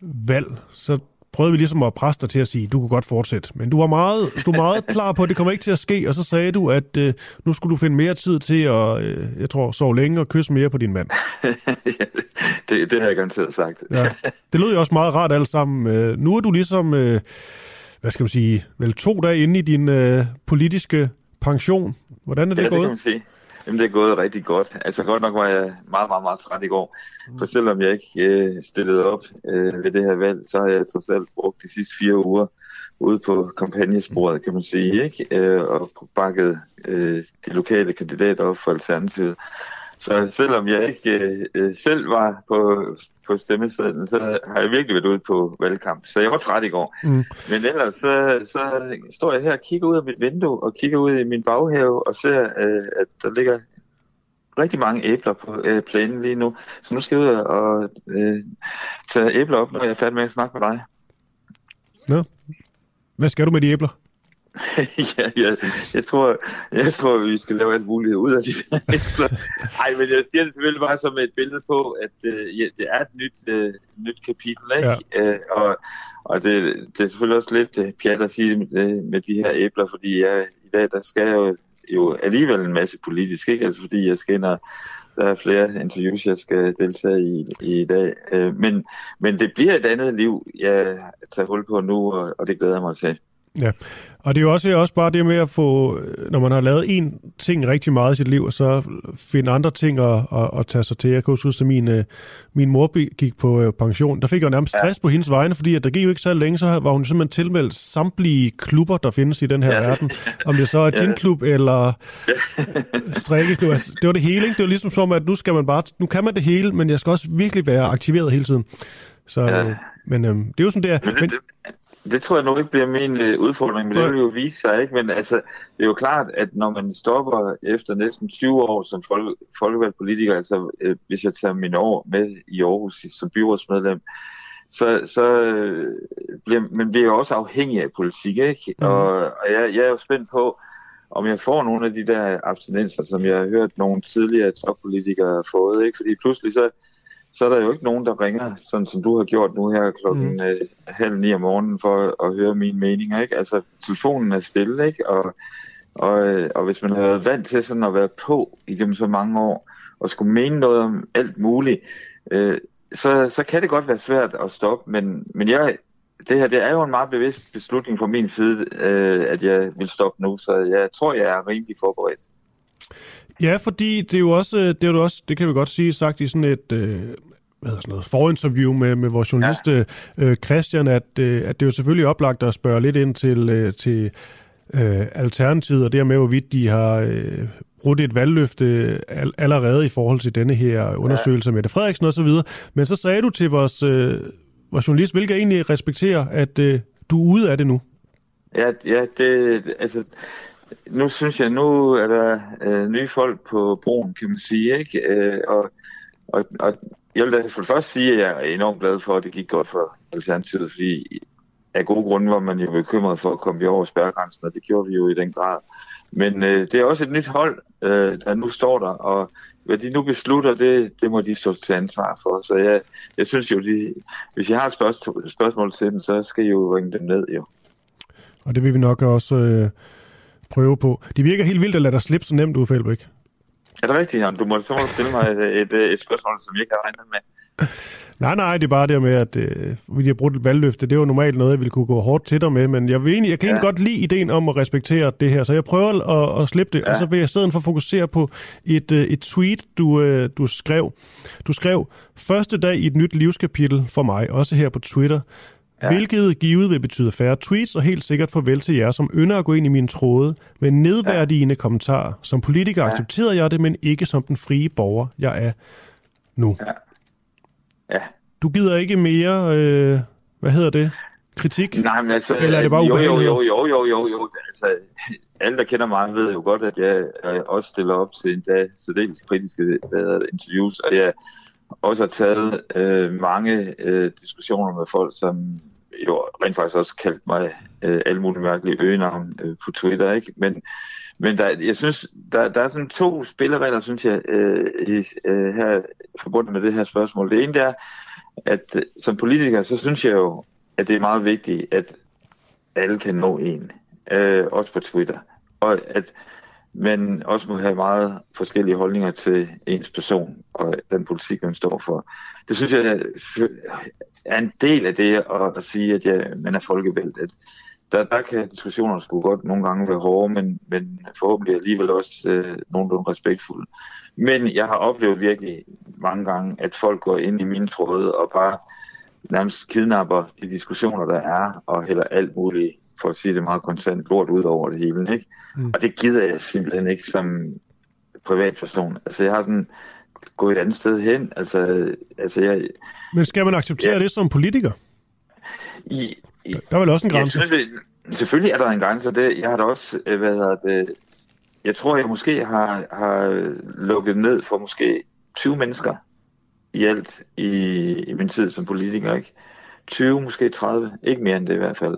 valg, så prøvede vi ligesom at presse dig til at sige, du kunne godt fortsætte. Men du var meget, du var meget klar på, at det kommer ikke til at ske, og så sagde du, at uh, nu skulle du finde mere tid til at, uh, jeg tror, sove længe og kysse mere på din mand. det, det har jeg garanteret sagt. ja. Det lød jo også meget rart alt sammen. Uh, nu er du ligesom... Uh, hvad skal man sige, vel to dage inde i din øh, politiske pension. Hvordan er det ja, gået? det kan man sige. Jamen, det er gået rigtig godt. Altså godt nok var jeg meget, meget, meget træt i går. Mm. For selvom jeg ikke øh, stillede op øh, ved det her valg, så har jeg trods alt brugt de sidste fire uger ude på kampagnesporet, kan man sige, ikke? Øh, og bakket øh, de lokale kandidater op for Alternativet. Så selvom jeg ikke øh, øh, selv var på, på stemmesedlen, så har jeg virkelig været ude på valgkamp. Så jeg var træt i går. Mm. Men ellers så, så står jeg her og kigger ud af mit vindue og kigger ud i min baghave og ser, øh, at der ligger rigtig mange æbler på øh, plænen lige nu. Så nu skal jeg ud og øh, tage æbler op, når jeg er færdig med at snakke med dig. Nå. Hvad skal du med de æbler? ja, ja, jeg tror, jeg tror, vi skal lave alt muligt ud af de der Nej, men jeg siger det selvfølgelig bare som et billede på, at uh, ja, det er et nyt, uh, nyt kapitel, ikke? Ja. Uh, og, og det, det er selvfølgelig også lidt uh, pjat at sige med, med de her æbler, fordi jeg, i dag, der skal jeg jo, jo alligevel en masse politisk, ikke? Altså fordi jeg skal ind og der er flere interviews, jeg skal deltage i, i dag. Uh, men, men det bliver et andet liv, jeg tager hul på nu, og, og det glæder jeg mig til. Ja, og det er jo også, også bare det med at få, når man har lavet en ting rigtig meget i sit liv, så finde andre ting at, at, at tage sig til. Jeg kan også huske, at min, øh, min mor gik på øh, pension. Der fik jeg nærmest stress ja. på hendes vegne, fordi at der gik jo ikke så længe, så var hun simpelthen tilmeldt samtlige klubber, der findes i den her ja. verden. Om det så er ja. klub eller strikkeklub. Altså, det var det hele, ikke? Det var ligesom som, at nu skal man bare, nu kan man det hele, men jeg skal også virkelig være aktiveret hele tiden. Så, ja. Øh, men øhm, det er jo sådan, det er. Men det, men, det, det tror jeg nok ikke bliver min øh, udfordring, men det vil jo vise sig, ikke? Men altså, det er jo klart, at når man stopper efter næsten 20 år som folk, folkevalgt politiker, altså øh, hvis jeg tager mine år med i Aarhus som byrådsmedlem, så, så øh, bliver man bliver jo også afhængig af politik, ikke? Mm. Og, og jeg, jeg er jo spændt på, om jeg får nogle af de der abstinenser, som jeg har hørt nogle tidligere toppolitikere har fået, ikke? Fordi pludselig så så er der jo ikke nogen, der ringer, sådan som du har gjort nu her klokken mm. øh, halv ni om morgenen, for at høre mine meninger. Ikke? Altså, telefonen er stille, ikke? Og, og, øh, og hvis man har været vant til sådan at være på igennem så mange år, og skulle mene noget om alt muligt, øh, så, så kan det godt være svært at stoppe, men, men jeg, det her det er jo en meget bevidst beslutning fra min side, øh, at jeg vil stoppe nu, så jeg tror, jeg er rimelig forberedt. Ja, fordi det er jo også, det, er jo også, det kan vi godt sige, sagt i sådan et øh, hvad sådan noget, forinterview med, med vores journalist ja. øh, Christian, at, øh, at det er jo selvfølgelig oplagt at spørge lidt ind til, øh, til øh, Alternativet, og dermed hvorvidt de har øh, brudt et valgløfte all, allerede i forhold til denne her undersøgelse ja. med det Frederiksen osv. Men så sagde du til vores, øh, vores journalist, hvilket egentlig respekterer, at øh, du er ude af det nu. Ja, ja det, altså, nu synes jeg, nu er der øh, nye folk på broen, kan man sige, ikke? Øh, og, og, og jeg vil da for det første sige, at jeg er enormt glad for, at det gik godt for Alternativet, fordi af gode grunde var man jo bekymret for at komme over spærregrænsen, og det gjorde vi jo i den grad. Men øh, det er også et nyt hold, øh, der nu står der, og hvad de nu beslutter, det, det må de stå til ansvar for. Så jeg, jeg synes jo, de, hvis I har et spørgsmål, spørgsmål til dem, så skal I jo ringe dem ned, jo. Og det vil vi nok også øh, prøve på. Det virker helt vildt at lade dig slippe så nemt Uffe Elbæk. Er det rigtigt, Jan? Du må, så stille mig et, et, et spørgsmål, som jeg ikke har regnet med. Nej, nej, det er bare det med, at øh, vi har brugt et valgløfte. Det er jo normalt noget, jeg ville kunne gå hårdt til dig med, men jeg, vil egentlig, jeg kan ja. godt lide ideen om at respektere det her, så jeg prøver at, at slippe det, ja. og så vil jeg i stedet for fokusere på et, øh, et tweet, du, øh, du skrev. Du skrev, første dag i et nyt livskapitel for mig, også her på Twitter, Ja. Hvilket givet vil betyde færre tweets og helt sikkert farvel til jer, som ynder at gå ind i mine tråde med nedværdigende ja. kommentarer. Som politiker ja. accepterede jeg det, men ikke som den frie borger, jeg er nu. Ja. ja. Du gider ikke mere, øh, hvad hedder det, kritik? Nej, men altså... Eller er det bare jo, jo, jo, jo, jo, jo, jo. Altså, alle, der kender mig, ved jo godt, at jeg, jeg også stiller op til en dag særdeles kritiske interviews, og jeg også har taget øh, mange øh, diskussioner med folk, som jo rent faktisk også kaldt mig øh, alle mulige mærkelige øgenavn øh, på Twitter, ikke? Men, men der, jeg synes, der, der er sådan to spilleregler, synes jeg, øh, i, øh, her forbundet med det her spørgsmål. Det ene er, at øh, som politiker, så synes jeg jo, at det er meget vigtigt, at alle kan nå en, øh, også på Twitter. Og at men også må have meget forskellige holdninger til ens person og den politik, man står for. Det synes jeg er en del af det at, at sige, at ja, man er folkevalgt. At der, der kan diskussionerne sgu godt nogle gange være hårde, men, men forhåbentlig alligevel også øh, nogenlunde respektfulde. Men jeg har oplevet virkelig mange gange, at folk går ind i mine tråde og bare nærmest kidnapper de diskussioner, der er, og hælder alt muligt, for at sige det meget konstant, lort ud over det hele. Ikke? Mm. Og det gider jeg simpelthen ikke som privatperson. Altså jeg har sådan gået et andet sted hen. Altså, altså jeg, Men skal man acceptere ja, det som politiker? I, i, der er vel også en grænse? Ja, selvfølgelig, selvfølgelig er der en grænse, og det, jeg har da også, øh, hvad hedder det, jeg tror, jeg måske har, har lukket ned for måske 20 mennesker i alt i, i min tid som politiker, ikke? 20, måske 30, ikke mere end det i hvert fald.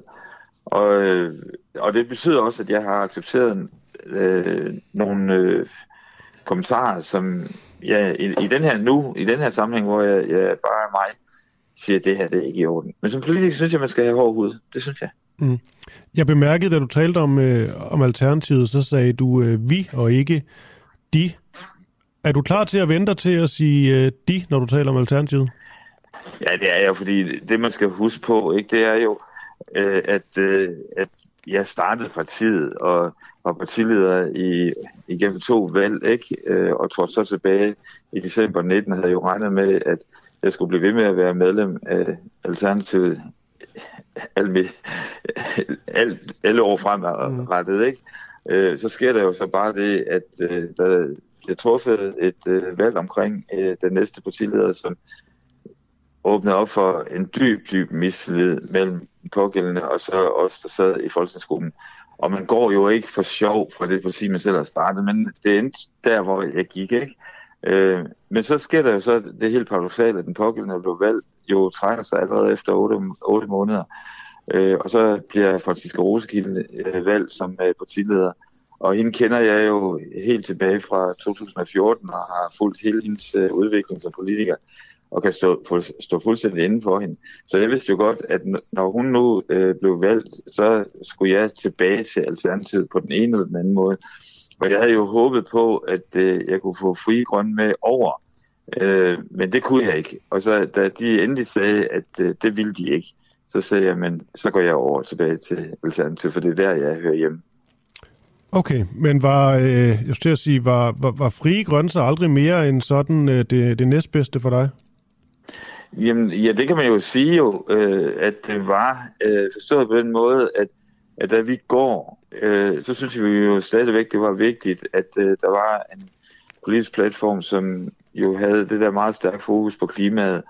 Og, øh, og det betyder også, at jeg har accepteret øh, nogle øh, kommentarer, som ja, i, i, den her nu, i den her sammenhæng, hvor jeg, jeg bare er mig, siger, at det her det er ikke i orden. Men som politiker synes jeg, man skal have hård hud. Det synes jeg. Mm. Jeg bemærkede, da du talte om, øh, om Alternativet, så sagde du øh, vi og ikke de. Er du klar til at vente til at sige øh, de, når du taler om Alternativet? Ja, det er jeg, fordi det man skal huske på, ikke, det er jo, øh, at, øh, at jeg startede partiet og var partileder i, igennem to valg, ikke? Øh, og tror så tilbage i december 19 havde jeg jo regnet med, at jeg skulle blive ved med at være medlem af Alternativet alle, alle, alle år fremadrettet, ikke? Øh, så sker der jo så bare det, at øh, der bliver truffet et øh, valg omkring øh, den næste partileder, som åbnede op for en dyb, dyb mistillid mellem pågældende og så os, der sad i folketingsgruppen. Og man går jo ikke for sjov fra det parti, man selv har startet, men det endte der, hvor jeg gik, ikke? Øh, men så sker der jo så det helt paradoxale, at den pågældende blev valgt, jo trækker sig allerede efter 8, 8 måneder. Øh, og så bliver Franziska Rosekilde øh, valgt som øh, partileder. Og hende kender jeg jo helt tilbage fra 2014 og har fulgt hele hendes øh, udvikling som politiker og kan stå, for, stå fuldstændig inden for hende. Så jeg vidste jo godt, at når hun nu øh, blev valgt, så skulle jeg tilbage til Alternativet på den ene eller den anden måde. Og jeg havde jo håbet på, at øh, jeg kunne få fri grøn med over, øh, men det kunne jeg ikke. Og så da de endelig sagde, at øh, det ville de ikke, så sagde jeg, men så går jeg over tilbage til Alternativet, for det er der, jeg hører hjemme. Okay, men var, øh, jeg skulle sige, var, var, var frie grønne så aldrig mere end sådan øh, det, det næstbedste for dig? Jamen, ja, det kan man jo sige jo, øh, at det var øh, forstået på den måde, at, at da vi går, øh, så synes vi jo stadigvæk, det var vigtigt, at øh, der var en politisk platform, som jo havde det der meget stærke fokus på klimaet.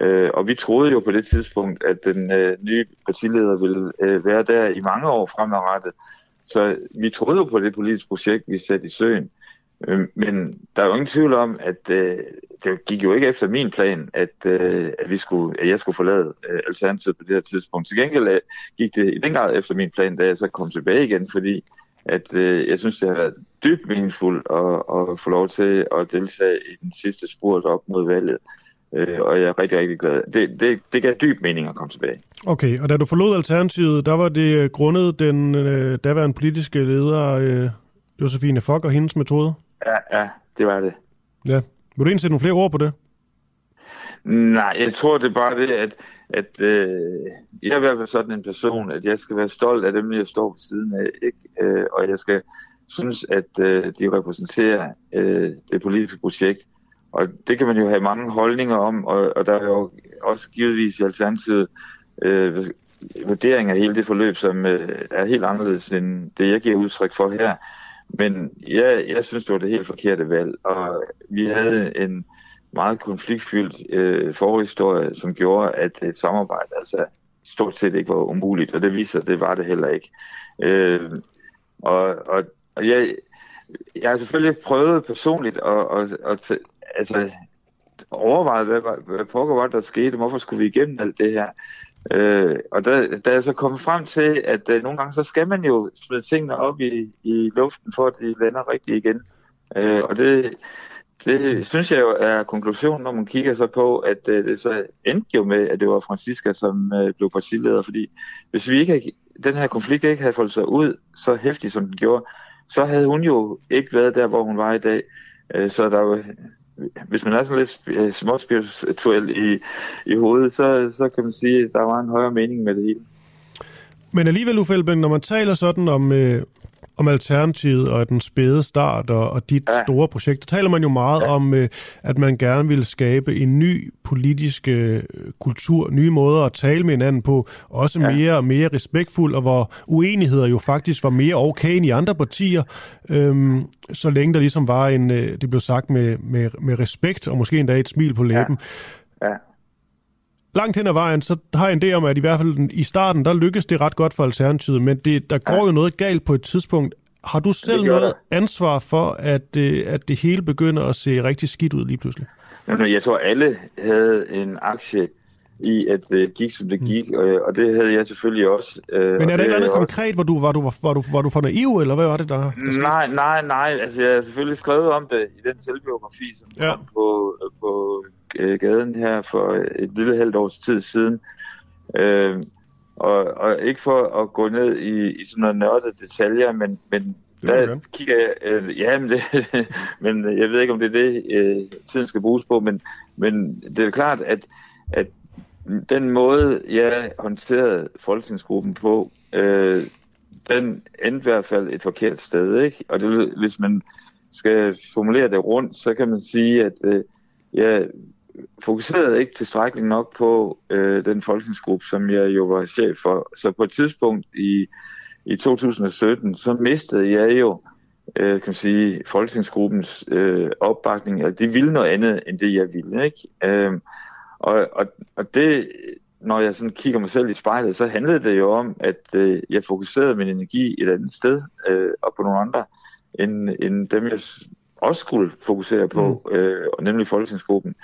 Øh, og vi troede jo på det tidspunkt, at den øh, nye partileder ville øh, være der i mange år fremadrettet. Så vi troede jo på det politiske projekt, vi satte i søen. Øh, men der er jo ingen tvivl om, at øh, det gik jo ikke efter min plan, at, øh, at, vi skulle, at jeg skulle forlade øh, Alternativet på det her tidspunkt. Til gengæld øh, gik det i den grad efter min plan, da jeg så kom tilbage igen, fordi at øh, jeg synes, det har været dybt meningsfuldt at, at få lov til at deltage i den sidste spurt op mod valget. Øh, og jeg er rigtig, rigtig glad. Det, det, det gav dyb mening at komme tilbage. Okay, og da du forlod Alternativet, der var det grundet den øh, daværende politiske leder, øh, Josefine Fock og hendes metode? Ja, ja, det var det. Ja. Vil du indsætte nogle flere ord på det? Nej, jeg tror det er bare det, at, at øh, jeg er i hvert fald sådan en person, at jeg skal være stolt af dem, jeg står ved siden af, ikke? Øh, og jeg skal synes, at øh, de repræsenterer øh, det politiske projekt. Og det kan man jo have mange holdninger om, og, og der er jo også givetvis i Alternativet øh, vurdering af hele det forløb, som øh, er helt anderledes end det, jeg giver udtryk for her. Men jeg, jeg synes, det var det helt forkerte valg, og vi havde en meget konfliktfyldt øh, forhistorie, som gjorde, at et samarbejde altså stort set ikke var umuligt, og det viser, at det var det heller ikke. Øh, og, og, og jeg, jeg har selvfølgelig prøvet personligt at, at, at, at altså, overveje, hvad, hvad pokker var der skete, hvorfor skulle vi igennem alt det her. Øh, og der, der er så kommet frem til, at øh, nogle gange så skal man jo smide tingene op i, i luften, for at de lander rigtigt igen. Øh, og det, det synes jeg jo er konklusionen, når man kigger så på, at øh, det så endte jo med, at det var Francisca, som øh, blev partileder. Fordi hvis vi ikke den her konflikt ikke havde foldet sig ud så hæftigt, som den gjorde, så havde hun jo ikke været der, hvor hun var i dag. Øh, så der var, hvis man er sådan lidt øh, småspirituel i, i hovedet, så, så kan man sige, at der var en højere mening med det hele. Men alligevel, Uffe Elbæk, når man taler sådan om, øh, om Alternativet og den spæde start og, og dit ja. store projekt, så taler man jo meget ja. om, øh, at man gerne vil skabe en ny politisk øh, kultur, nye måder at tale med hinanden på, også ja. mere og mere respektfuld, og hvor uenigheder jo faktisk var mere okay end i andre partier, øh, så længe der ligesom var en, øh, det blev sagt med, med, med respekt, og måske endda et smil på læben. Ja. Ja langt hen ad vejen, så har jeg en idé om, at i hvert fald i starten, der lykkes det ret godt for Alternativet, men det, der går ja. jo noget galt på et tidspunkt. Har du selv noget ansvar for, at, øh, at det hele begynder at se rigtig skidt ud lige pludselig? Jeg tror, alle havde en aktie i, at det gik, som det mm. gik, mm. og, det havde jeg selvfølgelig også. Øh, Men er det et andet konkret, hvor du var, du, var, du, var du for naiv, eller hvad var det, der, der Nej, nej, nej. Altså, jeg har selvfølgelig skrevet om det i den selvbiografi, som ja. kom på, på øh, gaden her for et lille halvt års tid siden. Øh, og, og ikke for at gå ned i, i sådan noget nørdet detaljer, men, men der kigger jeg, øh, ja, men, det, men jeg ved ikke, om det er det, øh, tiden skal bruges på, men, men det er klart, at, at den måde, jeg håndterede folketingsgruppen på, øh, den endte i hvert fald et forkert sted, ikke? Og det, hvis man skal formulere det rundt, så kan man sige, at øh, jeg fokuserede ikke tilstrækkeligt nok på øh, den folketingsgruppe, som jeg jo var chef for. Så på et tidspunkt i, i 2017, så mistede jeg jo øh, kan man sige, folketingsgruppens øh, opbakning. Altså, de ville noget andet, end det jeg ville. Ikke? Øh, og, og, og det, når jeg sådan kigger mig selv i spejlet, så handlede det jo om, at øh, jeg fokuserede min energi et andet sted, øh, og på nogle andre, end, end dem jeg også skulle fokusere på, mm. øh, nemlig folketingsgruppen.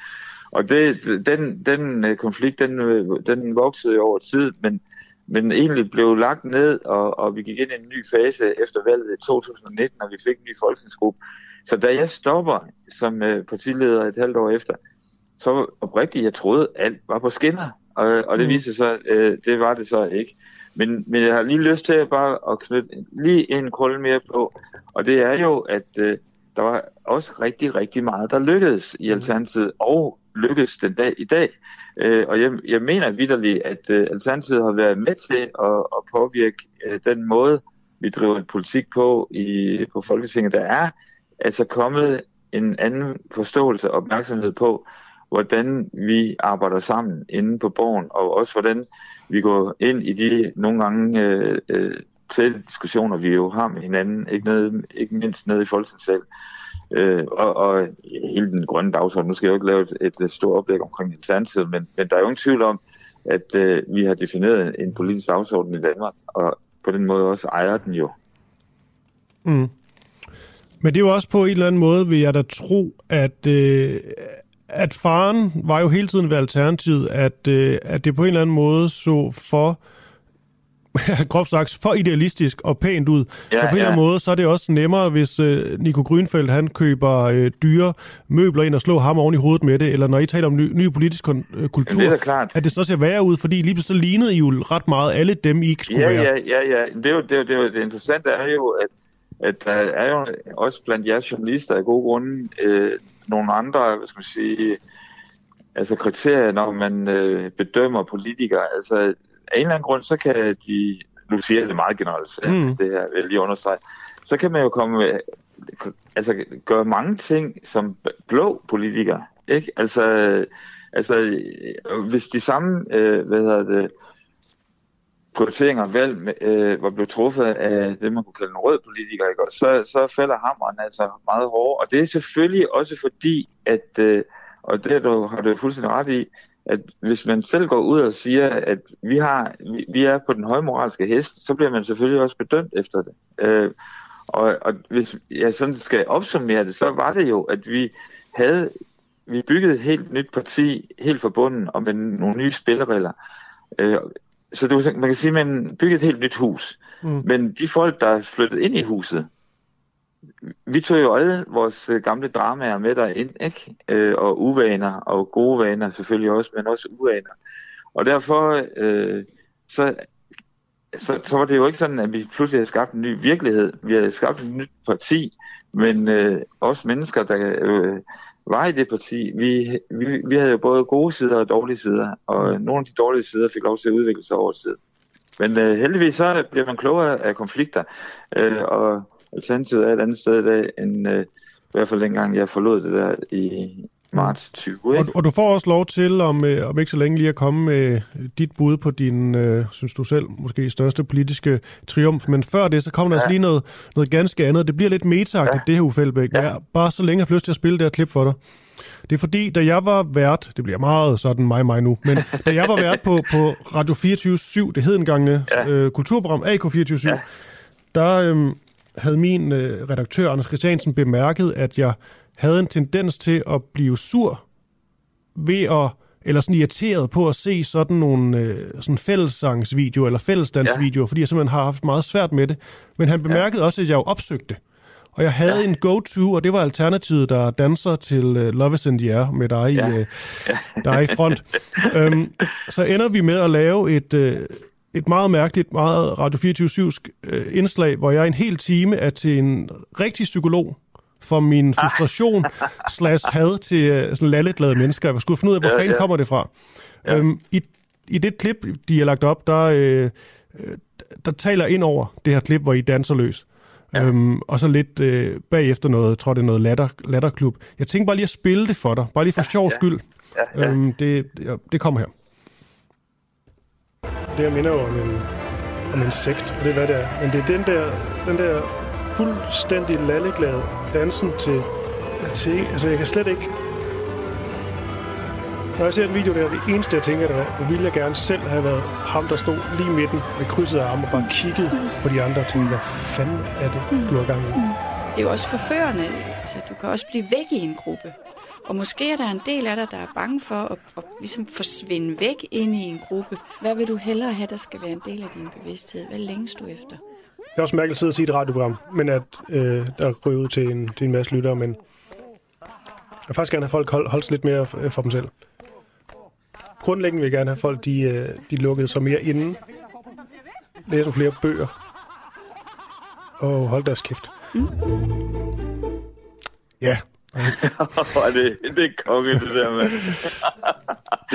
Og det, den, den øh, konflikt, den, øh, den voksede over tid, men, men egentlig blev lagt ned, og, og vi gik ind i en ny fase efter valget i 2019, og vi fik en ny folketingsgruppe. Så da jeg stopper som øh, partileder et halvt år efter, så oprigtigt, jeg troede, alt var på skinner. Og, og det mm. viser sig, øh, det var det så ikke. Men, men jeg har lige lyst til at bare at knytte lige en krølle mere på, og det er jo, at øh, der var også rigtig, rigtig meget, der lykkedes i mm. Alternativet, og lykkes den dag i dag. Øh, og jeg, jeg mener vidderligt, at øh, Alternativet har været med til at, at påvirke øh, den måde, vi driver en politik på i, på Folketinget. Der er altså kommet en anden forståelse og opmærksomhed på, hvordan vi arbejder sammen inde på borgen, og også hvordan vi går ind i de nogle gange øh, øh, tætte diskussioner, vi jo har med hinanden, ikke, nede, ikke mindst nede i Folketingssalen. Øh, og, og hele den grønne dagsorden, nu skal jeg jo ikke lave et, et stort oplæg omkring Alternativet, men, men der er jo ingen tvivl om, at øh, vi har defineret en politisk dagsorden i Danmark, og på den måde også ejer den jo. Mm. Men det er jo også på en eller anden måde, vil jeg da tro, at, øh, at faren var jo hele tiden ved alternativet, at, øh, at det på en eller anden måde så for groft sagt, for idealistisk og pænt ud. Ja, så på en ja. eller anden måde, så er det også nemmere, hvis øh, Nico Grønfeldt, han køber øh, dyre møbler ind og slår ham oven i hovedet med det, eller når I taler om ny, ny politisk øh, kultur, det er klart. at det så ser værre ud, fordi lige så lignede I jo ret meget alle dem, I ikke skulle ja, være. Ja, ja, ja. Det, er jo, det, er jo, det, er jo, det interessante er jo, at, at der er jo også blandt jeres journalister af gode grunde øh, nogle andre, hvad skal man sige, altså kriterier, når man øh, bedømmer politikere. Altså af en eller anden grund, så kan de, nu siger jeg det meget generelt, mm. det her vil lige understrege, så kan man jo komme med, altså gøre mange ting som blå politikere, ikke? Altså, altså hvis de samme, øh, hvad hedder det, prioriteringer og valg øh, var blevet truffet af det, man kunne kalde en rød politiker, ikke? Så, så falder hammeren altså meget hårdt. Og det er selvfølgelig også fordi, at, øh, og det du, har du fuldstændig ret i, at hvis man selv går ud og siger, at vi, har, vi, vi er på den høje moralske hest, så bliver man selvfølgelig også bedømt efter det. Øh, og, og hvis jeg sådan skal opsummere det, så var det jo, at vi havde vi byggede et helt nyt parti, helt forbundet, og med nogle nye spilleregler. Øh, så det man kan sige, at man byggede et helt nyt hus. Mm. Men de folk, der flyttede ind i huset, vi tog jo alle vores øh, gamle dramaer med derind, ikke? Øh, og uvaner, og gode vaner selvfølgelig også, men også uvaner. Og derfor, øh, så, så, så var det jo ikke sådan, at vi pludselig havde skabt en ny virkelighed. Vi havde skabt et nyt parti, men øh, også mennesker, der øh, var i det parti, vi, vi, vi havde jo både gode sider og dårlige sider, og nogle af de dårlige sider fik lov til at udvikle sig over tid. Men øh, heldigvis så bliver man klogere af konflikter, øh, og Alternativet er et andet sted i dag, end øh, i hvert fald dengang jeg forlod det der i marts 20. Ikke? Og, og du får også lov til, om, øh, om ikke så længe lige at komme med dit bud på din, øh, synes du selv, måske største politiske triumf. Men før det, så kommer der ja. altså lige noget, noget ganske andet. Det bliver lidt meta ja. det her, Uffe Ja. Bare så længe jeg har lyst til at spille det her klip for dig. Det er fordi, da jeg var vært, det bliver meget sådan mig mig nu, men da jeg var vært på, på Radio 24 det hed engang ja. øh, kulturprogram AK24 ja. der øh, havde min øh, redaktør, Anders Christiansen, bemærket, at jeg havde en tendens til at blive sur ved at eller sådan irriteret på at se sådan nogle øh, sådan fællessangsvideoer eller fællesdansvideoer, ja. fordi jeg simpelthen har haft meget svært med det. Men han bemærkede ja. også, at jeg jo opsøgte. Og jeg havde ja. en go-to, og det var alternativet, der danser til uh, Love is in the Air med dig, ja. i, uh, dig i front. um, så ender vi med at lave et, uh, et meget mærkeligt, meget Radio 24-7 uh, indslag, hvor jeg en hel time er til en rigtig psykolog, for min frustration slash had til uh, sådan lalleglade mennesker. Jeg skulle finde ud af, hvor ja, fanden ja. kommer det fra. Ja. Um, i, I det klip, de har lagt op, der, uh, der taler ind over det her klip, hvor I danser løs. Ja. Øhm, og så lidt øh, bagefter noget, tror det er noget latter, latterklub. Jeg tænker bare lige at spille det for dig, bare lige for ja, sjov ja. skyld. Ja, ja. Øhm, det, det kommer her. Det jeg minder jo om en, om en sekt, og det er hvad det er. Men det er den der, den der fuldstændig lalleglade dansen til, til, altså jeg kan slet ikke når jeg ser en video der, det eneste, jeg tænker, er, hvor ville jeg gerne selv have været ham, der stod lige midten med krydset af arme og bare kiggede på de andre og tænkte, hvad fanden er det, du har gang i? Mm. Mm. Det er jo også forførende. Altså, du kan også blive væk i en gruppe. Og måske er der en del af dig, der er bange for at, at ligesom forsvinde væk ind i en gruppe. Hvad vil du hellere have, der skal være en del af din bevidsthed? Hvad længes du efter? Det er også mærkeligt at sidde og sige et radioprogram, men at øh, der er ud til en, til en masse lyttere, men jeg vil faktisk gerne have folk hold, holdt lidt mere for, for dem selv grundlæggende vil jeg gerne have folk, de, øh, de lukkede sig mere inden. Læser flere bøger. Og hold deres kæft. Mm. Ja. Det, det er konge, det der, med.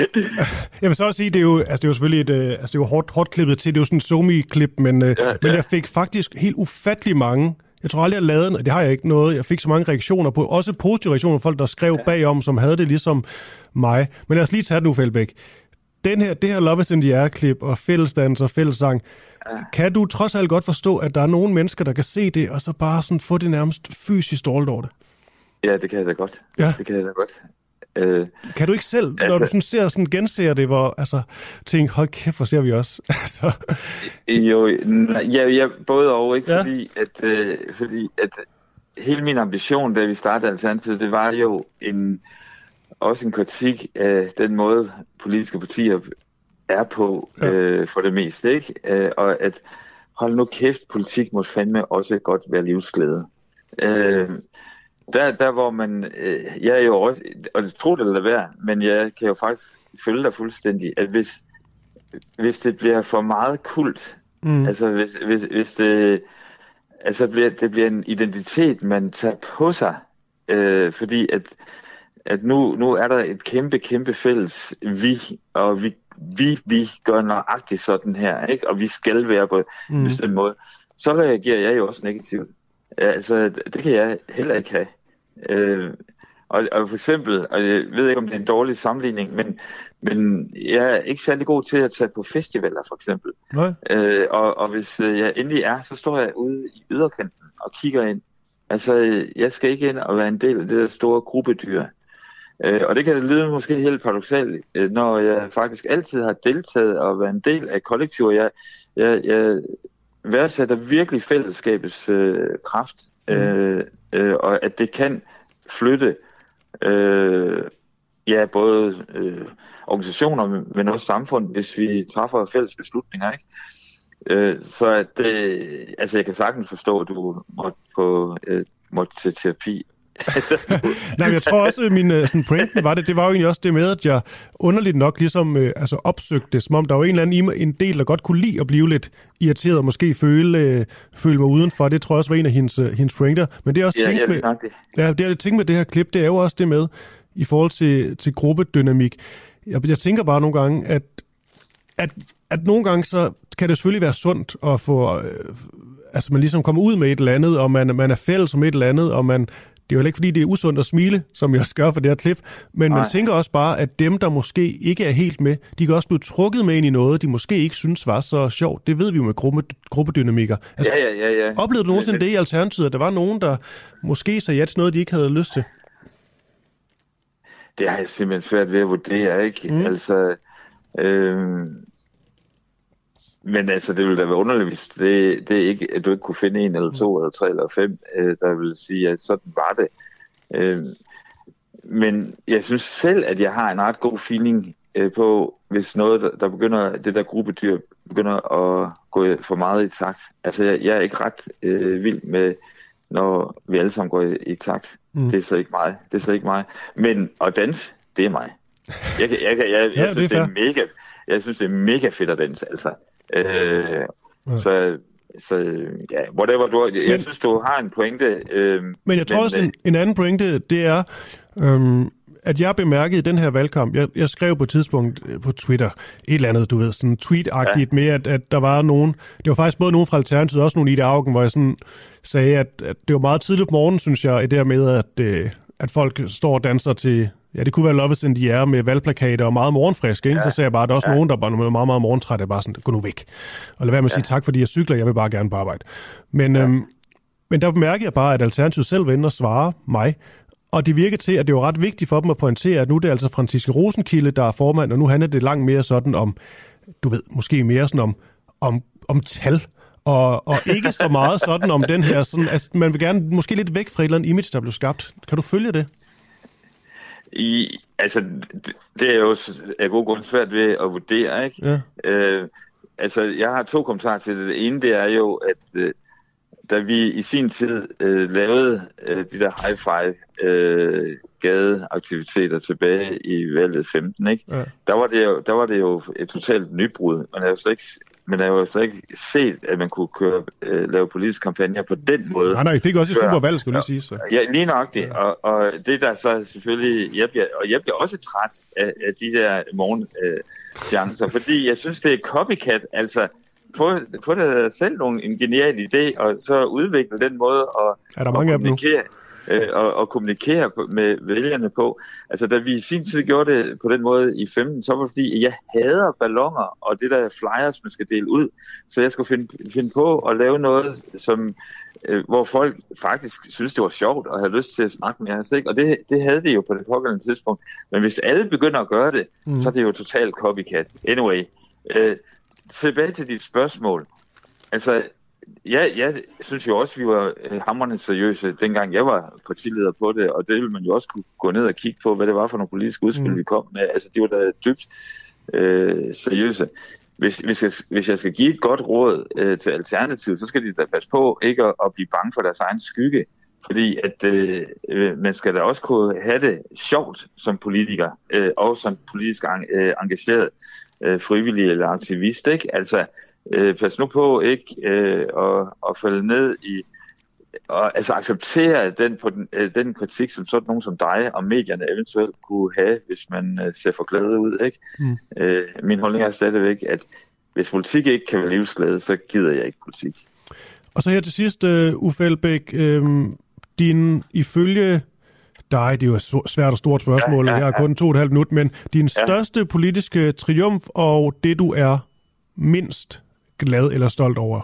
jeg vil så også sige, det er jo, altså, det er jo selvfølgelig et, øh, altså, det er jo hårdt, hårdt klippet til. Det er jo sådan en somi-klip, men, øh, ja, ja. men jeg fik faktisk helt ufattelig mange jeg tror aldrig, jeg lavede og det har jeg ikke noget. Jeg fik så mange reaktioner på, også positive reaktioner, folk, der skrev ja. bagom, som havde det ligesom mig. Men lad os lige tage det nu, Fældbæk. Den her, det her Love is in the Air-klip og fællesdans og fællessang, ja. kan du trods alt godt forstå, at der er nogle mennesker, der kan se det, og så bare sådan få det nærmest fysisk dårligt over det? Ja, det kan jeg da godt. Ja. Det kan jeg da godt. Øh, kan du ikke selv, altså, når du sådan ser, sådan genser det, hvor altså, tænker, hold kæft, hvor ser vi også? altså. Jo, ja, ja, både og, ikke? Ja. Fordi, at, øh, fordi at hele min ambition, da vi startede Alternativet, det var jo en, også en kritik af den måde, politiske partier er på ja. øh, for det meste, ikke? Øh, og at hold nu kæft, politik må fandme også godt være livsglæde. Øh, der, der hvor man, øh, jeg er jo også, og det tror det eller være, men jeg kan jo faktisk følge dig fuldstændig, at hvis, hvis det bliver for meget kult, mm. altså hvis, hvis, hvis det, altså bliver, det bliver en identitet, man tager på sig, øh, fordi at, at nu, nu er der et kæmpe, kæmpe fælles vi, og vi, vi, vi gør nøjagtigt sådan her, ikke? og vi skal være på mm. en bestemt måde, så reagerer jeg jo også negativt. Altså, det kan jeg heller ikke have. Øh, og, og for eksempel, og jeg ved ikke, om det er en dårlig sammenligning, men, men jeg er ikke særlig god til at tage på festivaler, for eksempel. Nej. Øh, og, og hvis øh, jeg endelig er, så står jeg ude i yderkanten og kigger ind. Altså, jeg skal ikke ind og være en del af det der store gruppedyr. Øh, og det kan lyde måske helt paradoxalt, øh, når jeg faktisk altid har deltaget og været en del af kollektiver. Jeg, jeg, jeg værdsætter virkelig fællesskabets øh, kraft. Mm. Øh, øh, og at det kan flytte øh, ja, både øh, organisationer, men også samfund, hvis vi træffer fælles beslutninger. Ikke? Øh, så det, øh, altså jeg kan sagtens forstå, at du måtte, på, øh, måtte til terapi Nej, men jeg tror også, at min øh, sådan, pointen var det, det var jo egentlig også det med, at jeg underligt nok ligesom øh, altså opsøgte det, som om der var en eller anden en del, der godt kunne lide at blive lidt irriteret og måske føle, øh, føle mig udenfor. Det tror jeg også var en af hendes, øh, hendes pointer. Men det er også ja, tænkt med, ja, det er tænkt med det her klip, det er jo også det med, i forhold til, til gruppedynamik. Jeg, jeg tænker bare nogle gange, at, at at nogle gange så kan det selvfølgelig være sundt at få, øh, altså man ligesom kommer ud med et eller andet, og man, man er fælles om et eller andet, og man, det er jo ikke, fordi det er usundt at smile, som jeg også gør for det her klip, men Nej. man tænker også bare, at dem, der måske ikke er helt med, de kan også blive trukket med ind i noget, de måske ikke synes var så sjovt. Det ved vi jo med gruppe, gruppedynamikker. Altså, ja, ja, ja, ja. Oplevede du nogensinde det i Alternativet, at der var nogen, der måske sagde ja til noget, de ikke havde lyst til? Det har jeg simpelthen svært ved at vurdere, ikke? Mm. Altså, øh, men altså, det ville da være underligt, hvis det, det ikke, at du ikke kunne finde en eller to eller tre eller fem, øh, der vil sige, at sådan var det. Øh, men jeg synes selv, at jeg har en ret god feeling øh, på, hvis noget, der, der begynder, det der gruppedyr begynder at gå for meget i takt. Altså, jeg, jeg er ikke ret øh, vild med, når vi alle sammen går i, i takt. Mm. Det er så ikke mig. Det er så ikke mig. Men at danse, det er mig. Jeg, jeg, jeg, jeg, jeg, ja, synes, det er, det er mega, jeg synes, det er mega fedt at danse, altså. Øh, ja. Så, så ja, whatever du Jeg men, synes, du har en pointe. Øh, men jeg tror men, også, en, en anden pointe, det er, øhm, at jeg bemærkede i den her valgkamp, jeg, jeg skrev på et tidspunkt øh, på Twitter et eller andet, du ved, sådan tweet-agtigt ja. med, at, at der var nogen, det var faktisk både nogen fra Alternativet, også nogle i det Augen, hvor jeg sådan sagde, at, at det var meget tidligt på morgenen, synes jeg, i det med, at, øh, at folk står og danser til Ja, det kunne være Love in the Air med valgplakater og meget morgenfrisk, ikke? Ja. Så sagde jeg bare, at der er også ja. nogen, der bare er meget, meget morgentræt, er bare sådan, gå nu væk. Og lad være med at ja. sige tak, fordi jeg cykler, jeg vil bare gerne på arbejde. Men, ja. øhm, men der bemærker jeg bare, at Alternativet selv vil og svare mig, og det virker til, at det er jo ret vigtigt for dem at pointere, at nu er det altså Franciske Rosenkilde, der er formand, og nu handler det langt mere sådan om, du ved, måske mere sådan om, om, om tal, og, og ikke så meget sådan om den her, sådan, altså, man vil gerne måske lidt væk fra et eller andet image, der blev skabt. Kan du følge det? I, altså, det, det er jo af god grund svært ved at vurdere, ikke? Ja. Øh, altså, jeg har to kommentarer til det. Det ene, det er jo, at øh, da vi i sin tid øh, lavede øh, de der high-five øh, gadeaktiviteter tilbage i valget 15, ikke? Ja. Der, var det jo, der var det jo et totalt nybrud. Man har jo slet ikke men jeg har jo slet ikke set, at man kunne køre, øh, lave politiske kampagner på den måde. Nej, nej, I fik også et super valg, skulle lige sige. Ja, lige nok det. Og, og det der så selvfølgelig, jeg bliver, og jeg bliver også træt af, af de der morgenseancer, øh, fordi jeg synes, det er copycat, altså få, få det selv nogle, en genial idé, og så udvikle den måde at, er der mange at. Af dem nu? Øh, og, og kommunikere med vælgerne på. Altså, da vi i sin tid gjorde det på den måde i 15, så var det fordi, jeg hader ballonger og det der flyers, man skal dele ud. Så jeg skulle finde, finde på at lave noget, som, øh, hvor folk faktisk synes, det var sjovt og havde lyst til at snakke med os. Ikke? Og det, det havde de jo på det pågældende tidspunkt. Men hvis alle begynder at gøre det, mm. så er det jo totalt copycat. Anyway, øh, tilbage til dit spørgsmål. Altså, ja, jeg synes jo også, at vi var øh, hammerende seriøse, dengang jeg var partileder på det, og det ville man jo også kunne gå ned og kigge på, hvad det var for nogle politiske udspil, mm. vi kom med. Altså, de var da dybt øh, seriøse. Hvis, hvis, jeg, hvis jeg skal give et godt råd øh, til Alternativet, så skal de da passe på ikke at, at blive bange for deres egen skygge. Fordi at øh, øh man skal da også kunne have det sjovt som politiker, øh, og som politisk øh, engageret øh, frivillig eller aktivist. Ikke? Altså, øh, pas nu på ikke øh, at, at falde ned i og altså acceptere den, på den, øh, den kritik, som sådan nogen som dig og medierne eventuelt kunne have, hvis man øh, ser for glade ud. Ikke? Mm. Øh, min holdning er stadigvæk, at hvis politik ikke kan være livsglæde, så gider jeg ikke politik. Og så her til sidst, uh, Uffe Elbæk, øh, din ifølge dig, det er jo et svært og stort spørgsmål, ja, ja, ja. jeg har kun to og et halvt minut, men din ja. største politiske triumf og det, du er mindst glad eller stolt over?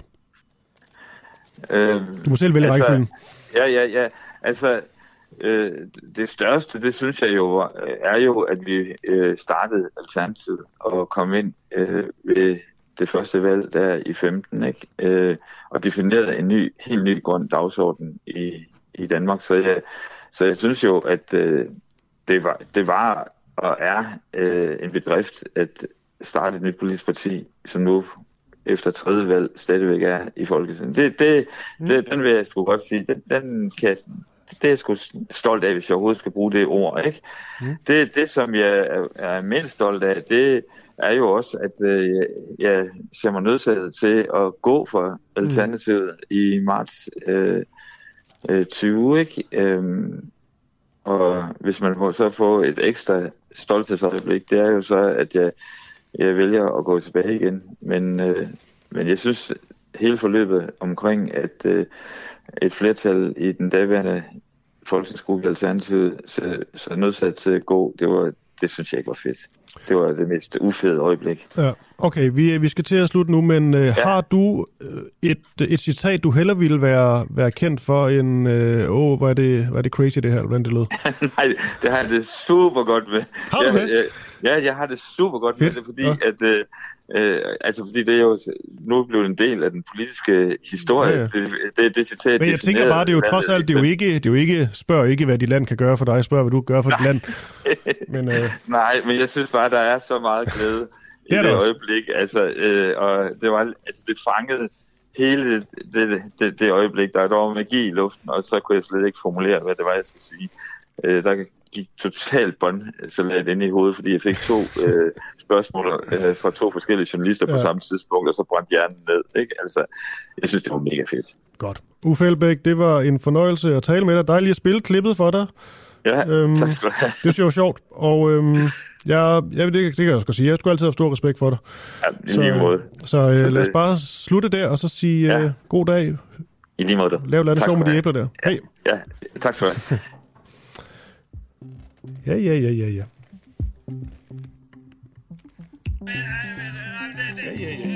Øhm, du må selv vælge altså, rækkefølgen. Ja, ja, ja. Altså, øh, det største, det synes jeg jo, er jo, at vi øh, startede Alternativet og kom ind øh, ved det første valg der i 15, ikke? Øh, og definerede en ny, helt ny grøn dagsorden i, i Danmark. Så jeg, så jeg synes jo, at øh, det, var, det var og er øh, en bedrift at starte et nyt politisk parti, som nu efter tredje valg stadigvæk er i Folketinget. Det, det, mm. det, den vil jeg sgu godt sige. Den, den kan, det er jeg sgu stolt af, hvis jeg overhovedet skal bruge det ord. Ikke? Mm. Det, det, som jeg er, er mindst stolt af, det er jo også, at øh, jeg ser mig nødsaget til at gå for Alternativet mm. i marts øh, øh, 20. Ikke? Øhm, og hvis man må så få et ekstra stolthedsøjeblik, det er jo så, at jeg jeg vælger at gå tilbage igen. Men, øh, men jeg synes, hele forløbet omkring, at øh, et flertal i den daværende folketingsgruppe i Alternativet så, så nødsat til at gå, det, var, det synes jeg ikke var fedt. Det var det mest ufede øjeblik. Ja. Okay, vi, vi skal til at slutte nu, men øh, ja. har du øh, et, et citat, du heller ville være, være kendt for, en, øh, åh, hvor er, det, hvor er det crazy det her, hvordan det lød? Nej, det har jeg det super godt med. Har du jeg, det? Jeg, ja, jeg har det super godt Fedt. med det, fordi Ja. at, øh, øh, altså fordi det er jo nu blevet en del af den politiske historie. Ja, ja. Det, det, det citat Men jeg tænker bare, det er jo trods alt, det er jo ikke, det er jo ikke, spørg ikke, hvad dit land kan gøre for dig, spørg, hvad du gøre for dit land. Men, øh, Nej, men jeg synes bare, der er så meget glæde Det det, også. øjeblik. Altså, øh, og det var, altså, det fangede hele det, det, det, det øjeblik. Der, der var magi i luften, og så kunne jeg slet ikke formulere, hvad det var, jeg skulle sige. Øh, der gik totalt båndsalat ind i hovedet, fordi jeg fik to øh, spørgsmål øh, fra to forskellige journalister på Ja. samme tidspunkt, og så brændte hjernen ned. Ikke? Altså, jeg synes, det var mega fedt. Godt. Uffe Elbæk, det var en fornøjelse at tale med dig. Dejligt at spille klippet for dig. Ja, øhm, tak skal du have. Det er jo sjovt, og øhm, jeg, jeg, det, det kan jeg også sige. Jeg skulle altid have stor respekt for dig. Ja, i så, lige øh, måde. Så, øh, så lad os bare slutte der, og så sige ja. øh, god dag. I lige måde. Lav lad det sjov med de æbler der. Ja, hey. ja tak skal du have. ja, ja, ja, ja, ja. Ja, ja, ja.